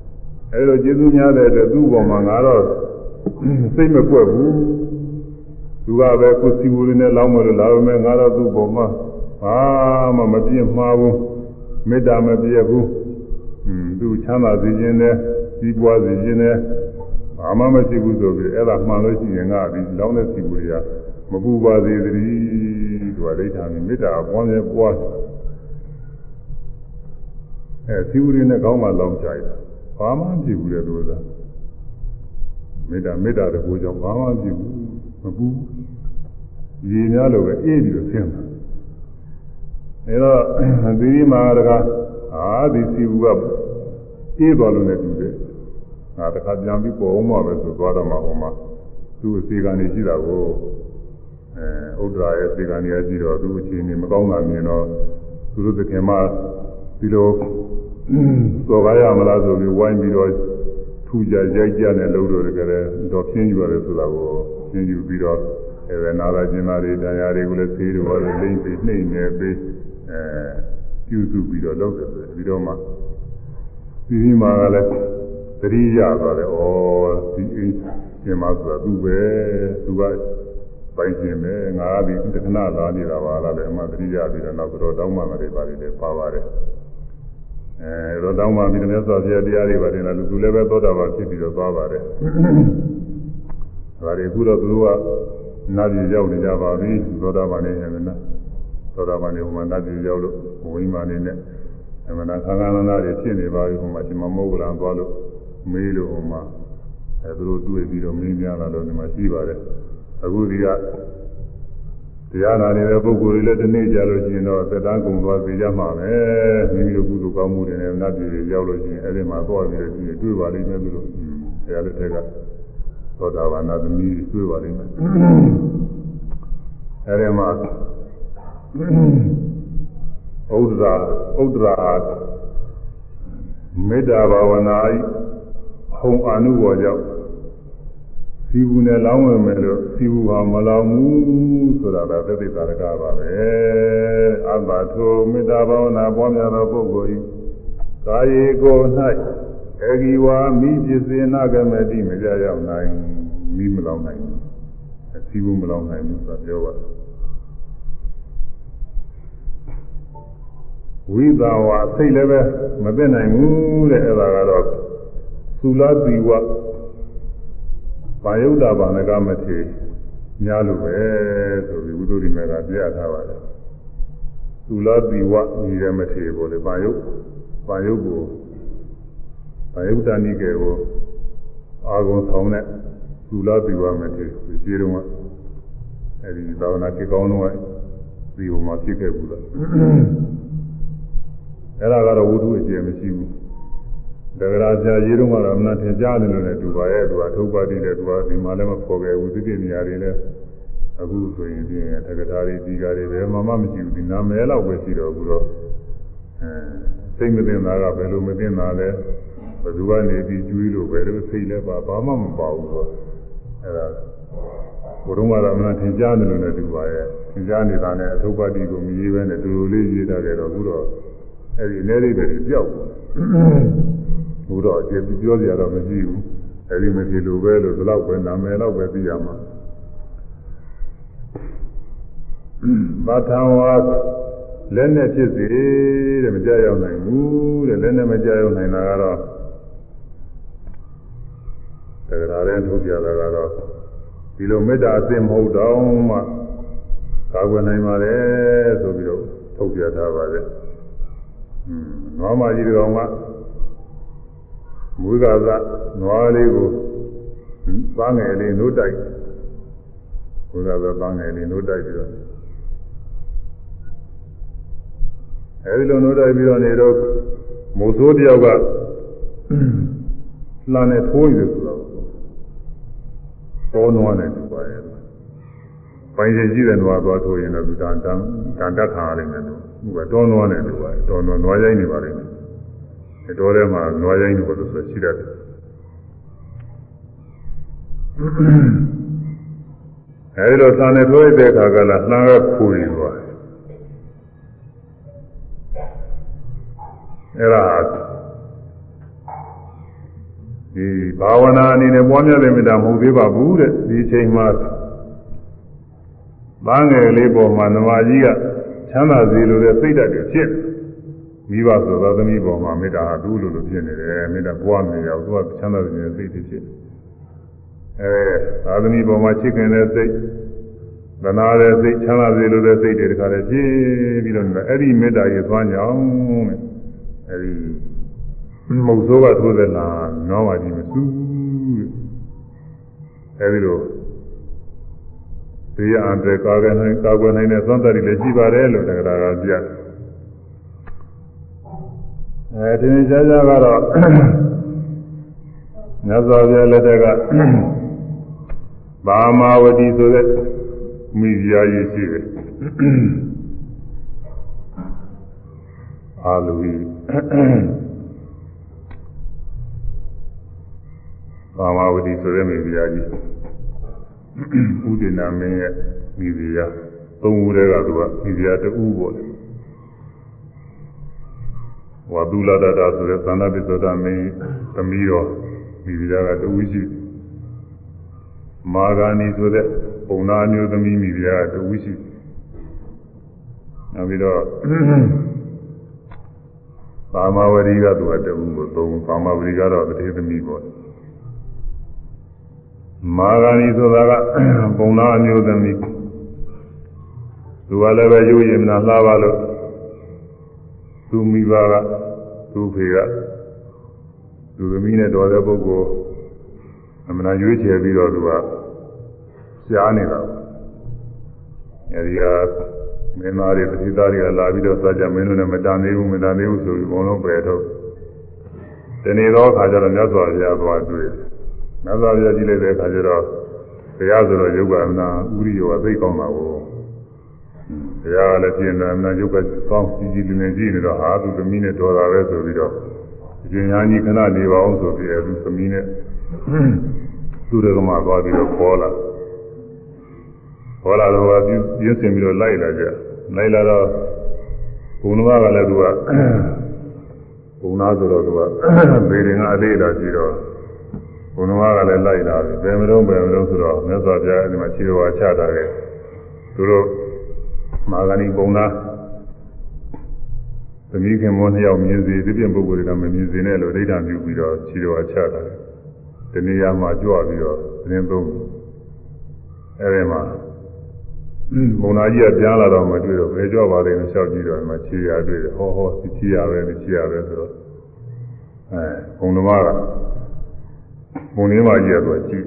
။အဲလိုကျေးဇူးများတဲ့အတွက်သူ့ဘောမှာငါတော့စိတ်မကွက်ဘူး။သူကပဲကိုယ်စီဝူရင်းနဲ့လောင်းမလို့လာပါမယ်ငါတော့သူ့ဘောမှာဘာမှမပြင်းမှားဘူး။မေတ္တာမပြည့်ဘူး။อืมသူချမ်းသာစေခြင်းနဲ့ကြီးပွားစေခြင်းနဲ့ဘာမှမရှိဘူးဆိုပြီးအဲ့ဒါမှန်လို့ရှိရင်ငါဒီလောင်းတဲ့စီကိုတွေကမပူပါစေသတည်း သူကဒိဋ္ဌာန်မေတ္တာပွားမြဲပွားအဲစီဝရီနဲ့ကောင်းမှလောင်းကြရတာဘာမှမဖြစ်ဘူးလေသူကမေတ္တာမေတ္တာတကူကြောင့်ဘာမှမဖြစ်ဘူးမပူရေများလို့ပဲအေးပြီးတော့ဆင်းတာအဲတော့သီရိမာရကအာဒီစီဘူးကအေးသွားလို့လည်းတူတယ်ငါတခါပြန်ပြီးပေါ်အောင်မှပဲဆိုသွားတော့မှဟိုမှာသူ့အစီကနေရှိတာကို အဲဥဒ္ဒရာရဲ့အစီကနေရကြည့်တော့သူ့အခြေအနေမကောင်းတာမြင်တော့သူတို့တခင်မဒီလိုစော်ကားရမလားဆိုပြီးဝိုင်းပြီးတော့ထူကြရိုက်ကြနဲ့လို့တော့တကယ်တော့ဖြင်းယူရတယ်ဆိုတာကိုဖြင်းယူပြီးတော့အဲနာရကျင်မာတွေတရားတွေကိုလည်းသေးတော့လိမ့်ပြီးနှိမ့်နေပြီးအဲပြုစုပြီးတော့လုပ်တယ်ဆိုပြီးတော့မှဒီဒီမှာကလည်းသတိရသွားတယ်ဩဒီအိမ်ရှင်မဆိုတာသူပဲသူက ပိုင်ရှင်ပဲငါကဒီတခဏလာနေတာပါလားလေအမှသတိရပြီးတော့နောက်တော့တောင်းမှလည်းပါလိမ့်တယ်ပါပါတယ်အဲတော့တောင်းမှပြီးတော့မြတ်စွာဘုရားတရားတွေပါတယ်လားလူသူလည်းပဲသောတာပန်ဖြစ်ပြီးတော့သွားပါတယ်ဒါတွေအခုတော့သူတို့ကနာပြည်ရောက်နေကြပါပြီသောတာပန်နေတယ်နော်သောတာပန်နေဟိုမှာနတ်ပြည်ရောက်လို့ဝိမာန်နေနဲ့အမှန်တရားခန္ဓာနာနာတွေဖြစ်နေပါပြီဟိုမှာရှင်မမောဂလံသွားလို့မေးလို့ဟိုမှာအဲသူတို့တွေ့ပြီးတော့မင်းများလာတော့ဒီမှာရှိပါတယ် အခုဒီကတရားနာနေတဲ့ပုဂ္ဂိုလ်တွေလည်းဒီနေ့ကြလို့ရှိရင်တော့သက်တမ်းကုန်သွားစေကြမှာပဲမိမိတို့ကုသိုလ်ကောင်းမှုတွေနဲ့နတ်ပြည်တွေရောက်လို့ရှိရင်အဲဒီမှာသွားပြီးတော့ကြည့်တွေ့ပါလိမ့်မယ်သူတို့တရားလက်ထက်ကသောတာပန်နာသမီးတွေ့ပါလိမ့်မယ်အဲဒီမှာဥဒ္ဒရာဥဒ္ဒရာမေတ္တာဘာဝနာဤဟုံအာနုဘောကြောင့် စီဘူးနဲ့လောင်းဝင်မယ်လို့စီဘူးဟာမလောင်ဘူးဆိုတာကသက်သေသာရကပါပဲအဘထိုမေတ္တာဘာဝနာပွားများသောပုဂ္ဂိုလ်ဤကာယေကို၌အေဂီဝါမိပစ္စေနာကမတိမကြရောက်နိုင်မိမလောင်နိုင်ဘူးစီဘူးမလောင်နိုင်ဘူးဆိုတာပြောပါတယ်ဝိသာဝစိတ်လည်းပဲမသိနိုင်ဘူးတဲ့အဲ့ဒါကတော့သုလသီဝ ဘာယုဒ္ဓဘာနကမထေများလို့ပဲဆိုပြီးဝိသုရိမေကပြရထားပါတယ်သုလသီဝညီရမထေပေါ်လေဘာယုဘာယုကိုဘာယုတဏိကေကိုအာဂုံဆောင်တဲ့သုလသီဝမထေဒီခြေတုံးကအဲဒီသာဝနာကေကောင်းတော့ဒီဟိုမှာဖြစ်ခဲ့ဘူးလားအဲ့ဒါကတော့ဝုဒ္ဓအကျယ်မရှိဘူး တဂရာဇာရေးတော့ကတော့အမှန်ထင်ရှားတယ်လို့လည်းသူပါရဲ့သူကထုတ်ပါတည်တယ်သူကဒီမှာလည်းမဖော်ခဲ့ဘူးသိတဲ့နေရာတွေလည်းအခုဆိုရင်ပြင်တက္ကရာတွေဒီကာတွေပဲမမမရှိဘူးဒီနာမည်လောက်ပဲရှိတော့ဘူးတော့အဲစိတ်မသိတာကဘယ်လိုမသိတာလဲဘယ်သူကနေပြီးကျွေးလို့ပဲလို့စိတ်လည်းပါဘာမှမပါဘူးတော့အဲ့ဒါဘုရုံးကတော့အမှန်ထင်ရှားတယ်လို့လည်းသူပါရဲ့သင်ကြားနေတာနဲ့အထုပ်ပါတိကိုမရေးဘဲနဲ့တူတူလေးရေးထားတယ်တော့ဘူးတော့အဲ့ဒီအနေလေးတွေပြောက်ဘူး တော့ကျေပြောစရာတော့မရှိဘူးအဲ့ဒီမဖြစ်လို့ပဲလို့ဒီလောက်ပဲနာမည်တော့ပဲသိရမှာဘာထံဝါလက်နဲ့ဖြစ်စေတဲ့မကြောက်ရောက်နိုင်ဘူးတဲ့လက်နဲ့မကြောက်ရောက်နိုင်တာကတော့တက္ကရာတဲ့ထုတ်ပြတာကတော့ဒီလိုမေတ္တာအစစ်မဟုတ်တော့မှကာကွယ်နိုင်ပါလေဆိုပြီးတော့ထုတ်ပြထားပါတယ်။อืมနွားမကြီးကောင်က မွေးကာသနွားလေးကိုပန်းငယ်လေးနှုတ်တိုက်မွေးကာသပန်းငယ်လေးနှုတ်တိုက်ပြီးတော့အဲဒီလိုနှုတ်တိုက်ပြီးတော့နေတော့မိုးစိုးတယောက်ကလှမ်းနဲ့ထိုးရည်ဆိုတော့တောနွားနဲ့တူပါရဲ့ပိုင်ရှင်ရှိတဲ့နွားသွားထိုးရင်တော့သူတန်တန်တန်တက်ခါရလိမ့်မယ်လို့သူကတောနွားနဲ့တူပါရဲ့တောနွားနွားရိုင်းနေပါလိမ့်မယ် ဒီတောထဲမှာနွားရိုင်းနေလို့ဆိုရှိတတ်တယ်အဲဒီတော့သံနဲ့ထိုးရတဲ့အခါကလည်းနှာကခူနေသွားတယ်အဲ့ဒါဒီဘာဝနာအနေနဲ့ပွားများတဲ့မေတ္တာမဟုတ်သေးပါဘူးတဲ့ဒီအချိန်မှာဘာငယ်လေးပေါ်မှာနမကြီးကချမ်းသာစေလိုတဲ့စိတ်ဓာတ်တွေဖြစ် မိဘဆိုသောသမီးပေါ်မှာမေတ္တာဟာသူ့လိုလိုဖြစ်နေတယ်မေတ္တာပွားနေရောသူကချမ်းသာစေတဲ့စိတ်တွေဖြစ်အဲသာသမီပေါ်မှာချစ်ခင်တဲ့စိတ်သနာတဲ့စိတ်ချမ်းသာစေလိုတဲ့စိတ်တွေတခါတည်းဖြစ်ပြီးတော့အဲ့ဒီမေတ္တာရဲ့သွားကြောင်းတဲ့အဲဒီမုတ်ဆိုးကထိုးတဲ့လာနောပါကြီးမစူးအဲဒီလိုတရားအတဲ့ကာကွယ်နိုင်ကာကွယ်နိုင်တဲ့သွမ်းတတ်တွေလည်းရှိပါတယ်လို့တရားကပြ အဲဒီနေ့ကြာကြာကတော့မြတ်စွာဘုရားလက်ထက်ကဘာမာဝတိဆိုတဲ့မိဖုရားကြီးရှိတယ်အာလူကြီးကာမဝတိဆိုတဲ့မိဖုရားကြီးဥဒိနာမင်းရဲ့မိဖုရားသုံးဦးတည်းကသူကမိဖုရားတူပေါ့လေ ဝါဒုလာဒတာဆိုတဲ့သန္တာပိသောတာမင်းသမီးတော်မိဖုရားကတူရှိမာဂာနီဆိုတဲ့ပုံနာမျိုးသမီးမိဖုရားကတူရှိနောက်ပြီးတော့ကာမဝရီကသူကတူကိုသုံးကာမဝရီကတော့တတိသမီးပေါ့မာဂာနီဆိုတာကပုံနာအမျိုးသမီးသူကလည်းပဲရုပ်ရည်မနာလှပါလို့ သူမိဘကသူဖေကသူသမီးနဲ့တော်တဲ့ပုဂ္ဂိုလ်အမှန်ရွေးချယ်ပြီးတော့သူကရှားနေတာအဲဒီကမင်းသားတွေပတိသားတွေကလာပြီးတော့စကြမင်းတို့နဲ့မတန်သေးဘူးမတန်သေးဘူးဆိုပြီးဘုံလုံးပယ်ထုတ်ဒီနေ့တော့ခါကျတော့မြတ်စွာဘုရားသွားတွေ့တယ်မြတ်စွာဘုရားကြည့်လိုက်တဲ့အခါကျတော့ဘုရားဆိုတော့ယုတ်ကအနာဥရိယောကသိကောင်းတာကို ဘုရားကလည်းပြင်တယ်အနာယုတ်ကကောင်းကြည်ကြည်လင်လင်ကြည့်နေတော့ဟာသူသမီးနဲ့တော်တာပဲဆိုပြီးတော့အရှင်ညာကြီးခဏနေပါအောင်ဆိုပြီးအဲသူသမီးနဲ့သူရကမှသွားပြီးတော့ခေါ်လာခေါ်လာတော့ပြင်းစင်ပြီးတော့လိုက်လာကြလိုက်လာတော့ဘုံတော်ကလည်းသူကဘုံသားဆိုတော့သူကဘေရင်ကအသေးတာရှိတော့ဘုံတော်ကလည်းလိုက်လာတယ်ဘယ်မလို့ဘယ်မလို့ဆိုတော့မြတ်စွာဘုရားအဲဒီမှာခြေတော်ချတာလေသူတို့ မာဂဏီပုံသားသမီးခင်မောနှစ်ယောက်မြင်စေဒီပြင်ပုဂ္ဂိုလ်တွေကမမြင်စေနဲ့လို့ဒိဋ္ဌာပြုပြီးတော့ခြေတော်ချတာတနေရာမှာကြွပြီးတော့သတင်းသုံးအဲဒီမှာဘုံနာကြီးကပြန်လာတော့မတွေ့တော့ဘယ်ကြွပါလဲမလျှောက်ကြည့်တော့မှခြေရတွေ့တယ်ဟောဟောခြေရပဲခြေရပဲဆိုတော့အဲဘုံတော်ကဘုံလေးမကြီးကတော့ကြည့်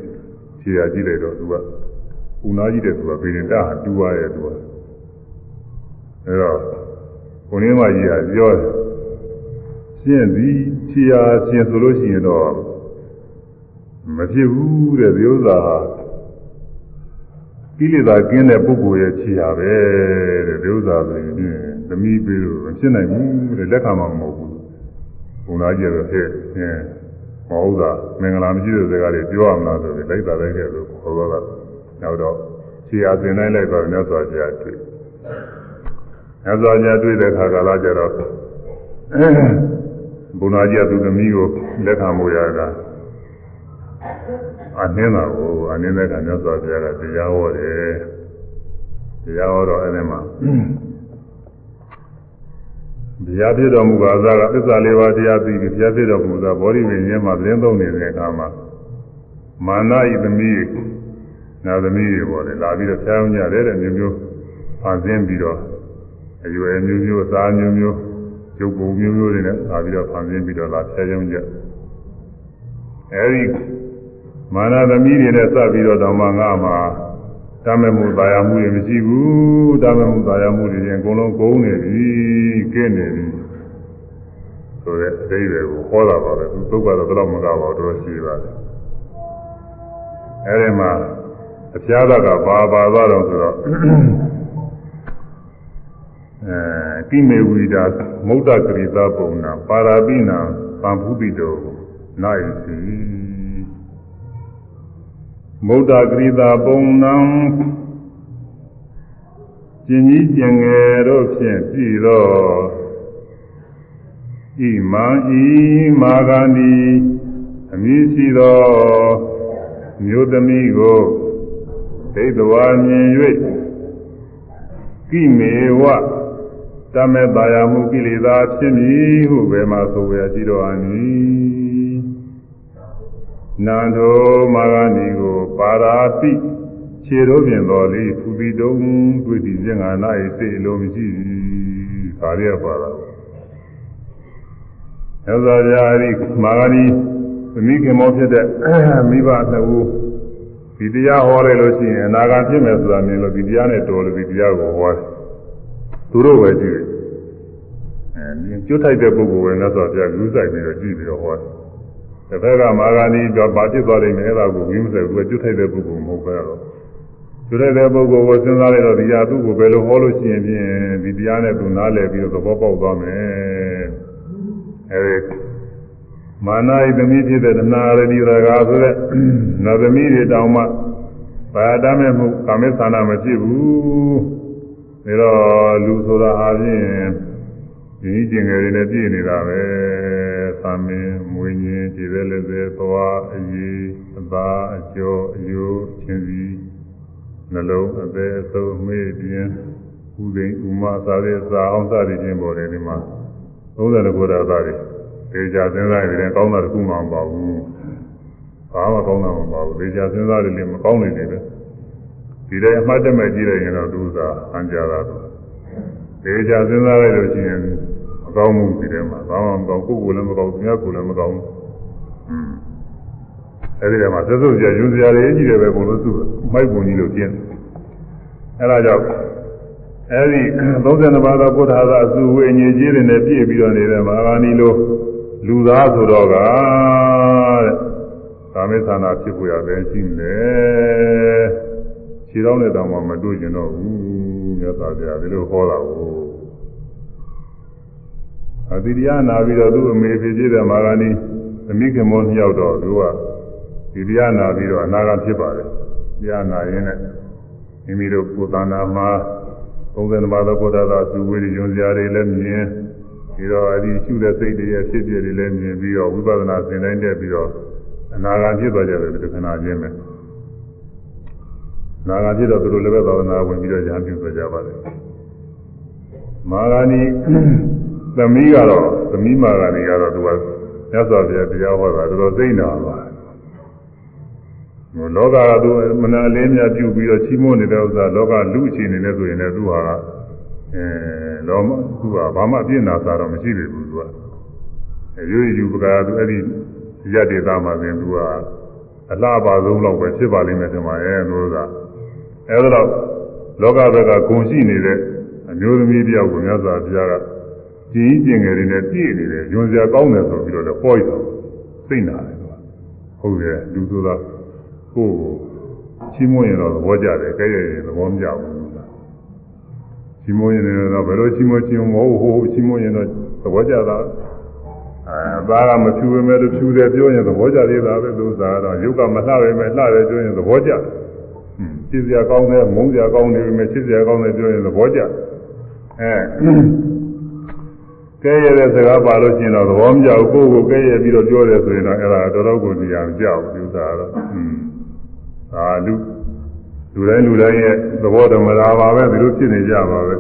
ခြေရကြည့်လိုက်တော့သူကဦးနာကြီးတဲ့သူကဗေဒင်တာတူရရဲ့သူက အဲတော့ဘုန်းကြီးမကြီးကပြောတယ်ရှင်းသည်ခြေရာရှင်းဆိုလို့ရှိရင်တော့မဖြစ်ဘူးတဲ့ဒီဥစ္စာကိလေသာကင်းတဲ့ပုဂ္ဂိုလ်ရဲ့ခြေရာပဲတဲ့ဒီဥစ္စာဆိုရင်သမီးပေးလို့မဖြစ်နိုင်ဘူးတဲ့လက်ခံမှာမဟုတ်ဘူးဘုရားကြီးကတော့ဟဲ့ရှင်းမဟုတ်တာမင်္ဂလာမရှိတဲ့စကားတွေပြောရမလားဆိုပြီးလိုက်တာလိုက်ခဲ့လို့ခေါ်တော့တာနောက်တော့ခြေရာသင်တိုင်းလိုက်ပါမြတ်စွာဘုရားတွေ့ မြတ်စွာဘုရားတွေ့တဲ့အခါကလာကြတော့ဘုရားကြီးကသူသမီးကိုလက်ခံမို့ရတာအနှင်းတာကိုအနှင်းတဲ့ကမြတ်စွာဘုရားကတရားဟောတယ်တရားဟောတော့အဲ့ဒီမှာတရားပြတော်မူပါသားကသစ္စာလေးပါးတရားသိပြီးတရားပြတော်မူသားဘောဓိဝိညာဉ်မှာသတင်းသုံးနေတဲ့အခါမှာမာနဤသမီးနာသမီးတွေပေါ်တယ်လာပြီးတော့ဖျားအောင်ကြတယ်တဲ့မျိုးမျိုးဖန်ဆင်းပြီးတော့ အရွယ်မျိုးမျိုးအစားမျိုးမျိုးရုပ်ပုံမျိုးမျိုးတွေနဲ့လာပြီးတော့ဖန်ဆင်းပြီးတော့လာဖျားအောင်ကြအဲဒီမာနသမီးတွေနဲ့စပ်ပြီးတော့တောင်မှငါမှာတမ်းမဲ့မှုသာယာမှုတွေမရှိဘူးတမ်းမဲ့မှုသာယာမှုတွေရင်အကုန်လုံးကုန်နေပြီကဲနေပြီဆိုတဲ့အသေးပဲကိုဟောတာပါပဲသူသုတ်ကတော့ဘယ်တော့မကပါဘူးတော်တော်ရှိပါတယ်အဲဒီမှာအပြားကဘာပါသွားတော့ဆိုတော့အဲ တိမေဝိဒာမௌဒ္ဒကရိသပုံနာပါရာပိနာသံဖုတိတောနိုင်စီမௌဒ္ဒကရိသပုံနာကျင်ကြီးကျင်ငယ်တို့ဖြင့်ပြည်သောဣမံဤမာဂန္ဒီအမည်ရှိသောမြို့သမီးကိုဒိဋ္ဌဝါမြင်၍ကိမေဝ တမေတာယာမှုကိလေသာဖြစ်မည်ဟုဘယ်မှာဆိုရရှိတော်အနီနန္ဒောမာဂဏီကိုပါရာတိခြေတော်ပြင်တော်လေးဖူပြီးတုံးတွေ့ဒီစဉ်ငါနာ၏စိတ်အလိုမရှိဘူးခါရပါလားသောသောဗျာဒီမာဂဏီသမီးခင်မောဖြစ်တဲ့မိဘနှစ်ဦးဒီတရားဟောရလို့ရှိရင်အနာဂတ်ဖြစ်မယ်ဆိုတာမြင်လို့ဒီတရားနဲ့တော်လို့ဒီတရားကိုဟောတယ် သူတို့ပဲကြည့်တယ်အဲကျွတ်ထိုက်တဲ့ပုဂ္ဂိုလ်ပဲငါဆိုပြလူဆိုင်ပြီးတော့ကြည့်ပြီးတော့ဟောတယ်တစ်ဖက်ကမာဂဏီကပါဖြစ်သွားလိမ့်မယ်အဲ့ဒါကိုဝိမဆိုင်ဘူးကျွတ်ထိုက်တဲ့ပုဂ္ဂိုလ်မဟုတ်ပဲတော့ကျွတ်ထိုက်တဲ့ပုဂ္ဂိုလ်ကိုစဉ်းစားလိုက်တော့ဒီဟာသူ့ကိုဘယ်လိုဟောလို့ရှိရင်ဖြင့်ဒီတရားနဲ့သူနားလည်ပြီးတော့သဘောပေါက်သွားမယ်အဲဒီမာနဤသမီးဖြစ်တဲ့တဏှာရတိရဂါဆိုတဲ့နတ်သမီးတွေတောင်မှဘာတမ်းမဲ့မှုကာမေသနာမဖြစ်ဘူး ဒါတော့လူဆိုတာအားဖြင့်ဒီကျင်ငယ်တွေနဲ့ပြည့်နေတာပဲသာမင်မွေညင်းခြေသက်လက်သက်သွားအရေးအသာအကျော်အယိုးချင်းစီနှလုံးအသက်အဆုံးမေ့ပြင်းဥဒိဥမစားတဲ့စာအောင်စသည်ချင်းပေါ်တယ်ဒီမှာ30ခုတာသားတွေဒေချာစဉ်းစားရင်ကောင်းတာတခုမှမပါဘူးဘာမှကောင်းတာမပါဘူးဒေချာစဉ်းစားတယ်လည်းမကောင်းနေတယ်ပဲ ဒီတိုင်းအမှတ်တမဲ့ကြည့်လိုက်ရင်တော့သူသာအံကြတာတော့ဒေချာစဉ်းစားလိုက်လို့ရှိရင်မကောင်းဘူးဒီထဲမှာဘာမှမကောင်းကိုယ်ကိုယ်လည်းမကောင်းသူများကိုယ်လည်းမကောင်းဘူးอืมအဲဒီထဲမှာသက်သုစရာယူစရာတွေကြီးတယ်ပဲဘုံလို့စုမိုက်ပုံကြီးလို့ကျင်းအဲဒါကြောင့်အဲဒီ32ပါးသောဘုရားသာအစုဝေညည်ကြီးတွေနဲ့ပြည့်ပြီးတော့နေတဲ့မဟာဂဏီလိုလူသားဆိုတော့ကတဲ့ကာမေသနာဖြစ်ပေါ်ရပဲရှိတယ် ခြေတော်နဲ့တောင်မှမတွေ့ကျင်တော့ဘူးမြတ်စွာဘုရားဒီလိုဟောတာကိုအတိတရားနာပြီးတော့သူ့အမေဖြစ်ဖြစ်တဲ့မဟာဂဏီသမီးခင်မောနှစ်ယောက်တော့သူကဒီတရားနာပြီးတော့အနာဂတ်ဖြစ်ပါတယ်တရားနာရင်းနဲ့မိမိတို့ကိုယ်တဏ္ဍာမှာ30ပါးသောဘုရားသာသူဝေးရုံစရာတွေလည်းမြင်ပြီးတော့အဒီရှုတဲ့စိတ်တွေရဲ့ဖြစ်ပြတွေလည်းမြင်ပြီးတော့ဝိပဿနာသင်တိုင်းတက်ပြီးတော့အနာဂတ်ဖြစ်သွားကြတယ်ဒီခဏချင်းပဲ နာဂတ်ဖြစ်တော့သူတို့လည်းပဲသာသနာဝင်ပြီးတော့ဉာဏ်ပြုသွားကြပါတယ်မာဂာနီသသမီးကတော့သမီးမာကနေကတော့သူကမြတ်စွာဘုရားတရားဟောတာတော်တော်သိနေတာပါလောကကသူမနာအလင်းများပြုပြီးတော့ချီးမွမ်းနေတဲ့ဥစ္စာလောကလူအခြေအနေနဲ့ဆိုရင်လည်းသူဟာအဲလောမသူကဘာမှပြည့်နာစားတော့မရှိပြီဘူးသူကရိုးယူပကာသူအဲ့ဒီရတ္တိသားမှာပြင်သူကအလှပါဆုံးတော့ပဲဖြစ်ပါလိမ့်မယ်ထင်ပါရဲ့လို့က အဲ့ဒါတော့လောကဘက်ကဂုံရှိနေတဲ့အမျိုးသမီးတယောက်ကိုမြတ်စွာဘုရားကကြည်ကျင်ငယ်တွေနဲ့ပြည့်နေတယ်ညွန်စရာကောင်းတယ်ဆိုပြီးတော့လည်းပေါ်ရတော့သိနာတယ်သူကဟုတ်တယ်လူဆိုတာကိုယ်ကိုချီးမွမ်းရင်တော့သဘောကျတယ်ကြဲ့ရဲ့သဘောမကျဘူးချီးမွမ်းရင်တော့ဘယ်လိုချီးမွမ်းချင်မဟုတ်ဟိုချီးမွမ်းရင်တော့သဘောကျတာအဲသားကမဖြူပဲမဲ့လို့ဖြူတယ်ပြောရင်သဘောကျသေးတာပဲသူစားတော့ရုပ်ကမလှပဲမဲ့လှတယ်ပြောရင်သဘောကျတယ် ချစ်စရာကောင်းတယ်မုန်းစရာကောင်းတယ်ပဲချစ်စရာကောင်းတယ်ပြောရင်သဘောကျအဲကဲရတဲ့စကားပါလို့ရှိရင်တော့သဘောမကျဘူးကိုယ့်ကိုကဲရပြီးတော့ပြောတယ်ဆိုရင်တော့အဲ့ဒါတော်တော်ကိုနေရာမကျဘူးဒီဥစ္စာတော့อืมဒါလူလူတိုင်းလူတိုင်းရဲ့သဘောဓမ္မတာပါပဲဒီလိုဖြစ်နေကြပါပဲ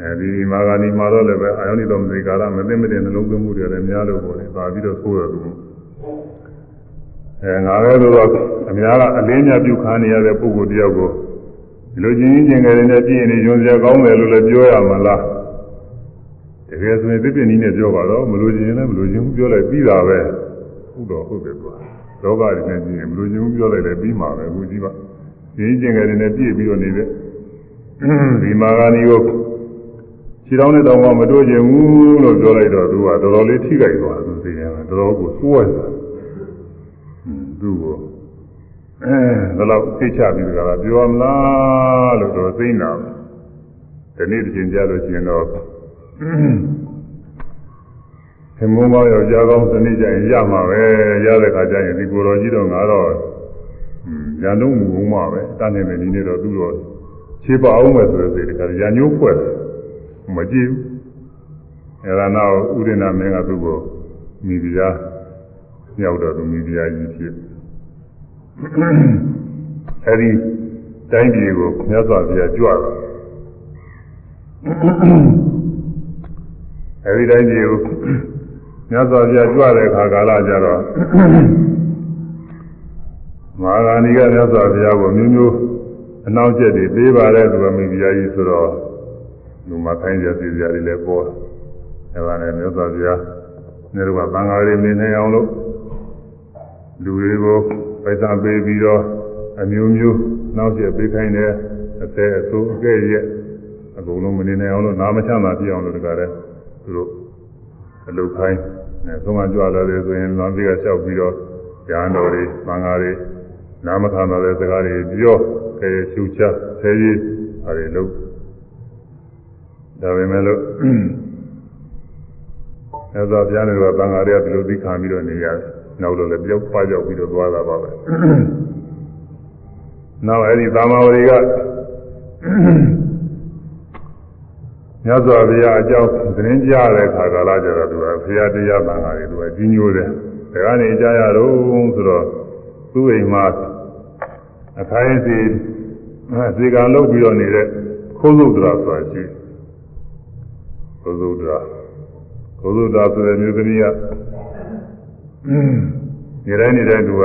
အဲဒီမာဂာနီမှာတော့လည်းပဲအာယောနိတော်မသိကာရမသိမတဲ့နှလုံးသွင်းမှုတွေလည်းများလို့ပေါ့လေပါပြီးတော့ဆိုးရသူ အဲငါလည်းတော့အများကအလင်းများပြုခါနေရတဲ့ပုဂ္ဂိုလ်တယောက်ကိုဒီလိုချင်းချင်းငယ်တွေနဲ့ကြည့်ရင်ညွန်စရာကောင်းတယ်လို့လည်းပြောရမှာလားတကယ်ဆိုရင်သစ်ပင်ကြီးနဲ့ပြောပါတော့မလို့ချင်းလည်းမလို့ချင်းပြောလိုက်ပြီးတာပဲဟုတ်တော့ဟုတ်တယ်ကွာလောကကြီးနဲ့ကြည့်ရင်မလို့ချင်းပြောလိုက်လည်းပြီးမှာပဲအခုကြည့်ပါချင်းချင်းငယ်တွေနဲ့ပြည့်ပြီးတော့နေတဲ့ဒီမာဂာနီကိုခြေတော်နဲ့တော့မတို့ချင်ဘူးလို့ပြောလိုက်တော့သူကတော်တော်လေးထိကြိုက်သွားသူသိတယ်တော်တော်ကိုစိုးရတာ သူ့ကိုအဲဒါတော့သိချပြီးကြတာပြောမလားလို့တော့သိနေတာဒီနေ့တစ်ချိန်ကြားလို့ရှိရင်တော့ခင်မုန်းမောင်ယောက်ျားကောင်းဒီနေ့ကျရင်ရမှာပဲရတဲ့ခါကျရင်ဒီကိုတော်ကြီးတော့ငါတော့ရန်တော့မူအောင်ပါပဲတန်းနေမယ်ဒီနေ့တော့သူ့တော့ခြေပအောင်မယ်ဆိုတဲ့စိတ်ကရန်ညိုးဖွဲ့မကြည့်ဘူးအဲဒါနောက်ဥဒိနာမင်းကသူ့ကိုမိဖုရားမြောက်တော့သူမိဖုရားကြီးဖြစ် အဲဒီတိုင်းပြည်ကိုမြတ်စွာဘုရားကြွတော့အဲဒီတိုင်းပြည်ကိုမြတ်စွာဘုရားကြွတဲ့အခါကာလကျတော့မဟာဂာဏီကမြတ်စွာဘုရားကိုမျိုးမျိုးအနောက်ကျက်တွေပေးပါတဲ့သူကမိဖုရားကြီးဆိုတော့လူမခိုင်းကြစီကြတွေလည်းပေါ်အဲဒါနဲ့မြတ်စွာဘုရားနေတော့ဗံဃာတွေနေနေအောင်လို့ လူတွေကိုပိုက်ဆံပေးပြီးတော့အမျိုးမျိုးနောက်ကျပေးခိုင်းတယ်အသေးအဆိုးအကဲ့ရဲ့အကုန်လုံးမနေနိုင်အောင်လို့နာမချမ်းသာပြအောင်လို့တကားတဲ့သူတို့အလုပ်ခိုင်းအဲသုံးမကြွလာတယ်ဆိုရင်လမ်းပြေကလျှောက်ပြီးတော့ရဟန်းတော်တွေဗံဃာတွေနာမခံတော်တဲ့စကားတွေပြောကဲချူချဆဲကြီးအဲဒီလို့ဒါပေမဲ့လို့အဲသာပြားနေတော့ဗံဃာတွေကဒီလိုသိခံပြီးတော့နေရတယ် နောက်တော့လည်းပြောက်ပါကြောက်ပြီးတော့သွားတာပါပဲနောက်အဲဒီသာမဝရီကမြတ်စွာဘုရားအကြောင်းသတင်းကြားတဲ့ခါကာလကျတော့သူကဘုရားတရားသံဃာတွေသူကကြီးညိုတယ်ဒါကနေကြားရတော့ဆိုတော့သူ့အိမ်မှာအခိုင်းစီဇေကံလုပ်ပြီးတော့နေတဲ့ခိုးစုဒရာဆိုတာရှိခိုးစုဒရာခိုးစုဒရာဆိုတဲ့မျိုးသမီးက နေတိုင်းနေတိုင်းသူက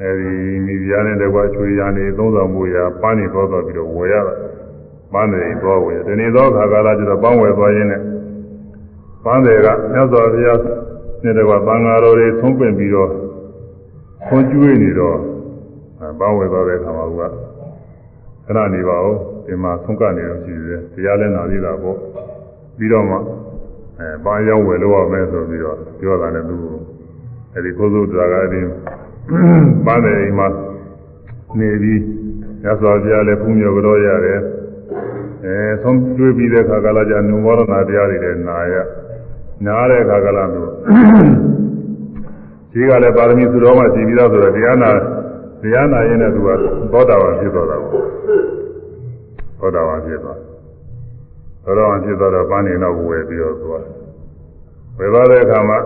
အဲဒီမိဖုရားနဲ့တကွာချွေရနေသုံးဆောင်မှုရာပန်းနေတော့တော့ပြီးတော့ဝယ်ရတာပန်းတယ်တော့ဝယ်ဒီနေ့တော့ခါကာလကျတော့ပန်းဝယ်သွားရင်းနဲ့ပန်းတယ်ကမြတ်စွာဘုရားနဲ့တကွာသံဃာတော်တွေသုံးပင်ပြီးတော့ခွန်ကျွေးနေတော့ပန်းဝယ်သွားတဲ့အခါမှာကခဏနေပါဦးဒီမှာဆုံးကနေလို့ရှိတယ်တရားလဲနာသေးတာပေါ့ပြီးတော့မှ အဲပန်းရောက်ဝယ်လို့ရမယ်ဆိုပြီးတော့ပြောတာနဲ့သူအဲဒီကိုစုတရာကအဲဒီပန်းတယ်အိမ်မှာနေပြီးရသော်ပြလည်းဖူးမြော်ကြောရတယ်အဲဆုံးတွေးပြီးတဲ့အခါကလာကြနုမောရဏတရားတွေလည်းနာရနားတဲ့အခါကလာမျိုးကြီးကလည်းပါရမီသူတော်မှရှိပြီးသားဆိုတော့တရားနာတရားနာရင်လည်းသူကသောတာပန်ဖြစ်သွားတာပေါ့သောတာပန်ဖြစ်သွား သောတာပန်ဖြစ်သွားတော့ပန်းနေတော့ဝယ်ပြီးတော့သွားဝယ်သွားတဲ့အခါမှာ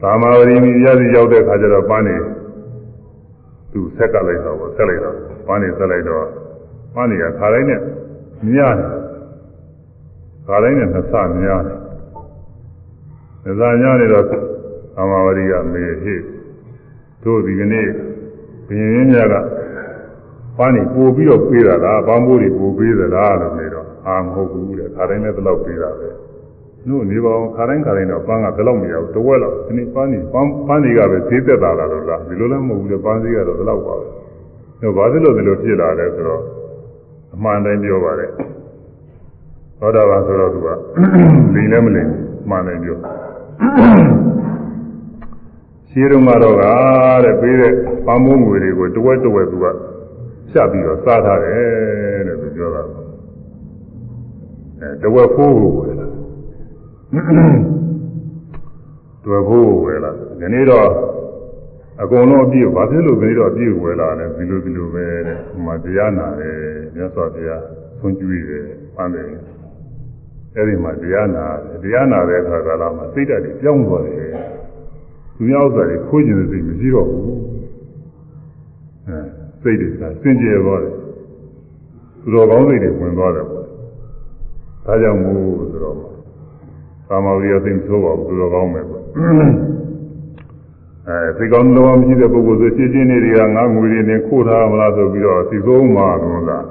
သာမာဝရီမိရစီရောက်တဲ့အခါကျတော့ပန်းနေသူဆက်ကလိုက်တော့ဆက်လိုက်တော့ပန်းနေဆက်လိုက်တော့ပန်းနေကခါတိုင်းနဲ့မြားတယ်ခါတိုင်းနဲ့နှစ်ဆများတယ်နှစ်ဆများနေတော့အမဝရီကမေဟိတို့ဒီကနေ့ဘင်းရင်းများက ပန်းနေပို့ပြီးတော့ပေးတာလားပန်းမိုးတွေပို့ပေးသလားလို့နေတော့အာမဟုတ်ဘူးတဲ့ခါတိုင်းလည်းဒီလောက်ပေးတာပဲတို့နေပါအောင်ခါတိုင်းခါတိုင်းတော့ပန်းကဒီလောက်မရဘူးတဝက်လောက်ဒီနေ့ပန်းနေပန်းပန်းတွေကပဲဈေးသက်တာလားလို့လားဒီလိုလည်းမဟုတ်ဘူးလေပန်းဈေးကတော့ဒီလောက်ပါပဲတို့ဘာဖြစ်လို့ဒီလိုဖြစ်လာလဲဆိုတော့အမှန်တိုင်းပြောပါတယ်သောတာပန်ဆိုတော့သူကလိမ်လည်းမလိမ်မှန်တယ်ပြောရှင်းတော့ကတော့ကတဲ့ပေးတဲ့ပန်းမိုးငွေတွေကိုတဝက်တဝက်သူက ဖြတ်ပြီးတော့စားထားတယ်တဲ့သူပြောတာအဲတဝက်ဖိုးကိုဝယ်လာတဝက်ဖိုးကိုဝယ်လာဒီနေ့တော့အကုန်လုံးအပြည့်ဘာဖြစ်လို့ဒီတော့အပြည့်ဝယ်လာလဲဒီလိုဒီလိုပဲတဲ့ဟိုမှာတရားနာတယ်မြတ်စွာဘုရားဆွံ့ကျွေးတယ်ပန်းတယ်အဲ့ဒီမှာတရားနာတရားနာတဲ့အခါကလာမှာစိတ်ဓာတ်တွေပြောင်းသွားတယ်သူများဥစ္စာတွေခိုးကျင်တဲ့စိတ်မရှိတော့ဘူးအဲ စိတ်တွေကစင်ကြယ်သွားတယ်သူတော်ကောင်းစိတ်တွေဝင်သွားတယ်ပေါ့ဒါကြောင့်မို့ဆိုတော့ကာမဝိရစိတ်ဆိုးပါဘူးသူတော်ကောင်းပဲပေါ့အဲစိတ်ကောင်းလုံးဝမရှိတဲ့ပုဂ္ဂိုလ်ဆိုရှင်းရှင်းလေးတွေကငါငွေတွေနဲ့ခိုးထားမလားဆိုပြီးတော့စိတ်ဆိုးမှတော့လား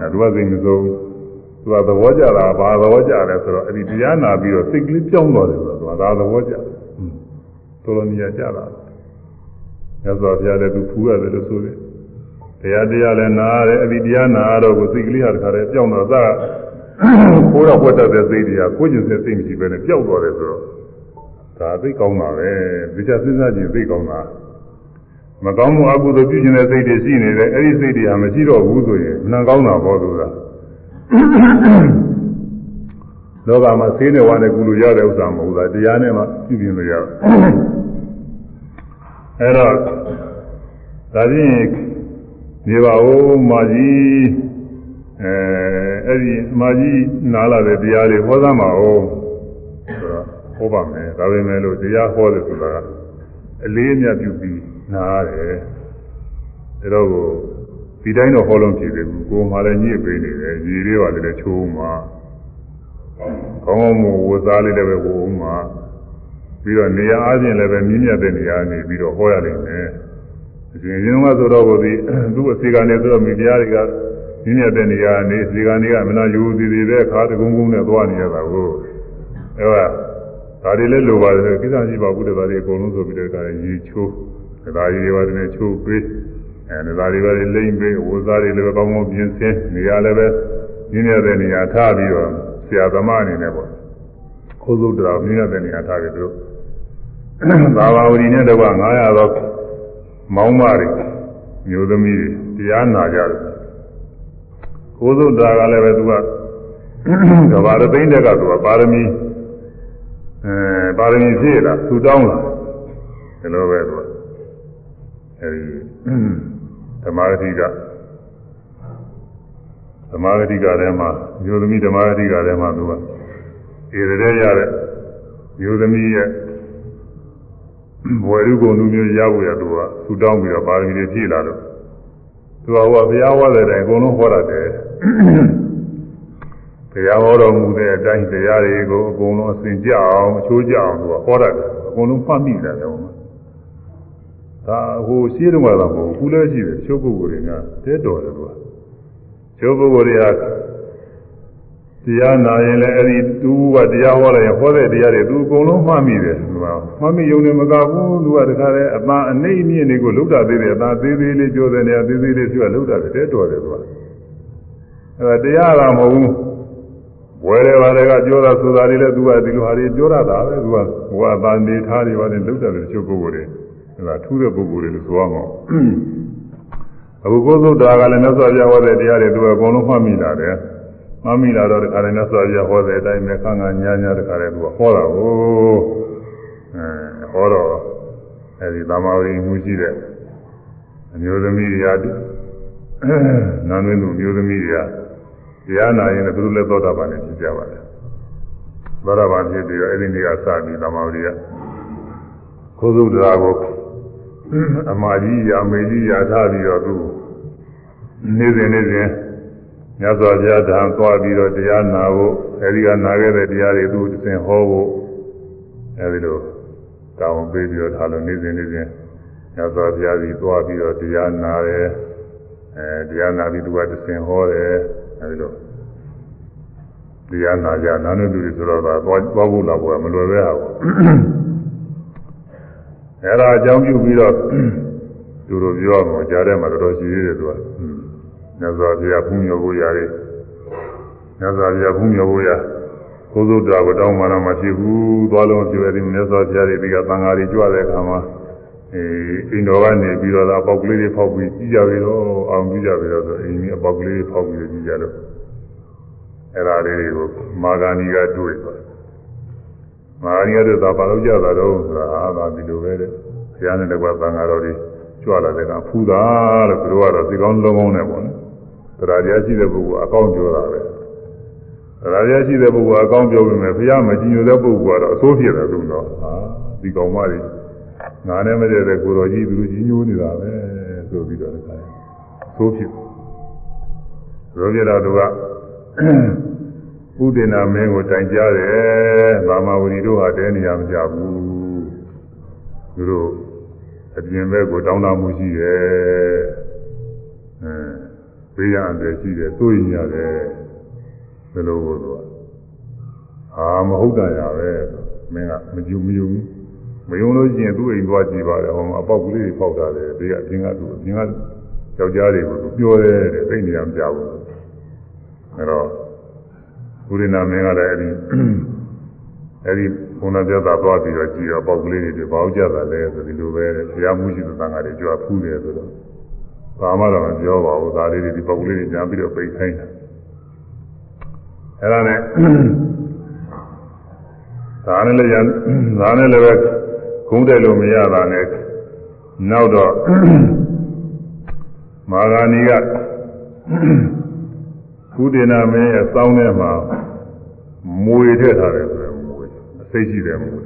အဲသူကစိတ်မဆိုးသူကသဘောကျတာဘာသဘောကျလဲဆိုတော့အဲ့ဒီတရားနာပြီးတော့စိတ်ကလေးပြောင်းသွားတယ်ဆိုတော့သူကဒါသဘောကျတယ်တော်တော်နေရာကျတာမြတ်စွာဘုရားလည်းသူဖူးရတယ်လို့ဆိုတယ်တ ရားတရားလည်းနာရတယ်အဒီတရားနာတော့ကိုစိတ်ကလေးဟာတခါတည်းပြောင်းတော့သာခိုးတော့ဝတ်တတ်တဲ့စိတ်တွေကကိုယ်ကျင်စိတ်မရှိဘဲနဲ့ပျောက်သွားတယ်ဆိုတော့ဒါသိကောင်းတာပဲဒီချက်စဉ်းစားကြည့်သိကောင်းတာမကောင်းမှုအကုသိုလ်ပြုခြင်းတဲ့စိတ်တွေရှိနေတယ်အဲ့ဒီစိတ်တွေဟာမရှိတော့ဘူးဆိုရင်မနှံကောင်းတာဘောသူကလောကမှာဆေးနဲ့ဝါနဲ့ကုလို့ရတဲ့ဥစ္စာမဟုတ်ဘူးတရားနဲ့မှပြုပြင်လို့ရအဲ့တော့ဒါချင်း နေပါဦးမာကြီးအဲအဲ့ဒီမာကြီးနားလာတဲ့တရားလေးဟောသမှာအောင်ဆိုတော့ဟောပါမယ်ဒါပေမဲ့လို့တရားဟောတယ်ဆိုတာအလေးအမြတ်ပြုပြီးနားရတယ်ဒါတော့ကိုဒီတိုင်းတော့ဟောလုံးဖြစ်ပြီကိုယ်မှလည်းညစ်ပေးနေတယ်ညီလေးပါလည်းချိုးမှကောင်းကောင်းမဝစားလေးလည်းပဲဝုံမှပြီးတော့နေရာအားဖြင့်လည်းပဲမြင့်မြတ်တဲ့နေရာနေပြီးတော့ဟောရလိမ့်မယ်အ ရှင်ရင်ကဆိုတော့ကိုဒီသူ့အစီကနေဆိုတော့မိဖုရားတွေကမြင့်မြတ်တဲ့နေရာနေစီကနေကမနာယူသေးသေးပဲခါတကုန်းကုန်းနဲ့သွားနေရတာကိုအဲဒါဒါတွေလည်းလိုပါတယ်ကိစ္စရှိပါဘူးတဲ့ဒါတွေအကုန်လုံးဆိုပြီးတော့ဒါရေချိုးဒါကြီးတွေပါတယ်ချိုးပေးအဲဒါတွေပဲလိမ့်ပေးဝစားတွေလည်းကောင်းကောင်းပြင်ဆင်နေရာလည်းပဲမြင့်မြတ်တဲ့နေရာထားပြီးတော့ဆရာသမားအနေနဲ့ပေါ့ခိုးစုတ်တော်မြင့်မြတ်တဲ့နေရာထားပြီးသူသာဝဝရီနဲ့တော့900တော့ မောင်းမတွေမျိုးသမီးတွေတရားနာကြတယ်ကိုသုဒ္ဓါကလည်းပဲသူကကဘာရသိန်းတက်ကသူကပါရမီအဲပါရမီဖြည့်လာသူတောင်းလာဒီလိုပဲသူကအဲဒီဓမ္မဂတိကဓမ္မဂတိကထဲမှာမျိုးသမီးဓမ္မဂတိကထဲမှာသူကဧရတဲ့ရတဲ့မျိုးသမီးရဲ့ဘ ဝရုပ်ကုန်လူမျိုးရဖို့ရသူကသူတောင်းပြီးတော့ပါရမီတွေဖြည့်လာတော့သူကဟောဘုရားဟောတဲ့အတိုင်းအကုန်လုံးဟောရတယ်ဘုရားဟောတော်မူတဲ့အတိုင်းတရားတွေကိုအကုန်လုံးအစဉ်ကြအောင်အချိုးကြအောင်သူကဟောရတယ်အကုန်လုံးဖတ်မိတယ်တော့ဒါဟိုရှင်းတော့မှာမဟုတ်ဘူးလည်းရှိတယ်ချိုးပုဂ္ဂိုလ်တွေကတဲတော်တယ်သူကချိုးပုဂ္ဂိုလ်တွေက တရားနာရင်လည်းအဲ့ဒီသူကတရားဟောလိုက်ရင်ဟောတဲ့တရားတွေသူအကုန်လုံးမှတ်မိတယ်သူကမှတ်မိရုံနဲ့မကဘူးသူကတခါတည်းအပန်းအနေအမြင့်တွေကိုလှုပ်တာသေးတယ်အသာသေးသေးလေးပြောတဲ့နေရာသေးသေးလေးသူကလှုပ်တာတဲတော်တယ်သူကအဲ့ဒါတရားကမဟုတ်ဘူးဝယ်တယ်ပါတယ်ကပြောတာဆိုတာတွေလည်းသူကဒီလိုဟာတွေပြောရတာပဲသူကဘဝသာနေထားတွေပါတယ်လှုပ်တာတွေတချို့ပုဂ္ဂိုလ်တွေအဲ့ဒါထူးတဲ့ပုဂ္ဂိုလ်တွေလို့ဆိုရမှာအခုကိုယ်သုဒ္ဓါကလည်းမြတ်စွာဘုရားဟောတဲ့တရားတွေသူကအကုန်လုံးမှတ်မိလာတယ် မမိလာတော့တခါတည်းမြတ်စွာဘုရားဟောတဲ့အတိုင်းပဲခန်းကညာညာတခါတည်းသူကဟောတာကိုအဲဟောတော့အဲဒီသမာဝိမှုရှိတဲ့အမျိုးသမီးတွေကနာမည်သူမျိုးသမီးတွေကတရားနာရင်လည်းသူတို့လည်းသောတာပန်နဲ့ဖြစ်ကြပါတယ်သောတာပန်ဖြစ်ပြီးတော့အဲဒီနေ့ကစပြီးသမာဝိကခိုးစုတရားကိုအမာကြီးရာမေကြီးရာထားပြီးတော့သူနေ့စဉ်နေ့စဉ် မြတ်စွာဘုရားဓမ္မသွားပြီးတော့တရားနာဖို့အဲဒီကနာခဲ့တဲ့တရားတွေသူသင်ဟောဖို့အဲဒီလိုတောင်းပေးပြီးတော့ထားလို့နေ့စဉ်နေ့စဉ်မြတ်စွာဘုရားကြီးသွားပြီးတော့တရားနာတယ်အဲတရားနာပြီးသူကသင်ဟောတယ်အဲဒီလိုတရားနာကြနာနေသူတွေဆိုတော့သွားသွားဖို့လာဖို့ကမလွယ်ပဲဟာပေါ့အဲဒါအကြောင်းပြုပြီးတော့သူတို့ပြောအောင်ကြားထဲမှာတော်တော်ရှိသေးတယ်သူက မြတ်စွာဘုရားဘုညောဖို့ရတယ်မြတ်စွာဘုရားဘုညောဖို့ရကိုယ်စုတော်ကိုတောင်းမှတော့မဖြစ်ဘူးသွားလုံးပြောတယ်မြတ်စွာဘုရားတွေဒီကသံဃာတွေကြွတဲ့အခါမှာအဲအိမ်တော်ကနေပြီးတော့အပေါက်ကလေးတွေဖောက်ပြီးကြည့်ကြပြီတော့အောင်ကြည့်ကြပြီတော့ဆိုအိမ်ကြီးအပေါက်ကလေးတွေဖောက်ပြီးကြည့်ကြတော့အဲ့ဒါလေးတွေကိုမာဂာနီကတွေ့သွားမာဂာနီကတွေ့တာဘာလို့ကြတာတော့ဆိုတာဟာဒါဒီလိုပဲတဲ့ဘုရားနဲ့တကွာသံဃာတော်တွေကြွလာတဲ့ကဖူးတာလို့သူတို့ကတော့ဒီကောင်းလုံးကောင်းနဲ့ပေါ့နော် တရားတရားရှိတဲ့ပုဂ္ဂိုလ်အကောင်းပြောတာပဲတရားတရားရှိတဲ့ပုဂ္ဂိုလ်အကောင်းပြောပြီးမယ်ဘုရားမကြည်ညိုတဲ့ပုဂ္ဂိုလ်ကတော့အဆိုးဖြစ်တယ်သူတော့ဟာဒီကောင်မတွေငါနဲ့မတည့်တဲ့ကိုတော်ကြီးသူတို့ကြီးညိုနေတာပဲဆိုပြီးတော့လည်းဆိုးဖြစ်ရောပြတာတို့ကဥဒေနာမင်းကိုတိုင်ကြားတယ်ဘာမဝရီတို့ဟာတဲနေရမကြဘူးသူတို့အပြင်ဘက်ကိုတောင်းတမှုရှိတယ်အဲ ဘေးရန်တယ်ရှိတယ်စိုးရင်ရတယ်ဘယ်လိုလို့ဆိုအာမဟုတ်တာရပဲမင်းကမကြုံမယုံမယုံလို့ရှိရင်သူ့အိမ်သွားကြည့်ပါတယ်ဟောအပေါက်ကလေးတွေပေါက်တာတယ်ဘေးကအပြင်ကသူအပြင်ကယောက်ျားတွေကိုသူပြောတယ်တဲ့သိနေရမကြဘူးအဲတော့ဘုရင်နာမင်းကလည်းအဲဒီအဲဒီဘုန်းတော်ပြတာသွားပြီးတော့ကြည်တော့ပေါက်ကလေးတွေဘာလို့ကြတာလဲဆိုဒီလိုပဲဆရာမှုရှိတဲ့သံဃာတွေကြွားဖူးတယ်ဆိုတော့ ဘာမှတော့မပြောပါဘူးဒါလေးတွေဒီပေါက်ကလေးတွေညာပြီးတော့ပိတ်ခိုင်းတာအဲဒါနဲ့ဒါနဲ့လည်းဒါနဲ့လည်းပဲခုံးတယ်လို့မရတာနဲ့နောက်တော့မာဂာနီကကုဒေနာမင်းရဲ့စောင်းထဲမှာမွေထည့်ထားတယ်ဆိုရင်မွေအစိတ်ရှိတယ်မွေ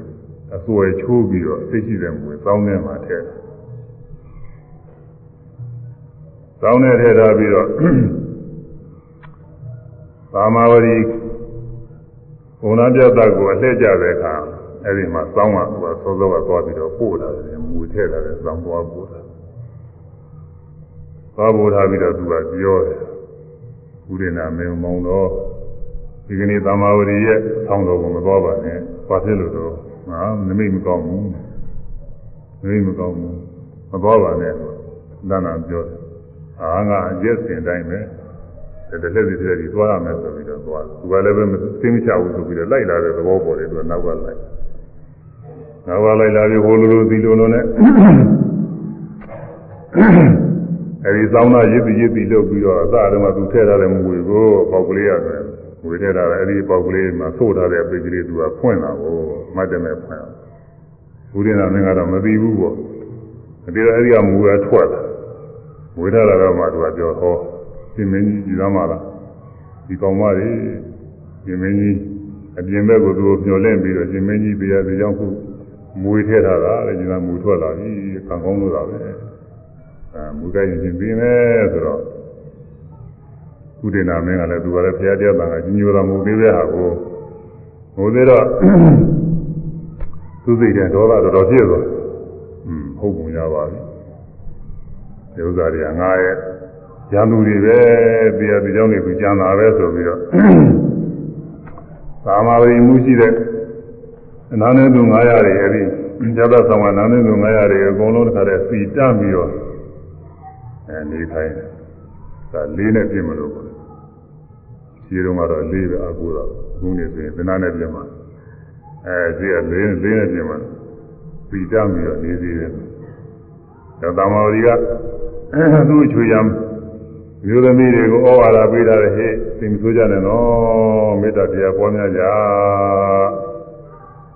အစွဲချိုးပြီးတော့အစိတ်ရှိတယ်မွေစောင်းထဲမှာထည့်တယ် စောင်းထဲထည့်ထားပြီးတော့သာမဝရီဘုံနာပြတ်ကိုအလှည့်ကြတဲ့အခါအဲ့ဒီမှာစောင်းကသူကစောစောကသွားပြီးတော့ပို့လာတယ်မွေထည့်လာတယ်စောင်းသွားပို့တာသွားပို့ထားပြီးတော့သူကပြောတယ်ဥဒိနာမေမောင်တော်ဒီကနေ့သမာဝရီရဲ့ဆောင်းတော်ကိုမသွားပါနဲ့ဘာဖြစ်လို့တော့ငါနမိတ်မကောင်းဘူးနမိတ်မကောင်းဘူးမသွားပါနဲ့တဏ္ဍာပြောတယ် အာငါအရက်စင်တိုင်းပဲတလက်စီတဲ့ကြီးသွားရမယ်ဆိုပြီးတော့သွားသူကလည်းပဲသိမချဘူးဆိုပြီးတော့လိုက်လာတဲ့သဘောပေါ်တယ်သူကနောက်ကလိုက်နောက်ကလိုက်လာပြီးဟိုလိုလိုဒီလိုလိုနဲ့အဲဒီသောင်းသားရစ်ပြီးရစ်ပြီးလုပ်ပြီးတော့အစတုန်းကသူထည့်ထားတဲ့မွေကိုပေါက်ကလေးရတယ်မွေထည့်ထားတဲ့အဲဒီပေါက်ကလေးမှာသို့ထားတဲ့ပိတ်ကလေးသူကဖွင့်လာကိုမှတ်တယ်မဲ့ဖွင့်ဘူးရင်တော်မင်းကတော့မသိဘူးပေါ့ဒီတော့အဲဒီကမူရထွက်လာ မွေထားတာတော့မှသူကပြောဟောရှင်မင်းကြီးကြည်သားမလားဒီကောင်မလေးရှင်မင်းကြီးအပြင်ဘက်ကိုသူမျောလင့်ပြီးတော့ရှင်မင်းကြီးတရားစီကြောင့်ခုမွေထည့်ထားတာလေညီမမူထွက်လာပြီခံကောင်းလို့တာပဲအဲမူကြိုက်ရင်ပြင်မယ်ဆိုတော့ကုဒေနာမင်းကလည်းသူကလည်းဖရာတရားတန်ကကြီးညိုတော်မူသေးတဲ့ဟာကိုဟိုသေးတော့သူစိတ်တဲ့ဒေါသတော်တော်ဖြစ်သွားอืมဟုတ်ပုံရပါပြီ ဒီဥစ္စာတွေကငါရဲ့ရန်သူတွေပဲတရားဒီကြောင့်နေသူကြံတာပဲဆိုပြီးတော့သာမာဝတိမှုရှိတဲ့အနာနဲ့သူ900တွေအဲဒီဇာတ်ဆောင်ကနာနဲ့သူ900တွေအကုန်လုံးတစ်ခါတည်းစီတတ်ပြီးတော့အဲနေထိုင်ဒါလေးနဲ့ပြင်မလို့ပေါ့ခြေတုံးကတော့လေးပဲအကူတော့ခုနေဆိုရင်သနာနဲ့ပြင်မှာအဲခြေကလေးလေးနဲ့ပြင်မှာစီတတ်ပြီးတော့နေသေးတယ် ဒါသာမာဝတိကသူ့ချွေရံမျိုးသမီးတွေကိုဩဝါဒပေးတာလေဟဲ့သိမဆိုးကြနဲ့နော်မေတ္တာတရားပွားများကြ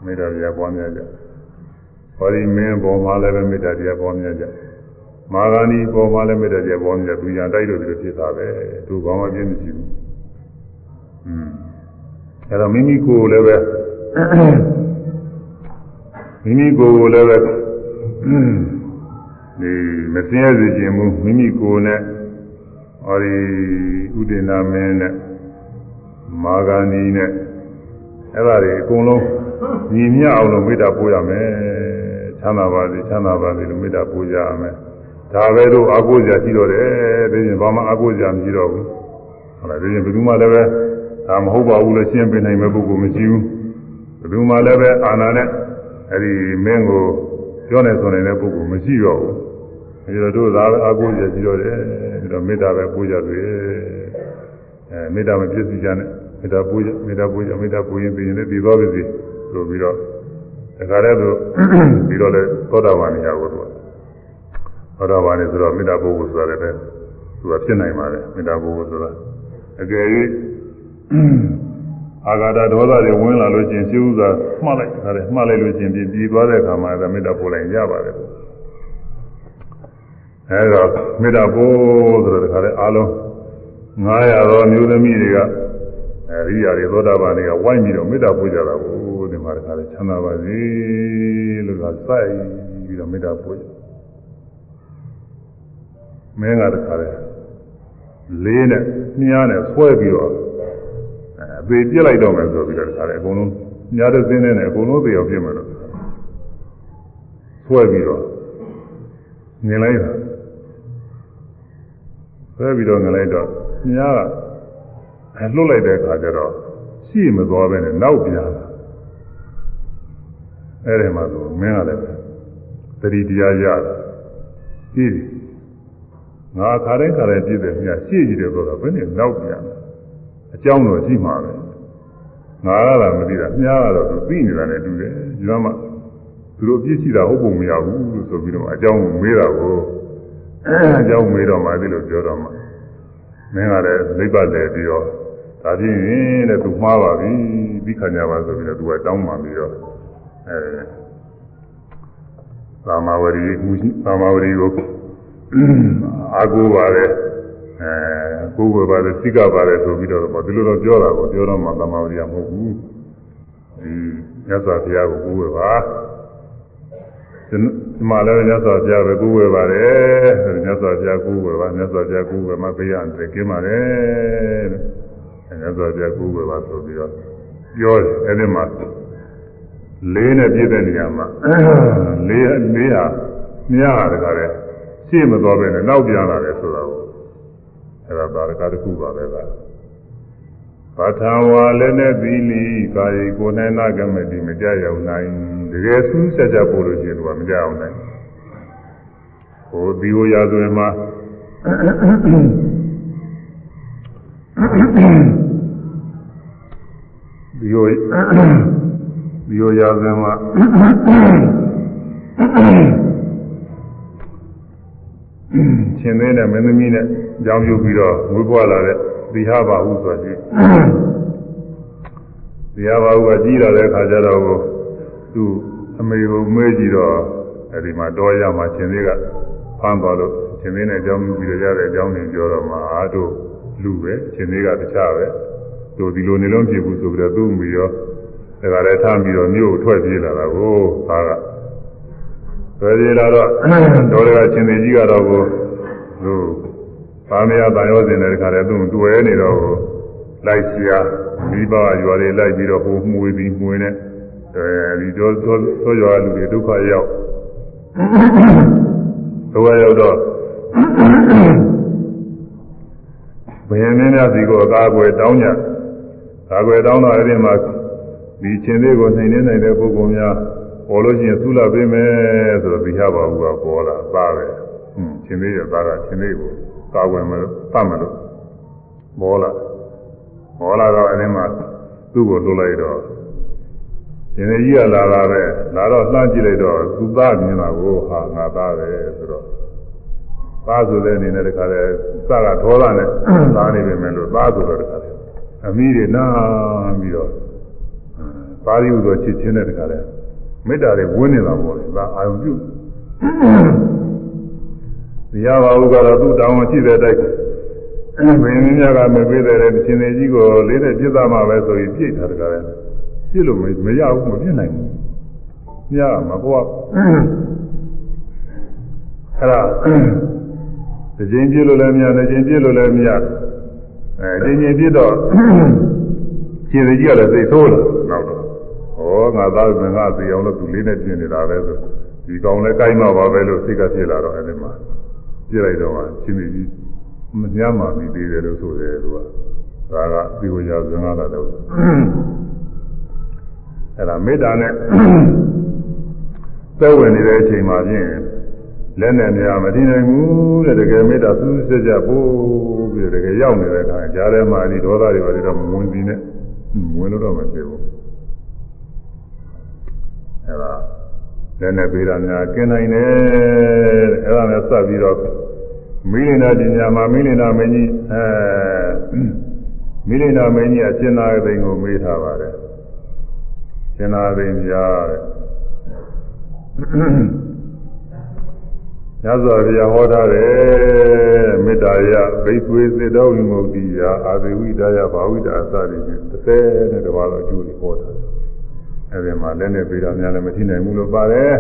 မေတ္တာတရားပွားများကြဟောဒီမင်းပေါ်မှာလည်းပဲမေတ္တာတရားပွားများကြမာဂာနီပေါ်မှာလည်းမေတ္တာတရားပွားများကြသူရန်တိုက်လို့ဒီလိုဖြစ်တာပဲသူဘာမှပြင်းမရှိဘူးอืมအဲ့တော့မိမိကိုယ်လည်းပဲမိမိကိုယ်ကိုလည်းပဲ ဒီမစင်းရစေခြင်းမူမိမိကိုယ်နဲ့ဟောဒီဥဒိနာမင်းနဲ့မာဂန္ဒီနဲ့အဲ့ဒါတွေအကုန်လုံးညီမျှအောင်လို့မေတ္တာပို့ရမယ်ချမ်းသာပါစေချမ်းသာပါစေလို့မေတ္တာပို့ကြရမယ်ဒါပဲလို့အာကိုးကြရှိတော့တယ်ဒါပြင်ဘာမှအာကိုးကြမရှိတော့ဘူးဟုတ်လားဒါပြင်ဘယ်သူမှလည်းပဲဒါမဟုတ်ပါဘူးလို့ရှင်းပြနိုင်မဲ့ပုဂ္ဂိုလ်မရှိဘူးဘယ်သူမှလည်းပဲအာနာနဲ့အဲ့ဒီမင်းကိုပြောနေဆိုနေတဲ့ပုဂ္ဂိုလ်မရှိတော့ဘူးအဲ ဒီတော့တို့သာပဲအာကိုးကြရှိတော့တယ်ပြီးတော့မေတ္တာပဲပို့ကြတယ်အဲမေတ္တာမပြည့်စုံကြနဲ့မေတ္တာပို့ကြမေတ္တာပို့ကြမေတ္တာပို့ရင်ပြီးရင်လည်းပြီးသွားပြီဆိုပြီးတော့တခါတည်းသူပြီးတော့လေသောတာပန်နေရာကိုသူသောတာပန်နေဆိုတော့မေတ္တာပို့ဖို့ဆိုတာလည်းသူကဖြစ်နိုင်ပါတယ်မေတ္တာပို့ဖို့ဆိုတာအကယ်၍အာဂါတဒေါသတွေဝင်လာလို့ချင်းရှိဥစွာမှတ်လိုက်ခါတယ်မှတ်လိုက်လို့ချင်းပြီးပြီးသွားတဲ့အခါမှာဒါမေတ္တာပို့လိုက်ရပါတယ် အဲတော့မေတ္တာပို့ဆိုတော့တခါတည်းအားလုံး900သောမျိုးသမီးတွေကအဲဒီຢာတွေသောတာပန်တွေကဝိုင်းပြီးတော့မေတ္တာပို့ကြတာကိုဒီမှာတခါလေချမ်းသာပါစေလို့ကစိုက်ပြီးတော့မေတ္တာပို့ကြမင်းကတခါလေလေးနဲ့မြားနဲ့ဆွဲပြီးတော့အသေးပြစ်လိုက်တော့မယ်ဆိုပြီးတော့တခါလေအကုန်လုံးမြားတဲ့စင်းနဲ့အကုန်လုံးသေအောင်ပြစ်မယ်လို့ဆွဲပြီးတော့ငင်လိုက်တာ ဆွဲပြီးတော့ငင်လိုက်တော့မြားကအဲလှုပ်လိုက်တဲ့အခါကျတော့ရှိမသွားပဲနဲ့နောက်ပြန်လာအဲ့ဒီမှာဆိုမင်းကလည်းသတိတရားရတာကြည့်ငါခါတိုင်းခါတိုင်းပြည့်တယ်မြတ်ရှေ့ကြည့်တယ်ဆိုတော့ဘယ်နဲ့နောက်ပြန်အကြောင်းတော့ရှိမှာပဲငါကလာမသိတာမြားကတော့သူသိနေတာနဲ့တူတယ်ဒီတော့မှသူတို့ပြည့်ရှိတာဟုတ်ပုံမရဘူးလို့ဆိုပြီးတော့အကြောင်းကိုမေးတာကို အကြောင်းမေးတော့မှအဲ့လိုပြောတော့မှမင်းကလည်းလိပ်ပတ်တယ်ပြီးတော့ဒါဖြင့်တဲ့သူမှားပါပြီပြီးခံကြပါဆိုပြီးတော့သူကတောင်းပန်ပြီးတော့အဲသာမဝရီသာမဝရီကိုအာကိုပါလေအဲကိုယ်ပါလေစိကပါလေဆိုပြီးတော့ဒီလိုတော့ပြောတာကိုပြောတော့မှသာမဝရီကမဟုတ်ဘူးဒီမြတ်စွာဘုရားကိုကိုယ်ပါ ဒီမှာလည်းမြတ်စွာဘုရားပဲကိုယ်ဝယ်ပါတယ်မြတ်စွာဘုရားကိုယ်ဝယ်ပါမြတ်စွာဘုရားကိုယ်ဝယ်မှပေးရတဲ့ကင်းပါတယ်တဲ့မြတ်စွာဘုရားကိုယ်ဝယ်ပါဆိုပြီးတော့ပြောတယ်အဲ့ဒီမှာလေးနဲ့ပြည့်တဲ့နေရာမှာလေးလေးဟာမြားတကားလေရှေ့မသွားပဲနဲ့နောက်ပြန်လာတယ်ဆိုတာကိုအဲ့ဒါဘာတကားတစ်ခုပါပဲလား ပထဝါလည်းနဲ့သီလီကာယကိုယ်၌နာကမတိမကြရောက်နိုင်တကယ်ဆူးဆက်ကြပို့လို့ရှိရင်တော့မကြအောင်နိုင်ဟိုဒီဟိုရာဇဝင်မှာဒီဟိုဒီဟိုရာဇဝင်မှာရှင်သေးနဲ့မင်းသမီးနဲ့ကြောင်းပြုပြီးတော့ဝေးပွားလာတဲ့ သီဟဘာဟုဆိုကြည့်သီဟဘာဟုကကြီးလာတဲ့အခါကျတော့သူအမေကိုမေးကြည့်တော့အဲဒီမှာတော်ရမှာရှင်သေးကဖမ်းသွားလို့ရှင်သေးနဲ့ကြောင်းပြုပြီးတော့ရတဲ့အကြောင်းတွေပြောတော့မှအားတို့လူပဲရှင်သေးကတခြားပဲတို့ဒီလိုနေလုံးဖြစ်ဘူးဆိုပြီးတော့သူ့မိရောဒါကြလည်းထားပြီးတော့မြို့ထွက်ပြေးလာတာကိုသားကထွက်ပြေးလာတော့တော်ရကရှင်သေးကြီးကတော့ကိုသူ သာမယတန်ရောစင်တဲ့ခါတည်းသူတွေ့နေတော့လိုက်ရှာမိဘရွာတွေလိုက်ပြီးတော့ဟိုမှုေးပြီးမှုေးနေအဲဒီတော့သောရွာလူတွေဒုက္ခရောက်ဒုက္ခရောက်တော့ဘယင်းမင်းများစီကိုအကာအကွယ်တောင်းကြကာကွယ်တောင်းတော့အဲ့ဒီမှာဒီချင်းလေးကိုနှိမ်နေနိုင်တဲ့ပုဂ္ဂိုလ်များပေါ်လို့ရှိရင်သုလပေးမယ်ဆိုတော့ဒီဟပါဘူးကပေါ်လာသားပဲဟွန်းချင်းလေးရဲ့သားကချင်းလေးကို ကာကွယ်မလို့သတ်မလို့မောလာမောလာတော့အဲဒီမှာသူ့ကိုလွတ်လိုက်တော့ရှင်ကြီးကလာတာပဲလာတော့လှမ်းကြည့်လိုက်တော့သူသားမြင်လာကိုဟာငါသားပဲဆိုတော့သားဆိုတဲ့အနေနဲ့တခါလဲစကဒေါသနဲ့သားနေပြီမယ်လို့သားဆိုတော့တခါလဲအမိတွေနားပြီးတော့ပါရီဥသောချစ်ချင်းတဲ့တခါလဲမေတ္တာတွေဝင်းနေတာပေါ့လေဒါအာယုံပြုတ ရားပါဟုကတော့သူ့တောင်းရှိတဲ့အတိုင်းဘင်းမြတ်ကမပေးတဲ့ရှင်သေးကြီးကိုလေးနဲ့ပြစ်သားမှာပဲဆိုရင်ပြိတ်တာတကားလဲပြစ်လို့မရဘူးမပြစ်နိုင်ဘူးညမကွာအဲ့ဒါတစ်ချိန်ပြည့်လို့လည်းမရတစ်ချိန်ပြည့်လို့လည်းမရအဲတစ်ချိန်ပြည့်တော့ခြေစကြီးကလည်းသိဆိုးလာနောက်တော့ဩငါသားကငါသိအောင်လို့သူလေးနဲ့ပြင်နေတာပဲဆိုဒီကောင်လည်းကိုင်းမှာပါပဲလို့စိတ်ကဖြစ်လာတော့အဲဒီမှာ ပြည့်လိုက်တော့ခြေစကြီးမညမ်းမှပြီးသေးတယ်လို့ဆိုတယ်သူကဒါကဒီကိုရောက်စငါလာတော့အဲ့ဒါမေတ္တာနဲ့သက်ဝင်နေတဲ့အချိန်မှာဖြင့်လက်နဲ့များမတည်နိုင်ဘူးတဲ့တကယ်မေတ္တာစူးစက်ကြပို့ပြီးတကယ်ရောက်နေတဲ့အခါကြားထဲမှာဒီဒေါသတွေပါတွေတော့မဝင်ပြီးနဲ့ဝင်လို့တော့မဖြစ်ဘူးအဲ့ဒါလက်နဲ့ပေးတာများกินနိုင်တယ်အဲ့ဒါနဲ့စပ်ပြီးတော့ မိလိနာပညာမှာမိလိနာမင်းကြီးအဲမိလိနာမင်းကြီးအရှင်သာသိန်ကိုမေးထားပါတယ်ရှင်သာသိန်ကြားတဲ့ညဇောဘုရားဟောထားတယ်မေတ္တာရဘိသွေစေတောဝိမု ക്തി ယအာသေဝိဒါယဘာဝိဒါအစရည်ဖြင့်30နဲ့တပါးတော့အကျိုးတွေဟောထားတယ်အဲဒီမှာလည်းနဲ့ပေတာများလည်းမထိနိုင်ဘူးလို့ပါတယ်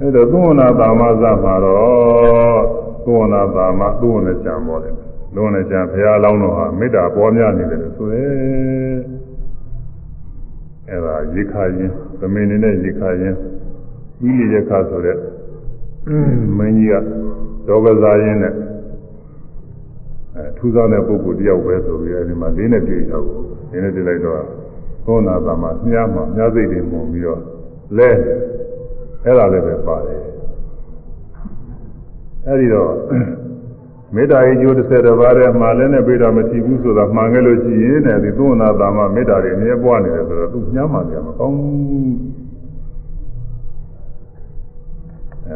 အဲဒါသုဝနာတာမဇမှာတော့သုဝနာတာမသုဝနာချံပေါ်တယ်သုဝနာချံဘုရားလောင်းတော်ဟာမေတ္တာပေါ်များနေတယ်လို့ဆိုရဲအဲဒါရေခါရင်သမင်နေတဲ့ရေခါရင်ပြီးလေရခဆိုတဲ့မင်းကြီးကဒေါကစားရင်းနဲ့အဲထူးဆန်းတဲ့ပုဂ္ဂိုလ်တယောက်ပဲဆိုပြီးအဲဒီမှာလေးနဲ့တွေ့တော့လေးနဲ့တွေ့လိုက်တော့သောနာသမမြားမှာမြားစိတ်တွေမှုန်ပြီးတော့လဲ အဲ့ဒါလည်းပဲပါတယ်အဲဒီတော့မေတ္တာရေးကျိုး30တပါးထဲမှာလည်းနဲ့ပြတာမထီဘူးဆိုတာမှန်ခဲ့လို့ရှိရင်တဲ့ဒီသောနာသမမေတ္တာတွေအမြဲပွားနေတယ်ဆိုတော့သူညှမ်းမှလည်းမကောင်းဘူး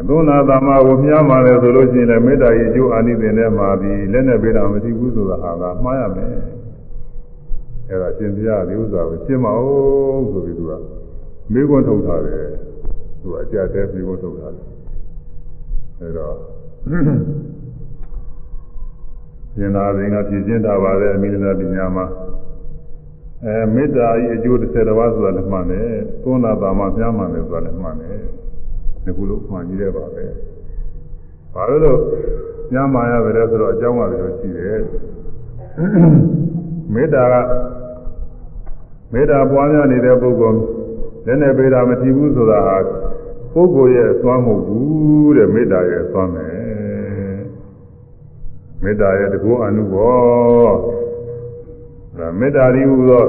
သုနာသမကိုမြားမှလည်းဆိုလို့ရှိရင်လည်းမေတ္တာရေးကျိုးအာနိသင်ထဲမှာဒီလက်နဲ့ပြတာမထီဘူးဆိုတာဟာကမှားရမယ်အဲ့ဒါရှင်ပြဒီဥစ္စာကိုရှင်းမအောင်ဆိုပြီးသူကမေးခွန်းထုတ်ထားတယ် သူကအကြတဲ့မေးခွန်းထုတ်ထားတယ်အဲ့တော့ရှင်သာသင်္ကပြည်ရှင်းတာပါလေအမိလနာပညာမှာအဲမေတ္တာဤအကျိုး30ပါးဆိုတာလည်းမှန်တယ်သုံးနာတာမှပြားမှန်တယ်ဆိုတာလည်းမှန်တယ်ဒီကုလို့မှန်ကြီးတယ်ပါပဲဘာလို့လို့ညမှာရပဲလဲဆိုတော့အကြောင်းကလည်းရှိတယ်မေတ္တာကမေတ္တာပွားများနေတဲ့ပုဂ္ဂိုလ် လည်းနဲ့ပေတာမထီဘူးဆိုတာဟာပုဂ္ဂိုလ်ရဲ့အစွမ်းမဟုတ်ဘူးတဲ့မေတ္တာရဲ့အစွမ်းပဲမေတ္တာရဲ့တကောအနုဘောဒါမေတ္တာဒီဟူသော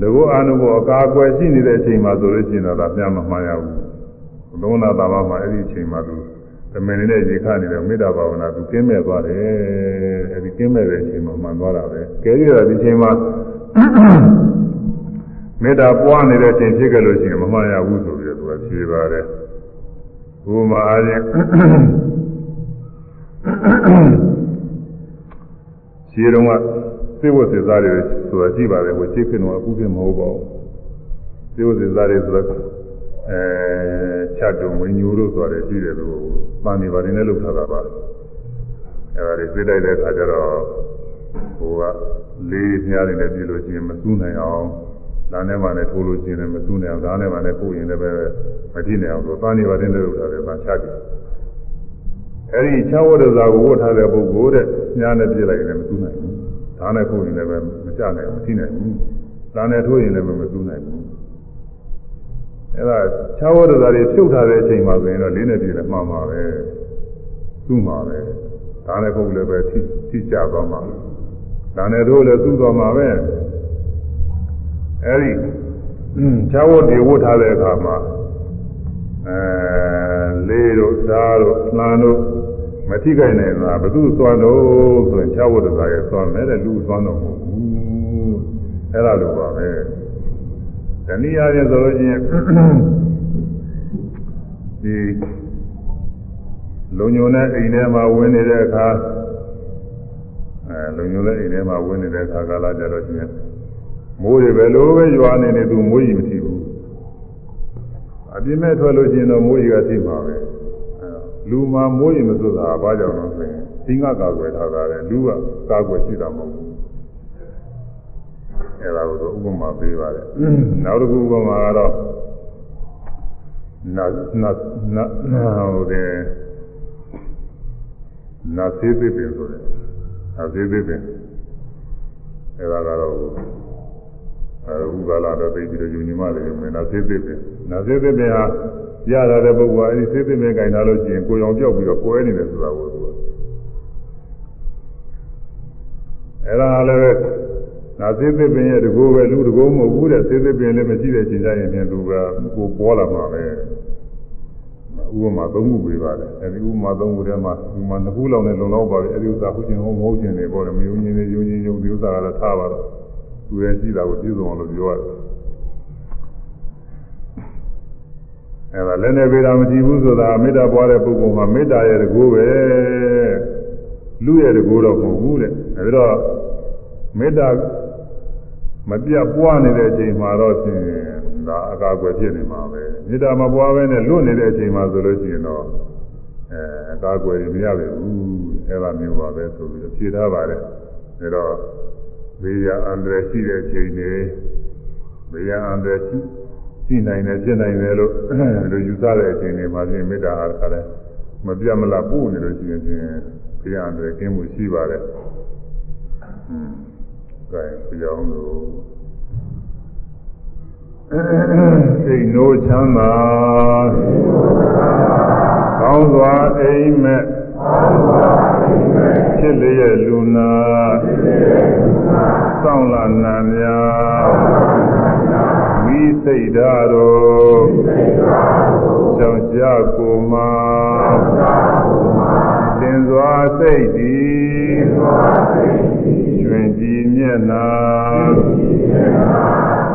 တကောအနုဘောအကာအကွယ်ရှိနေတဲ့အချိန်မှာဆိုလို့ရှိရင်တော့ဒါပြန်မမှန်ရဘူးသုံးနာတာမှာအဲ့ဒီအချိန်မှာသူသမင်နေတဲ့ရေခနေတဲ့မေတ္တာဘာဝနာသူကင်းမဲ့သွားတယ်အဲဒီကင်းမဲ့တဲ့အချိန်မှာမှန်သွားတာပဲကဲရတာဒီချိန်မှာ မေတ္တာပွားနေတဲ့အချိန်ဖြစ်ခဲ့လို့ရှိရင်မမှန်ရဘူးဆိုပြီးတော့သူကဖြေပါတယ်ဘုမာအားဖြင့်ခြေတော်ကစေဝစေသားတွေဆိုတာကြည့်ပါလေဟိုခြေခင်တော့အခုဖြစ်မဟုတ်ပါဘူးစေဝစေသားတွေဆိုတော့အဲချက်တုံဝင်းညူတို့ဆိုတာရှိတယ်လို့ပန်းနေပါတယ်နဲ့လောက်ထားတာပါအဲဒါတွေသိတိုက်တဲ့အခါကျတော့ဟိုကလေးမြားတွေနဲ့ပြည်လို့ရှိရင်မစူးနိုင်အောင် လမ်းထဲမှာလည်းထိုးလို့ရှိရင်မစူးနိုင်အောင်ဓာတ်ထဲမှာလည်းပို့ရင်လည်းပဲမထိနိုင်အောင်ဆိုပန်းနေပါတယ်နဲ့လောက်ထားတယ်ပန်းချက်တယ်အဲဒီချဝတ္တဇာကိုဝတ်ထားတဲ့ပုဂ္ဂိုလ်တဲ့ညာနဲ့ပြစ်လိုက်ရင်လည်းမစူးနိုင်ဘူးဓာတ်နဲ့ပို့ရင်လည်းမချနိုင်ဘူးမထိနိုင်ဘူးလမ်းနဲ့ထိုးရင်လည်းမစူးနိုင်ဘူးအဲ့ဒါခြားဝတ္တသာတွေဖြုတ်ထားတဲ့အချိန်မှာဆိုရင်တော့လေးနဲ့ပြည့်လည်းမှန်ပါပဲသူ့မှာပဲဒါနဲ့ပုတ်လည်းပဲထိထိကြသွားမှာဒါနဲ့တို့လည်းသူ့သွားမှာပဲ အဲ့ဒီခြားဝတ်တွေဝတ်ထားတဲ့အခါမှာအဲလေးတို့ဓာတ်တို့နှမ်းတို့မထိခိုက်နိုင်တာဘသူစွမ်းတော့ဆိုရင်ခြားဝတ္တသာရဲ့စွမ်းမယ်တဲ့လူစွမ်းတော့မဟုတ်ဘူးအဲ့ဒါလိုပါပဲတနည်းအားဖြင့်ဆိုလို့ရှိရင်ဒီလုံညုံတဲ့အိမ်ထဲမှာဝင်နေတဲ့အခါအဲလုံညုံတဲ့အိမ်ထဲမှာဝင်နေတဲ့အခါကာလကြတော့ချင်း မိုးတွေပဲလို့ပဲရွာနေနေသူမိုးကြီးမထီဘူးအပြင်းမဲ့ထွက်လို့ရှိရင်တော့မိုးကြီးကသိမှာပဲလူမှာမိုးကြီးမစိုးတာဘာကြောင့်လဲဆိုရင်သင်္ကကာကွယ်ထားတာလေလူကကာကွယ်ရှိတာမဟုတ်ဘူးအဲဒါကိုဥပမာပေးပါတယ်နောက်တစ်ခုဥပမာကတော့နတ်နတ်နတ်ဟိုတဲ့နာသေးသေးပင်ဆိုတယ်နာသေးသေးပင်အဲဒါကတော့ အဲဥပါလာတော့သိပြီးတော့ယူညီမလေးမယ်နာသေးသေးပင်နာသေးသေးပင်ဟာရတာတဲ့ပုဂ္ဂိုလ်အဲဒီသေးသေးပင်ကင်ထားလို့ရှိရင်ကိုယ်အောင်ပြောက်ပြီးတော့ကွဲနေတယ်ဆိုတာကိုသူကအဲဒါလည်းနာသေးသေးပင်ရဲ့တကူပဲလူတကူမဟုတ်ဘူးတဲ့သေးသေးပင်လည်းမရှိတဲ့ချိန်ကျရင်ပြန်သူကကိုပေါ်လာမှာပဲဥပမာ၃ခုပေးပါတယ်အဲဒီဥပမာ၃ခုထဲမှာဥပမာ၂ခုလောက်နဲ့လုံလောက်ပါပြီအဲဒီဥစ္စာဟုတ်ချင်းဟုတ်မဟုတ်ချင်းတွေပေါ့လေမယုံချင်းတွေယုံချင်းယုံဒီဥစ္စာကတော့ထားပါတော့ သူရဲ့ရှိတာကိုပြည့်စုံအောင်လို့ပြောရတယ်အဲဒါလည်းနဲ့ပေတာမကြည့်ဘူးဆိုတာမေတ္တာပွားတဲ့ပုဂ္ဂိုလ်မှာမေတ္တာရဲ့တကူပဲလူရဲ့တကူတော့မဟုတ်ဘူးတဲ့အဲဒီတော့မေတ္တာမပြတ်ပွားနေတဲ့အချိန်မှာတော့ဖြင့်ဒါအကာအကွယ်ဖြစ်နေမှာပဲမေတ္တာမပွားဘဲနဲ့လွတ်နေတဲ့အချိန်မှာဆိုလို့ရှိရင်တော့အဲအကာအကွယ်မရပါဘူးအဲလိုမျိုးပါပဲဆိုပြီးဖြေထားပါတယ်ဒါတော့ ဘေးရအန္တရာယ်ရှိတဲ့အချိန်တွေဘေးရအန္တရာယ်ရှိရှိနိုင်တယ်ဖြစ်နိုင်တယ်လို့လူယူဆတဲ့အချိန်တွေမှာပြင်မေတ္တာအားခါလဲမပြတ်မလားပို့နေလို့ရှိရင်ဖြင့်ဘေးရအန္တရာယ်ကင်းမှုရှိပါတယ်อืมကဲပြောင်းလို့စိတ်နိုးချမ်းသာကောင်းစွာအိမ်မက် ဖြစ်လျက်လူနာစောင့်လာနာများမိစိတ်ဓာတ်တော်ကြောင့်ကြကိုမှာတင်စွာစိတ်သည်ကျွင်ကြည်မျက်နာ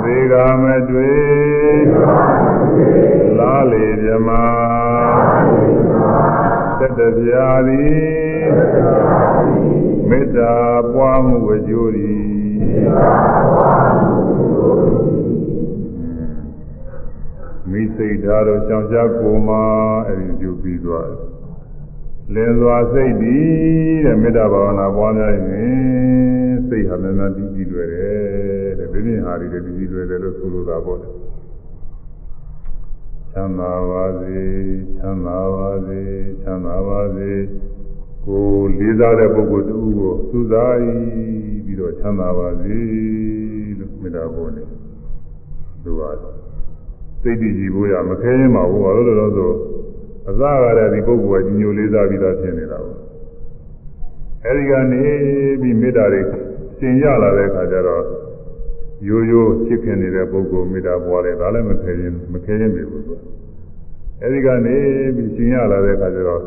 သေကမတွေ့လားလေမြမ တတပြာသည်မေတ္တာပွားမှုအကျိုးသည်မိစိတ်ဓာတ်တို့ရှောင်ရှားကိုမှာအဲဒီကျုပ်ပြီးသွားတယ်လင်းစွာစိတ်ဒီတဲ့မေတ္တာဘာဝနာပွားများရင်စိတ်ဟာမြန်မြန်တည်တည်လွယ်တယ်တဲ့ဒီနေ့ဟာဒီတည်တည်လွယ်တယ်လို့ဆိုလိုတာပေါ့လေချ မ်းသာပါစေချမ်းသာပါစေချမ်းသာပါစေကိုလေးစားတဲ့ပုဂ္ဂိုလ်တူကိုသုသာဤပြီးတော့ချမ်းသာပါစေလို့မေတ္တာပို့နေသူကစိတ်တည်ကြည်ဖို့ရမခဲရင်ပါဘူးဘာလို့လဲဆိုအစကားတဲ့ဒီပုဂ္ဂိုလ်ကကြီးညိုလေးစားပြီးသားဖြစ်နေတာပေါ့အဲဒီကနေပြီးမေတ္တာတွေသင်ရလာတဲ့အခါကျတော့ရိုးရိုးဖြစ်ခင်နေတဲ့ပုဂ္ဂိုလ်မေတ္တာပွားတယ်ဒါလည်းမခဲရင်မခဲရင်ပြီဘူးသူ အဲဒီကနေပြီးသင်ရလာတဲ့အခါကျတော့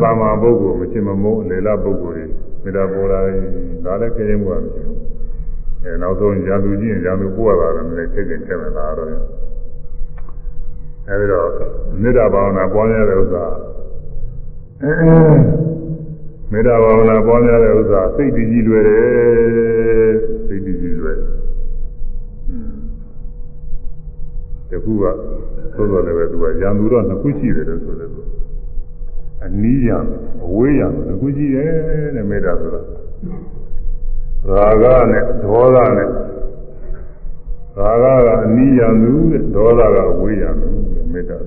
သာမန်ပုဂ္ဂိုလ်မချင်မမိုးလေလပုဂ္ဂိုလ်တွေမေတ္တာပေါ်လာရင်ဒါလည်းခဲရင်မှုမရှိဘူးအဲနောက်ဆုံးရာသူကြီးရင်ရာသူပို့ရတာလည်းနည်းခဲချင်းခဲမယ်ဒါတော့အဲဒီတော့မေတ္တာဘာဝနာပွားများတဲ့ဥစ္စာမေတ္တာဘာဝနာပွားများတဲ့ဥစ္စာစိတ်တည်ကြည်လွယ်တယ်စိတ်တည်ကြည်လွယ်တခုက သို့တော်လည်းပဲသူကရံသူတော့နှစ်ခုရှိတယ်လို့ဆိုတယ်အနီးရံအဝေးရံနှစ်ခုရှိတယ်တဲ့မေတ္တာဆိုတာရာဂနဲ့ဒေါသနဲ့ရာဂကအနီးရံသူတဲ့ဒေါသကအဝေးရံသူမေတ္တာ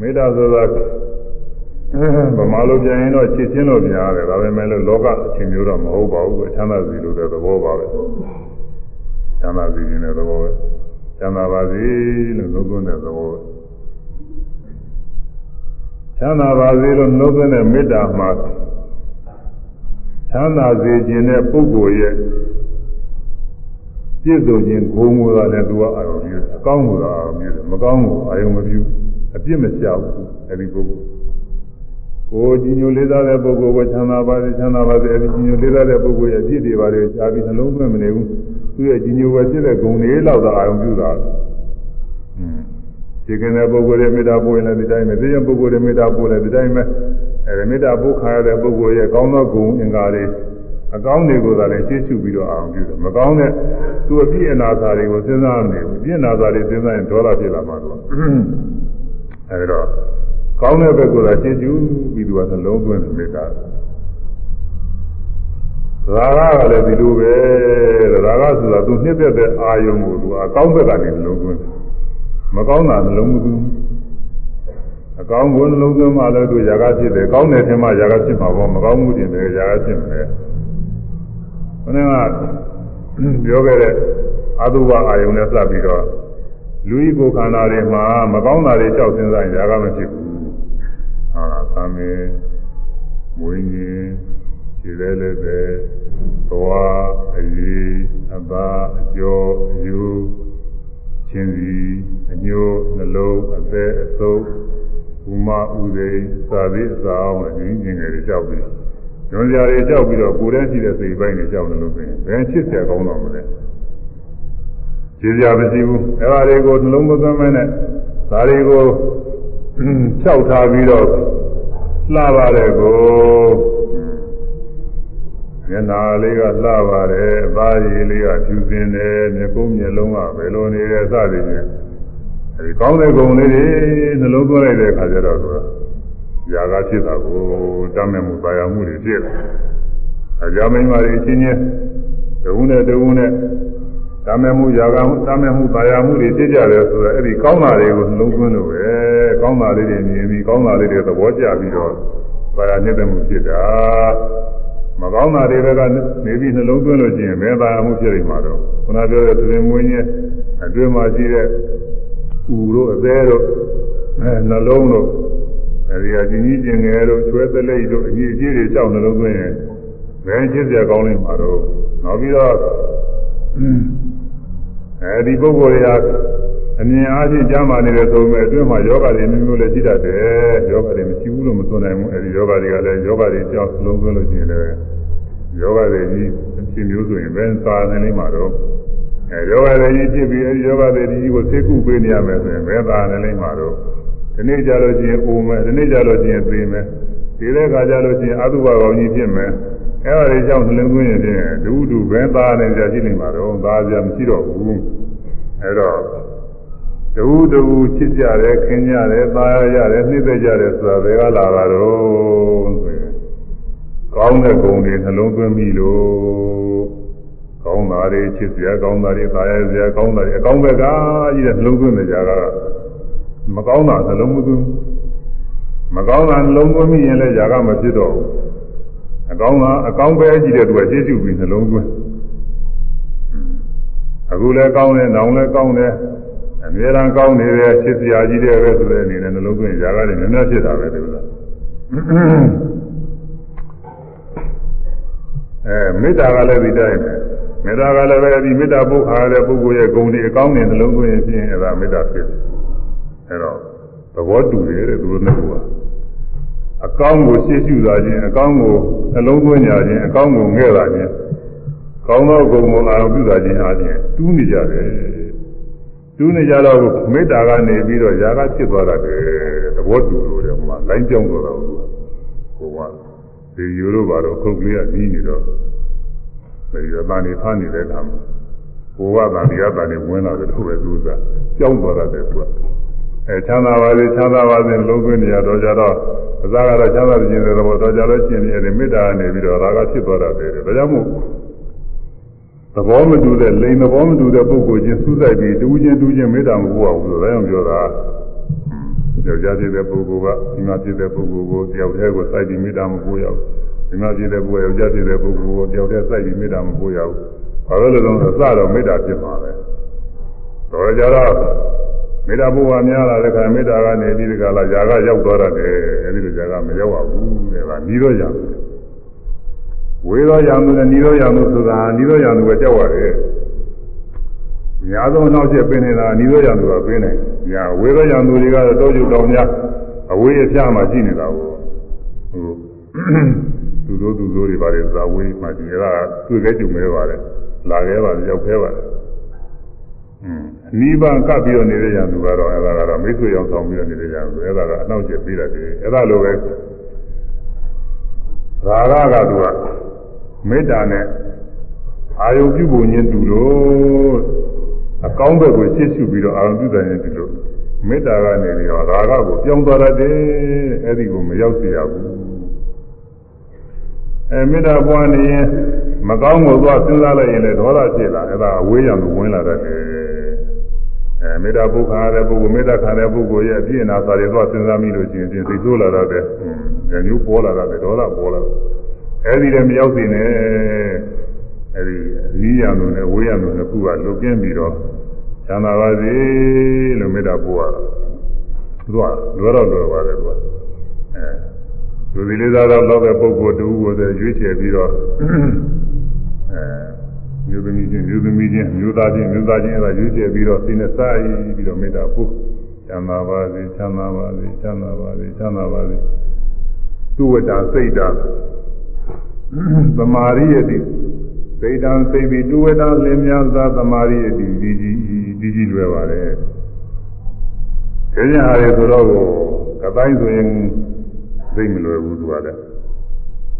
မေတ္တာဆိုတာဗမာလိုပြန်ရင်တော့ချစ်ချင်းလို့ပြန်ရတယ်ဒါပေမဲ့လို့လောကအချင်းမျိုးတော့မဟုတ်ပါဘူးချမ်းသာစီလို့တဲ့သဘောပါပဲချမ်းသာစီခြင်းတဲ့သဘောပဲ ချမ်းသာပါစေလို့နှုတ်သွင်းတဲ့သဘောပဲချမ်းသာပါစေလို့နှုတ်သွင်းတဲ့မေတ္တာမှာချမ်းသာစေခြင်းတဲ့ပုဂ္ဂိုလ်ရဲ့ပြည့်စုံခြင်းဂုဏ်ကိုလည်းသူကအာရုံပြုတယ်အကောင်းကိုအာရုံပြုတယ်မကောင်းကိုအာရုံမပြုအပြစ်မရှာဘူးအဲဒီပုဂ္ဂိုလ်ကိုကြီးညိုလေးစားတဲ့ပုဂ္ဂိုလ်ကိုချမ်းသာပါစေချမ်းသာပါစေအဲဒီကြီးညိုလေးစားတဲ့ပုဂ္ဂိုလ်ရဲ့အပြစ်တွေပါလေရှားပြီးနှလုံးသွင်းမနေဘူး သူရဲ့ကြီးညိုပဲဖြစ်တဲ့ဂုဏ်တွေလောက်သာအာရုံပြုတာอืมဒီကနေ့ပုဂ္ဂိုလ်ရဲ့မေတ္တာပို့ရင်လည်းဒီတိုင်းပဲဒီရင်ပုဂ္ဂိုလ်ရဲ့မေတ္တာပို့လည်းဒီတိုင်းပဲအဲဒီမေတ္တာပို့ခါရတဲ့ပုဂ္ဂိုလ်ရဲ့ကောင်းသောဂုဏ်အင်္ဂါတွေအကောင်းတွေကိုသာလည်းရှင်းရှုပြီးတော့အောင်ပြုတယ်မကောင်းတဲ့သူအပြည့်အနာစာတွေကိုစဉ်းစားနေဘူးအပြည့်အနာစာတွေစဉ်းစားရင်ဒေါသဖြစ်လာမှာတော့အဲဒီတော့ကောင်းတဲ့ဘက်ကသာရှင်းရှုပြီးသူကနှလုံးသွင်းမေတ္တာ ရာဂကလည်းဒီလိုပဲရာဂဆိုတာသူနှစ်သက်တဲ့အာယုံကိုသူအကောင်းဘက်ကနေလုံးသွင်းတယ်မကောင်းတာနှလုံးမသွင်းအကောင်းကိုနှလုံးသွင်းမှလည်းသူရာဂဖြစ်တယ်ကောင်းတယ်ထင်မှရာဂဖြစ်မှာပေါ့မကောင်းမှုတင်တယ်ရာဂဖြစ်မယ်ခဏကပြောခဲ့တဲ့အတုဝအာယုံနဲ့စပ်ပြီးတော့လူဤကိုယ်ခန္ဓာတွေမှာမကောင်းတာတွေကြောက်စင်းစားရင်ရာဂမဖြစ်ဘူးဟုတ်လားသံမေမွေးငင်း ခြေလဲလည်းပဲသွားအရေးအပါအကျော်အယူချင်းစီအညိုးနှလုံးအသက်အဆုပ်ဥမဥဒိစာသည့်စာအောင်နဲ့ညီငယ်တွေကြောက်ပြီးညွန်ကြရတွေကြောက်ပြီးတော့ကိုယ်တန်းရှိတဲ့စိတ်ပိုင်းတွေကြောက်နေလို့ပြင်ဘယ်ချစ်ဆက်ကောင်းတော့မလဲခြေကြမရှိဘူးအဲ့ဒါတွေကိုနှလုံးမသွင်းမနဲ့ဒါတွေကိုဖြောက်ထားပြီးတော့လှပါတယ်ကို မျက်နာလေးကလှပါတယ်အသားရည်လေးကဖြူစင်တယ်မျက်ကုံးမျက်လုံးကဘယ်လိုနေလဲစသည်ဖြင့်အဲဒီကောင်းတဲ့ဂုဏ်လေးတွေနှလုံးသွင်းလိုက်တဲ့အခါကျတော့သူကຢာကဖြစ်တာကိုတမ်းမဲ့မှုပါရမှုတွေဖြစ်တယ်အကြမိန်မာတွေအချင်းချင်းတဝုနဲ့တဝုနဲ့တမ်းမဲ့မှုຢာကတမ်းမဲ့မှုပါရမှုတွေဖြစ်ကြတယ်ဆိုတော့အဲ့ဒီကောင်းတာတွေကိုနှလုံးသွင်းလို့ပဲကောင်းတာလေးတွေမြင်ပြီးကောင်းတာလေးတွေသဘောကျပြီးတော့ပါရနေတဲ့မှုဖြစ်တာ မကောင်းတာတွေကနေပြီးနှလုံးသွင်းလို့ရှိရင်ဘယ်သာမှုဖြစ်နေမှာတော့ခုနပြောတဲ့သင်မွေးခြင်းအတွင်းမှာရှိတဲ့ဥတို့အသေးတို့အဲနှလုံးတို့အဲဒီအချင်းကြီးကျင်ငယ်တို့ချွဲသလိပ်တို့အကြီးအကြီးတွေကြောက်နှလုံးသွင်းရင်ဘယ်ချစ်စရာကောင်းနေမှာတော့နောက်ပြီးတော့အဲဒီပုဂ္ဂိုလ်တွေဟာ အမြင်အားဖြင့်ကြားမှနေတယ်ဆိုပေမဲ့အတွင်းမှာယောဂတွေမျိုးမျိုးလည်းရှိတတ်တယ်ယောဂတွေမရှိဘူးလို့မဆိုနိုင်ဘူးအဲဒီယောဂတွေကလည်းယောဂတွေကြောက်လုံးသွင်းလို့ရှိရင်လည်းယောဂတွေကြီးအဖြစ်မျိုးဆိုရင်ဘယ်သာနေလိမ့်မှာတော့အဲယောဂတွေကြီးဖြစ်ပြီးအဲဒီယောဂတွေကြီးကိုသိကုပေးနေရမယ်ဆိုရင်ဘယ်သာနေလိမ့်မှာတော့ဒီနေ့ကြလို့ရှိရင်အိုမယ်ဒီနေ့ကြလို့ရှိရင်သိမယ်ဒီတဲ့ခါကြလို့ရှိရင်အတုဘကောင်းကြီးဖြစ်မယ်အဲဒါတွေကြောင့်နှလုံးသွင်းရင်ဖြင့်ဒုဒုဘယ်သာနေကြရှိနေမှာတော့သာကြမရှိတော့ဘူးအဲတော့ တူတူချစ်ကြတယ်ခင်ကြတယ်သားရရတယ်နှိမ့်သက်ကြတယ်ဆိုတာဘယ်ကလာတာတော့ဆိုရင်ကောင်းတဲ့ဂုဏ်တွေနှလုံးသွင်းပြီလို့ကောင်းတာတွေချစ်စရာကောင်းတာတွေသားရစရာကောင်းတာတွေအကောင်းဘက်ကကြီးတဲ့နှလုံးသွင်းတဲ့ကြတာမကောင်းတာနှလုံးမသွင်းမကောင်းတာနှလုံးသွင်းမိရင်လည်းຢာကမဖြစ်တော့ဘူးအကောင်းတာအကောင်းပဲကြီးတဲ့သူကရှင်းရှုပြီးနှလုံးသွင်းအခုလည်းကောင်းတယ်နောင်လည်းကောင်းတယ် အမြဲတမ်းကောင်းနေတဲ့ချစ်စရာကြီးတဲ့ပဲဆိုတဲ့အနေနဲ့နှလုံးသွင်းຢာကလည်းများများဖြစ်တာပဲဒီလိုအဲမေတ္တာကလည်းဒီတိုင်းပဲမေတ္တာကလည်းပဲဒီမေတ္တာပုဂ္ဂါတဲ့ပုဂ္ဂိုလ်ရဲ့ဂုဏ်တွေအကောင်းနဲ့နှလုံးသွင်းရင်ဖြင့်အဲဒါမေတ္တာဖြစ်တယ်အဲတော့သဘောတူတယ်တဲ့သူတို့နှစ်ခုကအကောင်းကိုရှေ့ရှုတာချင်းအကောင်းကိုနှလုံးသွင်းကြခြင်းအကောင်းကိုငဲ့တာချင်းကောင်းသောဂုဏ်ကိုအာရုံပြုတာချင်းအားဖြင့်တူးနေကြတယ် တူးနေကြတော့မေတ္တာကနေပြီးတော့ຢာကဖြစ်သွားတာတယ်သဘောတူလို့တယ်ဟိုမှာလိုင်းကြောင်းတော့တော့ဟိုကဒီယူလို့ပါတော့ခုတ်ကလေးကနီးနေတော့ဒီရတာနေဖားနေတဲ့အခါမှာဘိုးကသာဒီကသာနေဝင်လာတယ်လို့ပဲသူကကြောင်းသွားတယ်သူကအဲချမ်းသာပါစေချမ်းသာပါစေလုံးသွင်းနေရတော့ကြတော့အစားကတော့ချမ်းသာခြင်းတဲ့ဘောတော့ကြလို့ရှိရင်ဒီမေတ္တာကနေပြီးတော့ရာဂဖြစ်သွားတာပဲဒါကြောင့်မို့ သဘောမတူတဲ့လိန်သဘောမတူတဲ့ပုဂ္ဂိုလ်ချင်းစူးစိုက်ပြီးတူးချင်းတူးချင်းမေတ္တာမပို့အောင်ဆိုတော့ဒါကြောင့်ပြောတာယောက်ျားဖြစ်တဲ့ပုဂ္ဂိုလ်ကဒီမှာဖြစ်တဲ့ပုဂ္ဂိုလ်ကိုတယောက်တည်းကိုစိုက်ပြီးမေတ္တာမပို့ရဘူးဒီမှာဖြစ်တဲ့ပုဂ္ဂိုလ်ယောက်ျားဖြစ်တဲ့ပုဂ္ဂိုလ်ကိုတယောက်တည်းစိုက်ပြီးမေတ္တာမပို့ရဘူးဘာလို့လဲဆိုတော့အစတော့မေတ္တာဖြစ်မှာပဲတော့ကြတော့မေတ္တာဘုရားများလာတဲ့ခါမေတ္တာကနေပြီးဒီကလာຢာကရောက်သွားတယ်အဲဒီလိုຢာကမရောက်ပါဘူးတဲ့ကနီးတော့ຢာ ဝေသောရံသူနဲ့နိရောရံသူဆိုတာနိရောရံသူပဲကြောက်ရတယ်။များသောနောက်ချက်ပင်နေတာနိရောရံသူကပင်နေ။ညာဝေသောရံသူတွေကတော့တောကျုပ်တော်များအဝေးအပြားမှာရှိနေတာကိုဟိုသူတို့သူတို့တွေပါတယ်ဇာဝေးမှာဒီကတွေ့ခဲ့ကြုံမဲပါတယ်။လာခဲ့ပါတယ်ရောက်ခဲ့ပါတယ်။အင်းနိဗ္ဗာန်ကပ်ပြီးတော့နေတဲ့ရံသူကတော့အဲ့ဒါကတော့မိတ်ဆွေရောက်ဆောင်ပြီးတော့နေတဲ့ရံသူအဲ့ဒါကအနောက်ချက်ပြေးတယ်။အဲ့ဒါလိုပဲရာဂကသူက မေတ္တာနဲ့အာယုပြုပုံချင်းတူလို့အကောင်းဘက်ကိုရှေ့ရှုပြီးတော့အာယုပြုတယ်တူလို့မေတ္တာကနေပြီးတော့ရာဂကိုပြောင်းသွားတတ်တယ်အဲ့ဒီကိုမရောက်စေရဘူးအဲမေတ္တာပွားနေရင်မကောင်းကိုသွားစဉ်းစားလိုက်ရင်လည်းဒေါသဖြစ်လာအဲ့ဒါအဝေးရံကိုဝင်လာတတ်တယ်အဲမေတ္တာပုဂ္ဂါတဲ့ပုဂ္ဂိုလ်မေတ္တာခံတဲ့ပုဂ္ဂိုလ်ရဲ့အပြည့်အနာစာတွေသွားစဉ်းစားမိလို့ရှိရင်ပြင်စိတ်ဆိုးလာတဲ့ဉာဏ်မျိုးပေါ်လာတဲ့ဒေါသပေါ်လာ အဲဒီတည်းမရောက်စေနဲ့အဲဒီနီးရံလို့နဲ့ဝေးရံလို့နှစ်ခုကလွတ်ကင်းပြီးတော့ချမ်းသာပါစေလို့မေတ္တာပို့ရတာသူကလွယ်တော့လွယ်ပါတယ်သူကအဲလူဒီလေးစားတော့လောက်တဲ့ပုဂ္ဂိုလ်တူကိုဆိုရွေးချယ်ပြီးတော့အဲမျိုးသမီးချင်းမျိုးသမီးချင်းမျိုးသားချင်းမျိုးသားချင်းအဲ့ဒါရွေးချယ်ပြီးတော့စိနဲ့စားရည်ပြီးတော့မေတ္တာပို့ချမ်းသာပါစေချမ်းသာပါစေချမ်းသာပါစေချမ်းသာပါစေသူဝတ္တစိတ်တာ သမာရိယတိစိတ်တံစိတ်ပြီးသူဝတ္တလင်းများသာသမာရိယတိဒီကြီးဒီကြီးလွယ်ပါတယ်။ကျင်းရဟာတွေဆိုတော့ကတိုင်းဆိုရင်သိမလွယ်ဘူးသူကလည်း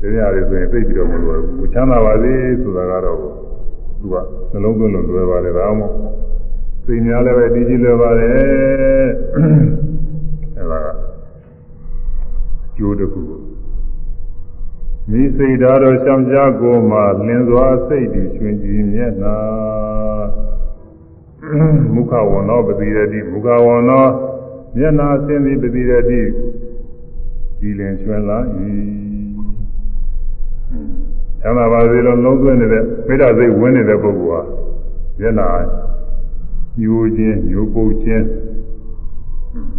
ကျင်းရဟာတွေဆိုရင်သိပြီးတော့မလွယ်ဘူးချမ်းသာပါစေဆိုတာကတော့သူကနှလုံးသွင်းလို့လွယ်ပါတယ်ဒါမှမဟုတ်စိတ်များလည်းပဲဒီကြီးလွယ်ပါတယ်အဲဒါကအကျိုးတစ်ခု မိစိတ်ဓာတ်တော်ရှောင်ရှားကိုမှလင်းစွာစိတ်တည်ရှင်ကြည်မျက်နာမုခဝန္နောပတိရတိမုခဝန္နောမျက်နာဆင်းသည်ပတိရတိကြည်လင်ကျွမ်းလာ၏ချမ်းသာပါစေလို့လုံးသွင်းနေတဲ့မေတ္တာစိတ်ဝင်နေတဲ့ပုဂ္ဂိုလ်ဟာမျက်နာညိုခြင်းညိုပုတ်ခြင်း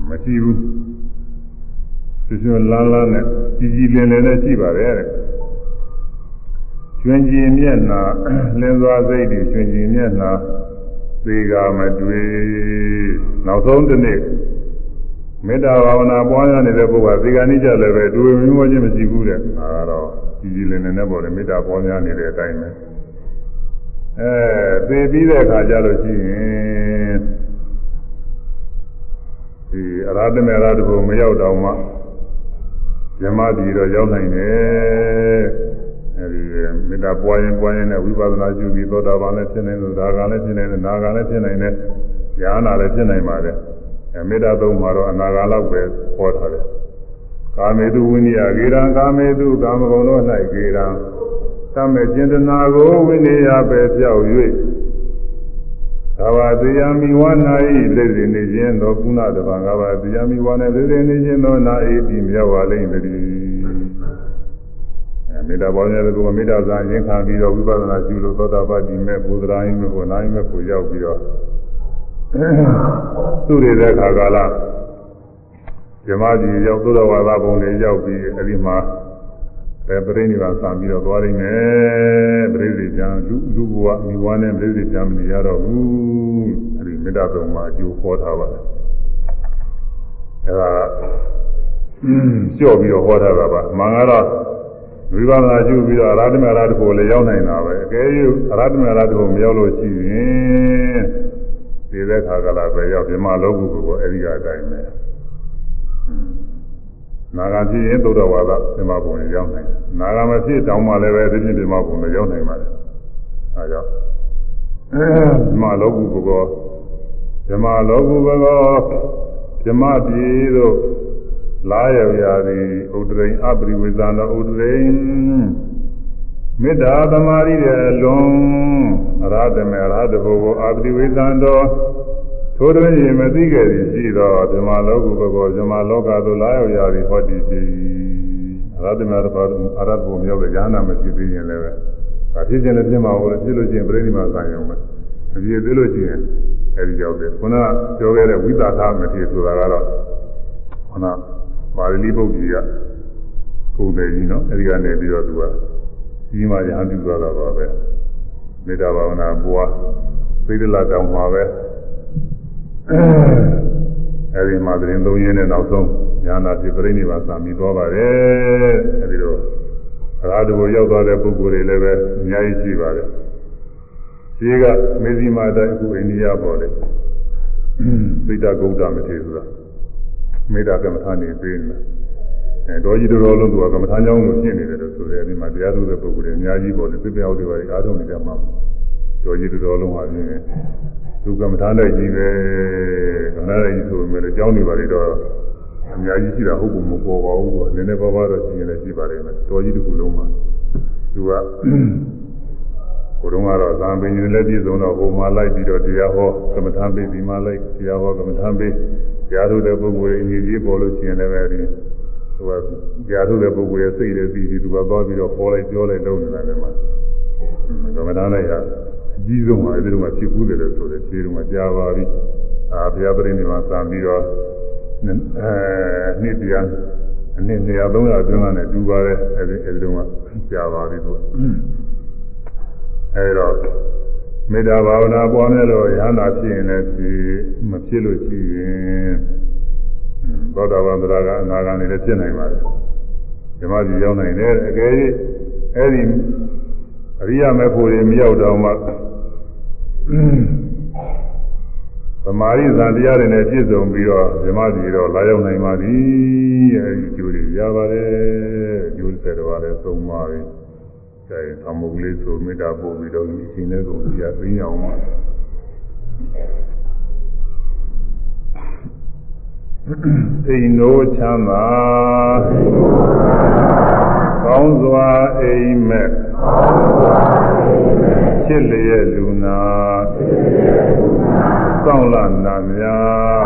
မရှိဘူး ကျွကျွလန်းလန်းနဲ့ကြည်ကြည်လင်လင်နဲ့ရှိပါတယ်တဲ့ကျွင်ကြည်မျက်နာလင်းသွားစိတ်တွေကျွင်ကြည်မျက်နာသေကမတွေ့နောက်ဆုံးတစ်နေ့မေတ္တာဘာဝနာပွားရနေတဲ့ပုဂ္ဂိုလ်ကသေကနိကြလည်းပဲတွေ့မျိုးချင်းမရှိဘူးတဲ့ဒါကတော့ကြည်ကြည်လင်လင်နဲ့ပေါ့လေမေတ္တာပွားများနေတဲ့အတိုင်းပဲအဲသေပြီးတဲ့အခါကျလို့ရှိရင်ဒီအရာတမေရာတဘုံမရောက်တော့မှ ဇမတိတော့ရောက်နိုင်တယ်အဲဒီမေတ္တာပွားရင်ပွားရင်နဲ့ဝိပဿနာရှုပြီးသောတာပန်လည်းဖြစ်နိုင်တယ်ဒါကလည်းဖြစ်နိုင်တယ်နာကလည်းဖြစ်နိုင်တယ်ဉာဏ်နာလည်းဖြစ်နိုင်ပါတယ်အဲမေတ္တာသုံးမှာတော့အနာဂါလောက်ပဲဟောထားတယ်ကာမေတုဝိနိယဂေရံကာမေတုကာမဂုဏ်တို့၌ဂေရံသမေကျင်တနာကိုဝိနိယပဲပြောက်၍ ကဘာတရားမိဝနာဤသိစေနေခြင်းသောကုဏတပံကဘာတရားမိဝနာသိစေနေခြင်းသောနာဤပြီးမြောက်ပါလိမ့်တည်းအဲမေတ္တာပေါ်နေတဲ့ကုမေတ္တာစာရင်ခံပြီးတော့ဝိပဿနာရှုလို့သောတာပတိမဲ့ဘုဒ္ဓရာယိမဲ့ကိုနာယိမဲ့ကိုရောက်ပြီးတော့သူရတဲ့ခါကာလဇမကြီးရောက်သုဒ္ဓဝါဒဘုံတွေရောက်ပြီးအဲဒီမှာ ပဲပြိဋိဘာစံပြီးတော့သွားရင်းနဲ့ပြိဋိကျမ်းလူလူဘဝမိဝါနဲ့ပြိဋိကျမ်းမနေရတော့ဘူးအဲဒီမေတ္တာသုံးပါအကျိုးဟောထားပါတယ်အဲဒါကြော့ပြီးတော့ဟောထားတာပါမှန်ကတော့ဝိပဿနာကျူပြီးတော့အရဟတမေရတ္တကိုလည်းရောက်နိုင်တာပဲအကယ်၍အရဟတမေရတ္တကိုမရောက်လို့ရှိရင်ဒီတဲ့ခါကလာပဲရောက်ပြမလောကုကိုအဲဒီကအတိုင်းပဲ နာဂဖြစ်ရင်သုဒ္ဓဝါဒပြမဘုံရောက်နိုင်တယ်နာဂမဖြစ်တောင်းမှလည်းပဲဒီပြင်ပြမဘုံလည်းရောက်နိုင်ပါတယ်အဲကြောင့်ပြမလောကုကိုပြမလောကုကိုပြမပြည်တို့လာရရာသည်ဥဒရိန်အပရိဝေဇာနောဥဒရိန်မေတ္တာသမာဓိရဲ့လွန်အရဟတမေအရဟတဘုကိုအပရိဝေဇာတော် ထိုတွင်ရင်မသိခဲ့သည်ရှိသောဓမ္မလောကုဘကောဓမ္မလောကသို့လာရောက်ရာသည်ဟောတည်ဖြစ်အရဟတမေအရဟတအရဟတဘုမြောက်တဲ့ဉာဏ်နာမဖြစ်သေးရင်လည်းပဲဒါဖြစ်ခြင်းလည်းဖြစ်မှာဟုတ်တယ်ဖြစ်လို့ရှိရင်ပြိဋိမာသံယုံပဲမဖြစ်သေးလို့ရှိရင်အဲဒီကြောက်တယ်ခုနကပြောခဲ့တဲ့ဝိသကာမဖြစ်ဆိုတာကတော့ခုနပါဠိပုဒ်ကြီးကပုံတယ်ကြီးနော်အဲဒီကနေပြီးတော့သူကကြီးမှရဟန်းပြုသွားတာပါပဲမေတ္တာဘာဝနာပွားသိဒလတောင်မှာပဲ အဲဒီမှာသတင်းသုံးရင်းနဲ့နောက်ဆုံးညာနာဖြစ်ပြိဋိဘာသာမိသွားပါတယ်အဲဒီတော့အရာတူကိုရောက်သွားတဲ့ပုဂ္ဂိုလ်တွေလည်းပဲအများကြီးရှိပါတယ်ရှိကမေဇီမာတိုင်းအခုအိန္ဒိယပေါ်တယ်သိတ္တဂௌတမထေရဆိုတာမေတ္တာကမ္မထာနေပေးနေတာအဲတော်ကြီးတော်လုံးသူကကမ္မထာကြောင်းလို့ဖြစ်နေတယ်လို့ဆိုတယ်ဒီမှာတရားထုတဲ့ပုဂ္ဂိုလ်တွေအများကြီးပေါ်တယ်သိပြောက်တွေပါအားထုတ်နေကြမှာတော်ကြီးတော်လုံးဟာပြင်းတယ် သူကမ္မထာနဲ့ကြီးပဲကမ္မထာနဲ့ကြီးဆိုပေမဲ့ကြောင်းနေပါလေတော့အများကြီးရှိတာဟုတ်ဘူးမပေါ်ပါဘူးကွာနည်းနည်းပါးပါးတော့ရှိရင်လည်းရှိပါလိမ့်မယ်တော်ကြီးတစ်ခုလုံးမှာသူကကိုယ်တော်ကတော့သံပင်ကြီးလည်းပြည့်စုံတော့ဟိုမှာလိုက်ပြီးတော့တရားဟောကမ္မထာပေးဒီမှာလိုက်တရားဟောကမ္မထာပေးတရားထုတ်တဲ့ပုဂ္ဂိုလ်ရဲ့အညီကြီးပေါ်လို့ရှိရင်လည်းပဲဒီဟိုကတရားထုတ်တဲ့ပုဂ္ဂိုလ်ရဲ့စိတ်လည်းပြီးပြီးသူကသွားပြီးတော့ဟောလိုက်ပြောလိုက်လုပ်နေတာလည်းမှာကမ္မထာလိုက်ရအ ကြီးဆုံးပါအဲဒီတော့မှဖြစ်ဘူးတယ်လို့ဆိုတယ်ခြေတော်မှာကြားပါပြီအာဘုရားပရိနိဗ္ဗာန်စံပြီးတော့အဲနှစ်တရားအနည်း200 300အတွင်းကနေတူပါတယ်အဲဒီအဲဒီတော့မှကြားပါပြီသူအဲဒီတော့မေတ္တာဘာဝနာပွားများလို့ရဟန္တာဖြစ်ရင်လည်းဖြစ်မဖြစ်လို့ရှိရင်သောတာပန်သရကအနာဂါနေလည်းဖြစ်နိုင်ပါတယ်ဓမ္မကြီးရောက်နိုင်တယ်အကယ်၍အဲ့ဒီအရိယာမေဖို့တွေမရောက်တော့မှ သမာဓိဇာတရားတွေနဲ့ပြည့်စုံပြီးတော့ဓမ္မကြီးတော့လာရောက်နိုင်ပါသည်အဲ့ဒီကျိုးတွေရပါတယ်ကျိုးဆက်တော်လည်းသုံးပါပြီအဲသမုတ်လေးဆိုမေတ္တာပို့ပြီးတော့ဒီအချိန်လေးကိုပြသိအောင်ပါအိမ်တို့ချမ်းသာကောင်းစွာအိမ်မက်ချစ် လျက်လူနာစောင့်လာနာများ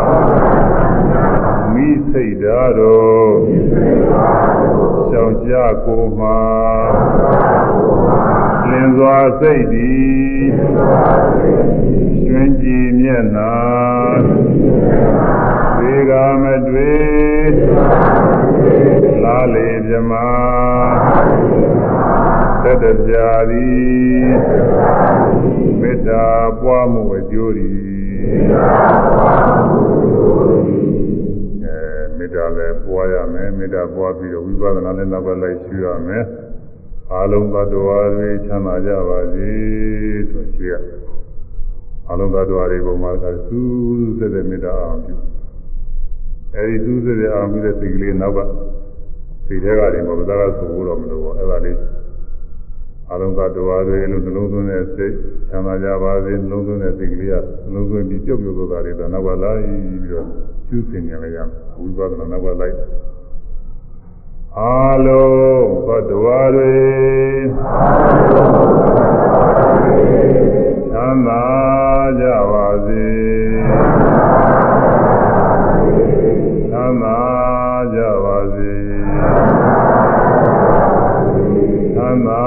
မိစိတ်ဓာတ်တော်ရှောင်ရှားကိုမှာလင်းစွာစိတ်သည်ကျွင်ကြည်မျက်နာသေကမတွေ့လားလေမြမ သက်တပြာသည်မေတ္တာပွားမှုအကျိုးသည်အဲမေတ္တာလည်းပွားရမယ်မေတ္တာပွားပြီးတော့ဝိပဿနာလည်းနောက်ကလိုက်ရှုရမယ်အာလုံးသတ္တဝါတွေချမ်းသာကြပါစေဆိုရှိရအာလုံးသတ္တဝါတွေပုံမှာကစူးစဲတဲ့မေတ္တာအောင်ပြုအဲဒီစူးစဲတဲ့အောင်ပြုတဲ့စိတ်ကလေးနောက်ကစိတ်ထဲကနေမပဇာကဆိုလို့တော့မလို့ပေါ့အဲ့ဒါလေး အလုံးသတ္တဝါတွေလို့နှလုံးသွင်းတဲ့စိတ်ချမ်းသာကြပါစေနှလုံးသွင်းတဲ့စိတ်ကလေးကနှလုံးသွင်းပြီးပြုတ်ပြုတ်သွားတာတွေတော့နောက်ကလိုက်ပြီးတော့ကျူးစင်ကြရရဝိပဿနာနောက်ကလိုက်အာလုံးသတ္တဝါတွေချမ်းသာကြပါစေချမ်းသာကြပါစေချမ်းသာ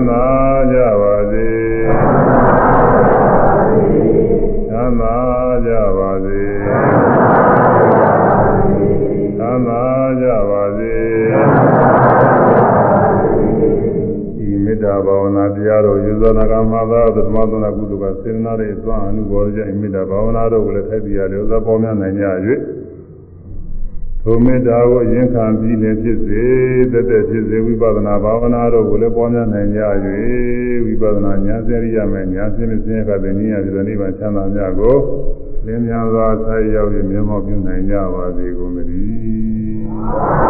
မ်းသာကြပါစေချမ်းသာကြပါစေချမ်းသာကြပါစေဤမေတ္တာဘာဝနာတရားတော်ယူဇနာကမသာသမသနာကုသကစေနာရဲ့သွားအနုဘောကြဤမေတ္တာဘာဝနာတော်ကိုလည်းထိုက်ပြရတယ်ဥစ္စာပေါများနိုင်ကြ၍ ထိုမေတ္တာကိုရင်ခံပြီးလည်းဖြစ်စေတသက်ဖြစ်စေဝိပဿနာဘာဝနာတို့ကိုလည်းပေါ်များနိုင်ကြ၍ဝိပဿနာဉာဏ်စေရိယမဲ့ဉာဏ်စင်းစင်းကတည်းကဉာဏ်ပြည့်နိဗ္ဗာန်ချမ်းသာများကိုလင်းမြန်စွာဆက်ရောက်ပြီးမြတ်မောပြုနိုင်ကြပါစေကုန်သတည်း